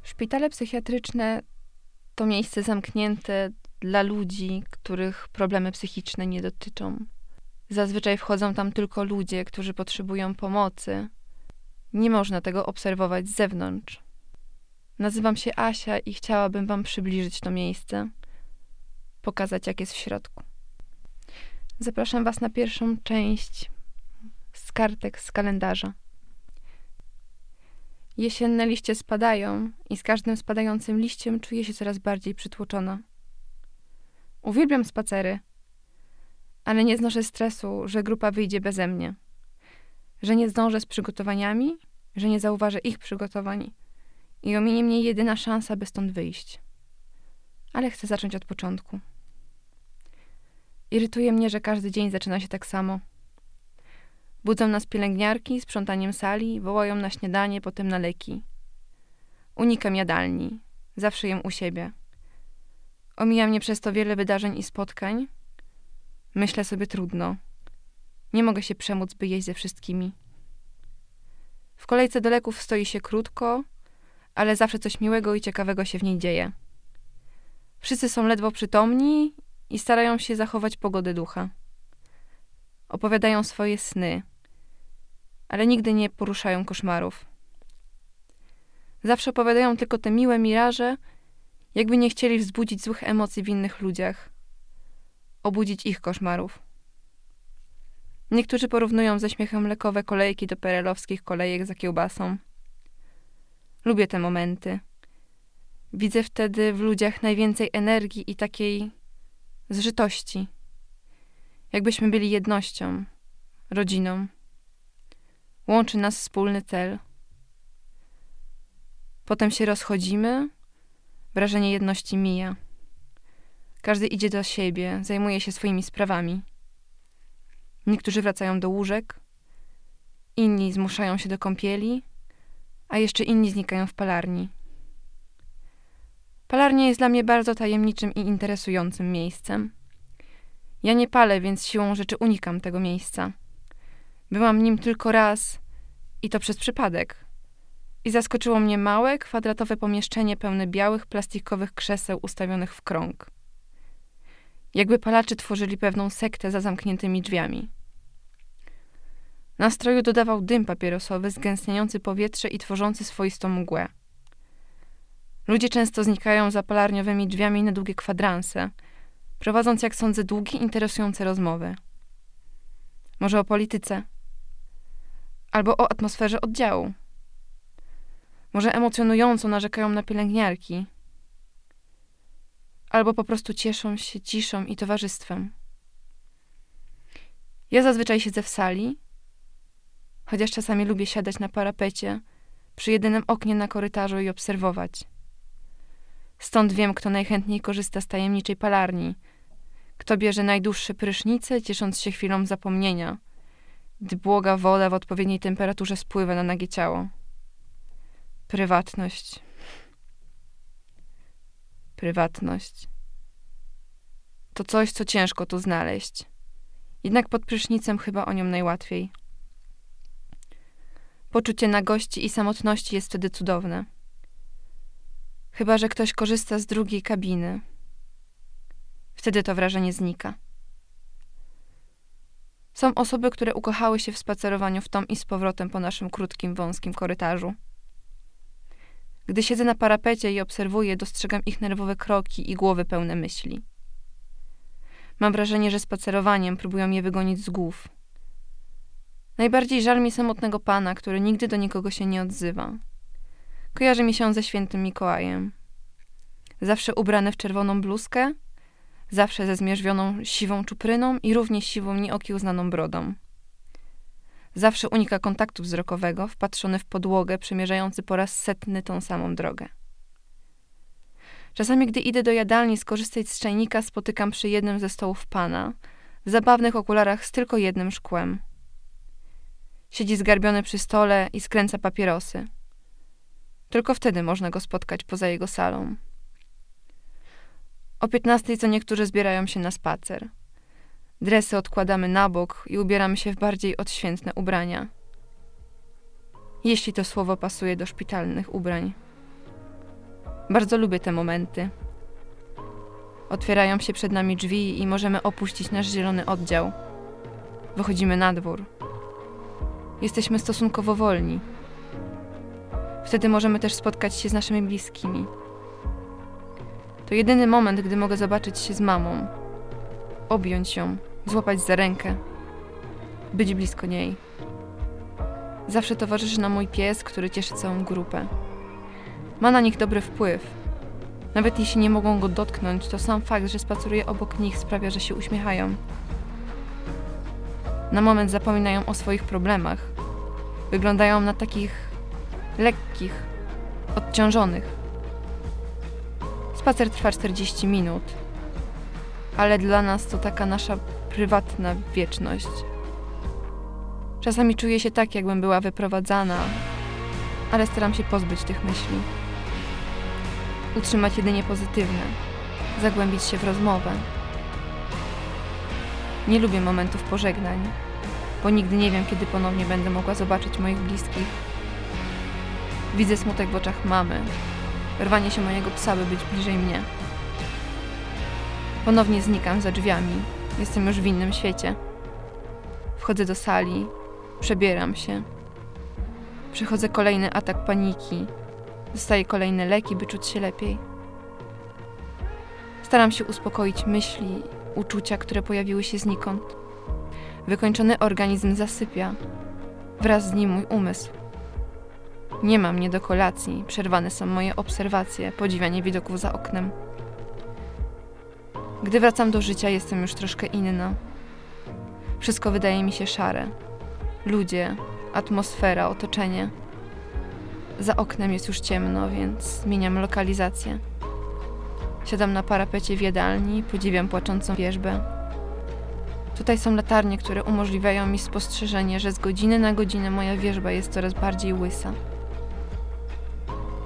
Szpitale psychiatryczne to miejsce zamknięte dla ludzi, których problemy psychiczne nie dotyczą. Zazwyczaj wchodzą tam tylko ludzie, którzy potrzebują pomocy. Nie można tego obserwować z zewnątrz. Nazywam się Asia i chciałabym Wam przybliżyć to miejsce, pokazać, jak jest w środku. Zapraszam Was na pierwszą część z kartek z kalendarza. Jesienne liście spadają i z każdym spadającym liściem czuję się coraz bardziej przytłoczona. Uwielbiam spacery, ale nie znoszę stresu, że grupa wyjdzie beze mnie. Że nie zdążę z przygotowaniami, że nie zauważę ich przygotowań i ominie mnie jedyna szansa, by stąd wyjść. Ale chcę zacząć od początku. Irytuje mnie, że każdy dzień zaczyna się tak samo. Budzą nas pielęgniarki sprzątaniem sali, wołają na śniadanie, potem na leki. Unikam jadalni. Zawsze jem u siebie. Omija mnie przez to wiele wydarzeń i spotkań. Myślę sobie trudno. Nie mogę się przemóc, by jeść ze wszystkimi. W kolejce do leków stoi się krótko, ale zawsze coś miłego i ciekawego się w niej dzieje. Wszyscy są ledwo przytomni i starają się zachować pogodę ducha. Opowiadają swoje sny, ale nigdy nie poruszają koszmarów. Zawsze opowiadają tylko te miłe miraże, jakby nie chcieli wzbudzić złych emocji w innych ludziach, obudzić ich koszmarów. Niektórzy porównują ze śmiechem lekowe kolejki do perelowskich kolejek za kiełbasą. Lubię te momenty. Widzę wtedy w ludziach najwięcej energii i takiej zżytości. Jakbyśmy byli jednością, rodziną. Łączy nas wspólny cel. Potem się rozchodzimy, wrażenie jedności mija. Każdy idzie do siebie, zajmuje się swoimi sprawami. Niektórzy wracają do łóżek, inni zmuszają się do kąpieli, a jeszcze inni znikają w palarni. Palarnia jest dla mnie bardzo tajemniczym i interesującym miejscem. Ja nie palę, więc siłą rzeczy unikam tego miejsca. Byłam nim tylko raz i to przez przypadek. I zaskoczyło mnie małe, kwadratowe pomieszczenie pełne białych, plastikowych krzeseł ustawionych w krąg. Jakby palacze tworzyli pewną sektę za zamkniętymi drzwiami. Nastroju dodawał dym papierosowy, zgęstniający powietrze i tworzący swoistą mgłę. Ludzie często znikają za palarniowymi drzwiami na długie kwadranse, prowadząc, jak sądzę, długie, interesujące rozmowy. Może o polityce, albo o atmosferze oddziału. Może emocjonująco narzekają na pielęgniarki, albo po prostu cieszą się ciszą i towarzystwem. Ja zazwyczaj siedzę w sali, chociaż czasami lubię siadać na parapecie przy jedynym oknie na korytarzu i obserwować. Stąd wiem, kto najchętniej korzysta z tajemniczej palarni, kto bierze najdłuższe prysznice, ciesząc się chwilą zapomnienia, gdy błoga woda w odpowiedniej temperaturze spływa na nagie ciało. Prywatność. Prywatność. To coś, co ciężko tu znaleźć. Jednak pod prysznicem chyba o nią najłatwiej. Poczucie nagości i samotności jest wtedy cudowne. Chyba, że ktoś korzysta z drugiej kabiny. Wtedy to wrażenie znika. Są osoby, które ukochały się w spacerowaniu w tom i z powrotem po naszym krótkim, wąskim korytarzu. Gdy siedzę na parapecie i obserwuję, dostrzegam ich nerwowe kroki i głowy pełne myśli. Mam wrażenie, że spacerowaniem próbują je wygonić z głów. Najbardziej żal mi samotnego pana, który nigdy do nikogo się nie odzywa. Kojarzy mi się on ze świętym Mikołajem. Zawsze ubrany w czerwoną bluzkę, zawsze ze zmierzwioną siwą czupryną i równie siwą nieokiełznaną brodą. Zawsze unika kontaktu wzrokowego, wpatrzony w podłogę, przemierzający po raz setny tą samą drogę. Czasami, gdy idę do jadalni skorzystać z czajnika, spotykam przy jednym ze stołów pana, w zabawnych okularach z tylko jednym szkłem. Siedzi zgarbiony przy stole i skręca papierosy. Tylko wtedy można go spotkać poza jego salą. O piętnastej co niektórzy zbierają się na spacer. Dresy odkładamy na bok i ubieramy się w bardziej odświętne ubrania. Jeśli to słowo pasuje do szpitalnych ubrań. Bardzo lubię te momenty. Otwierają się przed nami drzwi i możemy opuścić nasz zielony oddział. Wychodzimy na dwór. Jesteśmy stosunkowo wolni. Wtedy możemy też spotkać się z naszymi bliskimi. To jedyny moment, gdy mogę zobaczyć się z mamą, objąć ją, złapać za rękę, być blisko niej. Zawsze towarzyszy nam mój pies, który cieszy całą grupę. Ma na nich dobry wpływ. Nawet jeśli nie mogą go dotknąć, to sam fakt, że spaceruje obok nich sprawia, że się uśmiechają. Na moment zapominają o swoich problemach. Wyglądają na takich lekkich, odciążonych. Spacer trwa 40 minut, ale dla nas to taka nasza prywatna wieczność. Czasami czuję się tak, jakbym była wyprowadzana, ale staram się pozbyć tych myśli. Utrzymać jedynie pozytywne, zagłębić się w rozmowę. Nie lubię momentów pożegnań, bo nigdy nie wiem, kiedy ponownie będę mogła zobaczyć moich bliskich. Widzę smutek w oczach mamy, rwanie się mojego psa, by być bliżej mnie. Ponownie znikam za drzwiami. Jestem już w innym świecie. Wchodzę do sali, przebieram się. Przechodzę kolejny atak paniki. Dostaję kolejne leki, by czuć się lepiej. Staram się uspokoić myśli, uczucia, które pojawiły się znikąd. Wykończony organizm zasypia. Wraz z nim mój umysł. Nie mam mnie do kolacji, przerwane są moje obserwacje, podziwianie widoków za oknem. Gdy wracam do życia, jestem już troszkę inna. Wszystko wydaje mi się szare. Ludzie, atmosfera, otoczenie. Za oknem jest już ciemno, więc zmieniam lokalizację. Siadam na parapecie w jadalni, podziwiam płaczącą wierzbę. Tutaj są latarnie, które umożliwiają mi spostrzeżenie, że z godziny na godzinę moja wierzba jest coraz bardziej łysa.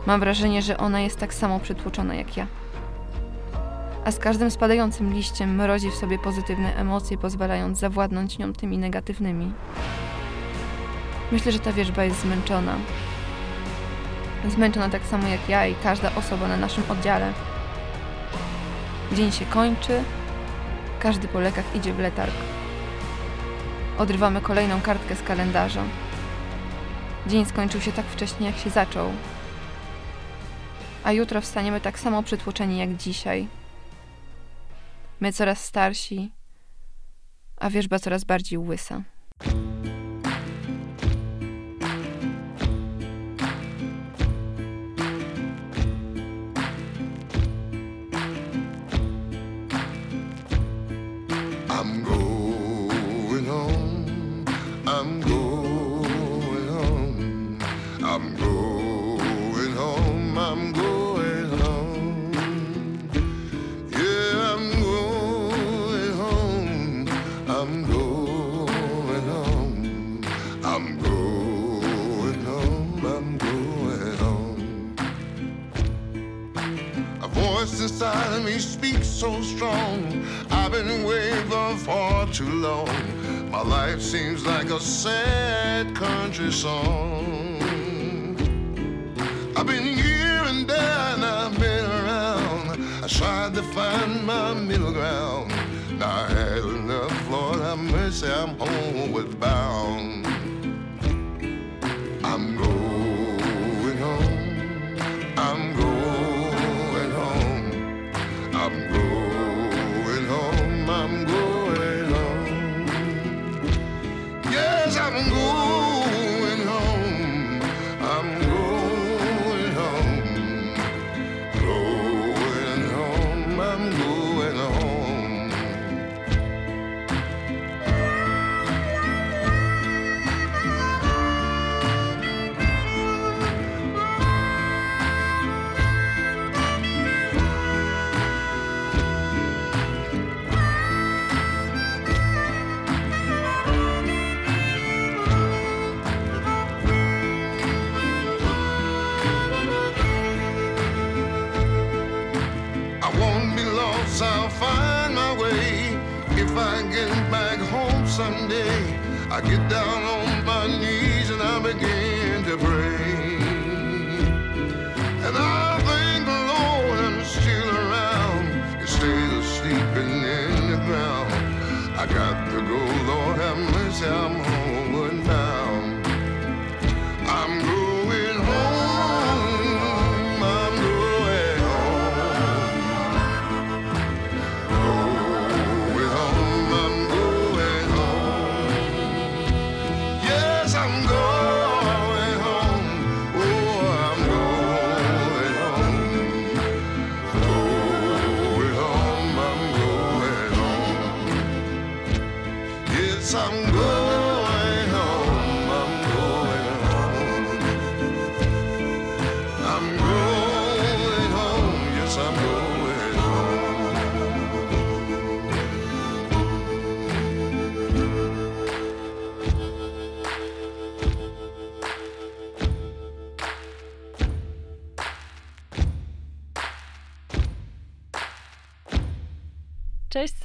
Mam wrażenie, że ona jest tak samo przytłoczona jak ja. A z każdym spadającym liściem mrozi w sobie pozytywne emocje, pozwalając zawładnąć nią tymi negatywnymi. Myślę, że ta wierzba jest zmęczona. Zmęczona tak samo jak ja i każda osoba na naszym oddziale. Dzień się kończy, każdy po lekach idzie w letarg. Odrywamy kolejną kartkę z kalendarza. Dzień skończył się tak wcześnie, jak się zaczął. A jutro wstaniemy tak samo przytłoczeni jak dzisiaj. My coraz starsi, a wierzba coraz bardziej łysa. Sad country song.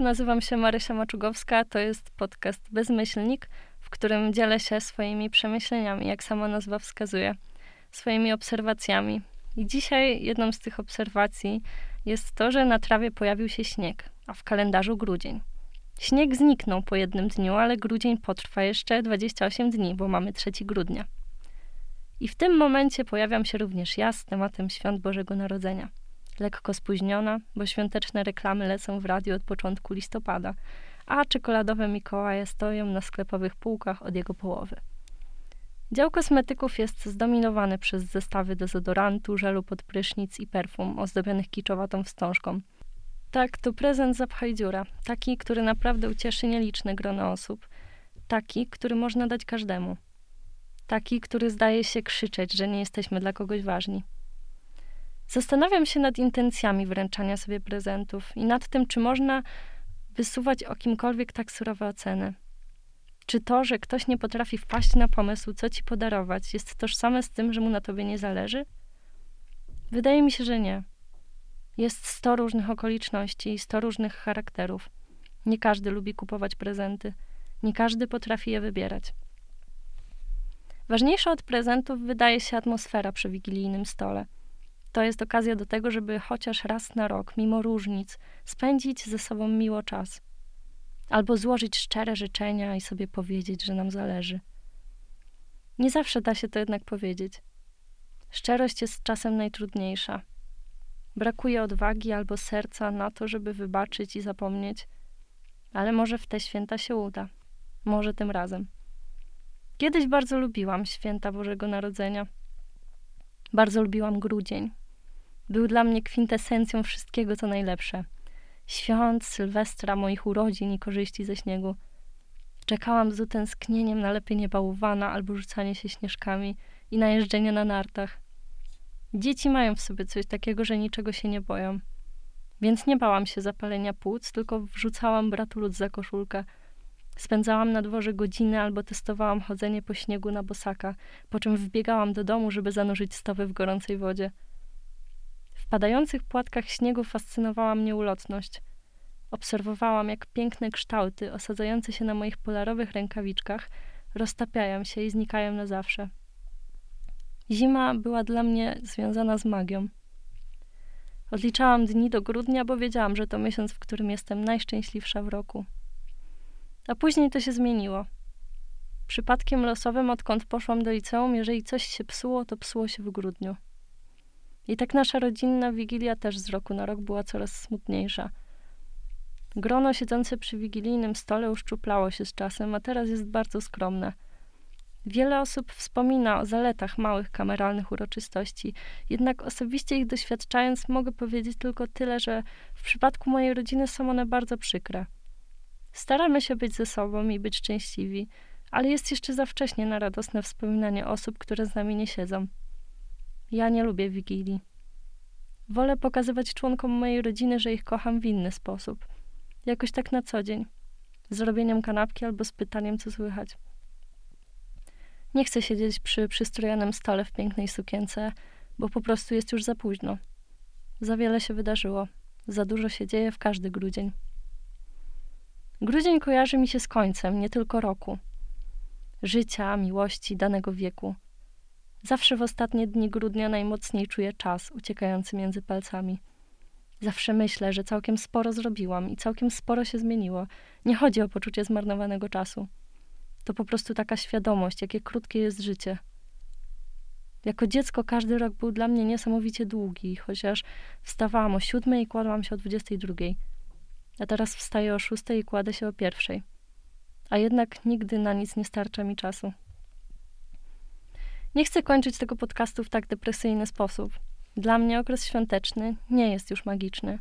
Nazywam się Marysia Maczugowska. To jest podcast Bezmyślnik, w którym dzielę się swoimi przemyśleniami, jak sama nazwa wskazuje, swoimi obserwacjami. I dzisiaj jedną z tych obserwacji jest to, że na trawie pojawił się śnieg, a w kalendarzu grudzień. Śnieg zniknął po jednym dniu, ale grudzień potrwa jeszcze 28 dni, bo mamy 3 grudnia. I w tym momencie pojawiam się również ja z tematem świąt Bożego Narodzenia lekko spóźniona, bo świąteczne reklamy lecą w radio od początku listopada, a czekoladowe Mikołaje stoją na sklepowych półkach od jego połowy. Dział kosmetyków jest zdominowany przez zestawy dezodorantu, żelu pod prysznic i perfum ozdobionych kiczowatą wstążką. Tak, to prezent zapchaj dziura, taki, który naprawdę ucieszy nieliczne grono osób, taki, który można dać każdemu, taki, który zdaje się krzyczeć, że nie jesteśmy dla kogoś ważni. Zastanawiam się nad intencjami wręczania sobie prezentów i nad tym, czy można wysuwać o kimkolwiek tak surowe oceny? Czy to, że ktoś nie potrafi wpaść na pomysł, co ci podarować, jest tożsame z tym, że mu na tobie nie zależy? Wydaje mi się, że nie. Jest sto różnych okoliczności i sto różnych charakterów. Nie każdy lubi kupować prezenty, nie każdy potrafi je wybierać. Ważniejsza od prezentów wydaje się atmosfera przy wigilijnym stole. To jest okazja do tego, żeby chociaż raz na rok, mimo różnic, spędzić ze sobą miło czas. Albo złożyć szczere życzenia i sobie powiedzieć, że nam zależy. Nie zawsze da się to jednak powiedzieć. Szczerość jest czasem najtrudniejsza. Brakuje odwagi albo serca na to, żeby wybaczyć i zapomnieć, ale może w te święta się uda. Może tym razem. Kiedyś bardzo lubiłam święta Bożego Narodzenia. Bardzo lubiłam grudzień. Był dla mnie kwintesencją wszystkiego, co najlepsze. Świąt, Sylwestra, moich urodzin i korzyści ze śniegu. Czekałam z utęsknieniem na lepienie bałwana albo rzucanie się śnieżkami i na jeżdżenie na nartach. Dzieci mają w sobie coś takiego, że niczego się nie boją. Więc nie bałam się zapalenia płuc, tylko wrzucałam bratu lód za koszulkę. Spędzałam na dworze godziny albo testowałam chodzenie po śniegu na bosaka, po czym wbiegałam do domu, żeby zanurzyć stopy w gorącej wodzie. W padających płatkach śniegu fascynowała mnie ulotność. Obserwowałam, jak piękne kształty osadzające się na moich polarowych rękawiczkach roztapiają się i znikają na zawsze. Zima była dla mnie związana z magią. Odliczałam dni do grudnia, bo wiedziałam, że to miesiąc, w którym jestem najszczęśliwsza w roku. A później to się zmieniło. Przypadkiem losowym, odkąd poszłam do liceum, jeżeli coś się psuło, to psuło się w grudniu. I tak nasza rodzinna wigilia też z roku na rok była coraz smutniejsza. Grono siedzące przy wigilijnym stole uszczuplało się z czasem, a teraz jest bardzo skromne. Wiele osób wspomina o zaletach małych kameralnych uroczystości, jednak osobiście ich doświadczając mogę powiedzieć tylko tyle, że w przypadku mojej rodziny są one bardzo przykre. Staramy się być ze sobą i być szczęśliwi, ale jest jeszcze za wcześnie na radosne wspominanie osób, które z nami nie siedzą. Ja nie lubię wigilii. Wolę pokazywać członkom mojej rodziny, że ich kocham w inny sposób. Jakoś tak na co dzień. Z robieniem kanapki albo z pytaniem, co słychać. Nie chcę siedzieć przy przystrojonym stole w pięknej sukience, bo po prostu jest już za późno. Za wiele się wydarzyło. Za dużo się dzieje w każdy grudzień. Grudzień kojarzy mi się z końcem, nie tylko roku. Życia, miłości, danego wieku. Zawsze w ostatnie dni grudnia najmocniej czuję czas uciekający między palcami. Zawsze myślę, że całkiem sporo zrobiłam i całkiem sporo się zmieniło. Nie chodzi o poczucie zmarnowanego czasu. To po prostu taka świadomość, jakie krótkie jest życie. Jako dziecko każdy rok był dla mnie niesamowicie długi, chociaż wstawałam o siódmej i kładłam się o dwudziestej drugiej. A teraz wstaję o szóstej i kładę się o pierwszej. A jednak nigdy na nic nie starcza mi czasu. Nie chcę kończyć tego podcastu w tak depresyjny sposób. Dla mnie okres świąteczny nie jest już magiczny,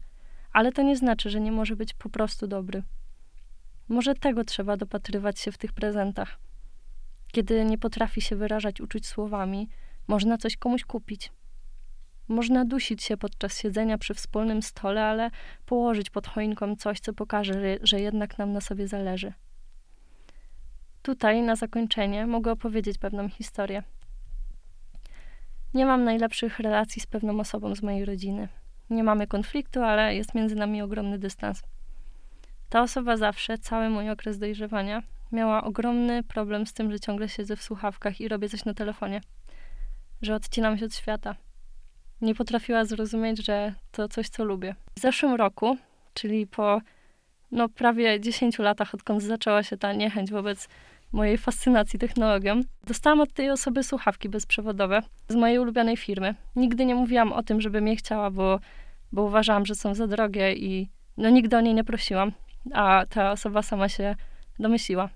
ale to nie znaczy, że nie może być po prostu dobry. Może tego trzeba dopatrywać się w tych prezentach. Kiedy nie potrafi się wyrażać uczuć słowami, można coś komuś kupić. Można dusić się podczas siedzenia przy wspólnym stole, ale położyć pod choinką coś, co pokaże, że jednak nam na sobie zależy. Tutaj, na zakończenie, mogę opowiedzieć pewną historię. Nie mam najlepszych relacji z pewną osobą z mojej rodziny. Nie mamy konfliktu, ale jest między nami ogromny dystans. Ta osoba zawsze, cały mój okres dojrzewania, miała ogromny problem z tym, że ciągle siedzę w słuchawkach i robię coś na telefonie. Że odcinam się od świata. Nie potrafiła zrozumieć, że to coś, co lubię. W zeszłym roku, czyli po no, prawie 10 latach, odkąd zaczęła się ta niechęć wobec mojej fascynacji technologią, dostałam od tej osoby słuchawki bezprzewodowe z mojej ulubionej firmy. Nigdy nie mówiłam o tym, żeby mnie chciała, bo, bo uważałam, że są za drogie i no, nigdy o niej nie prosiłam, a ta osoba sama się domyśliła.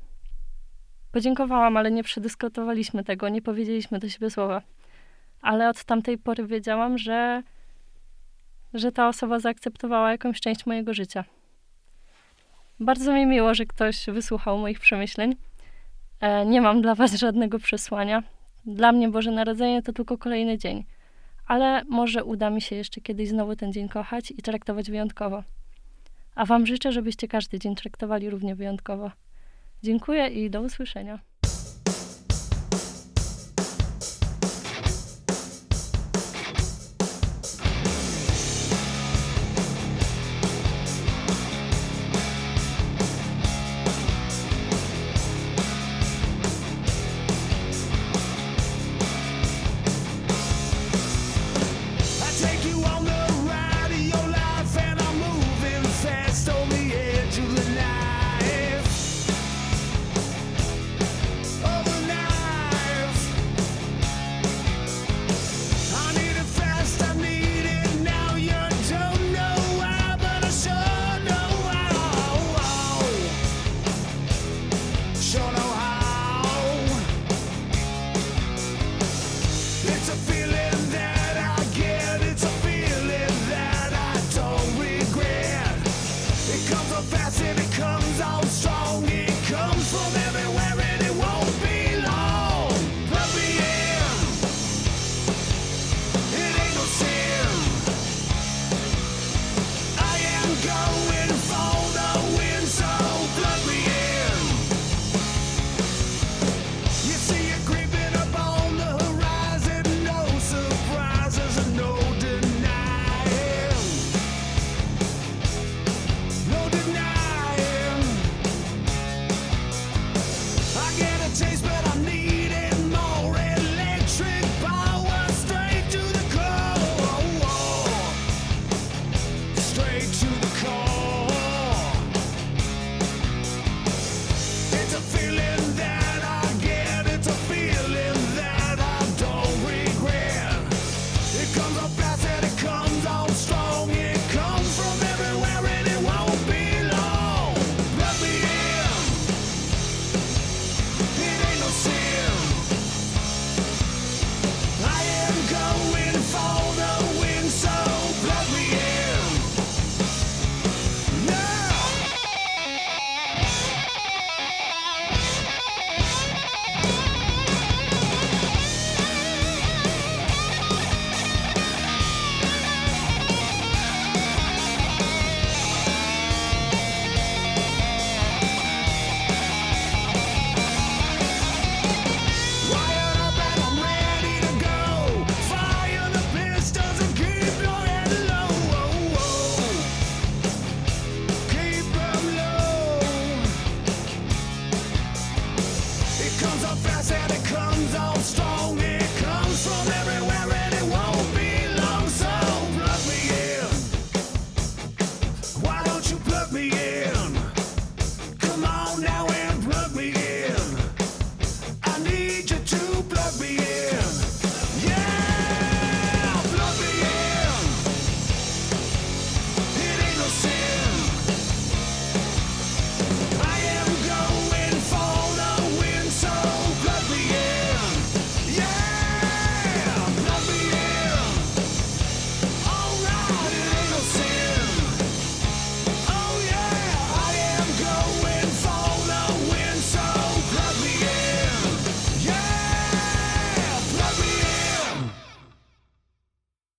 Podziękowałam, ale nie przedyskutowaliśmy tego, nie powiedzieliśmy do siebie słowa. Ale od tamtej pory wiedziałam, że, że ta osoba zaakceptowała jakąś część mojego życia. Bardzo mi miło, że ktoś wysłuchał moich przemyśleń. E, nie mam dla Was żadnego przesłania. Dla mnie Boże Narodzenie to tylko kolejny dzień, ale może uda mi się jeszcze kiedyś znowu ten dzień kochać i traktować wyjątkowo. A Wam życzę, żebyście każdy dzień traktowali równie wyjątkowo. Dziękuję i do usłyszenia.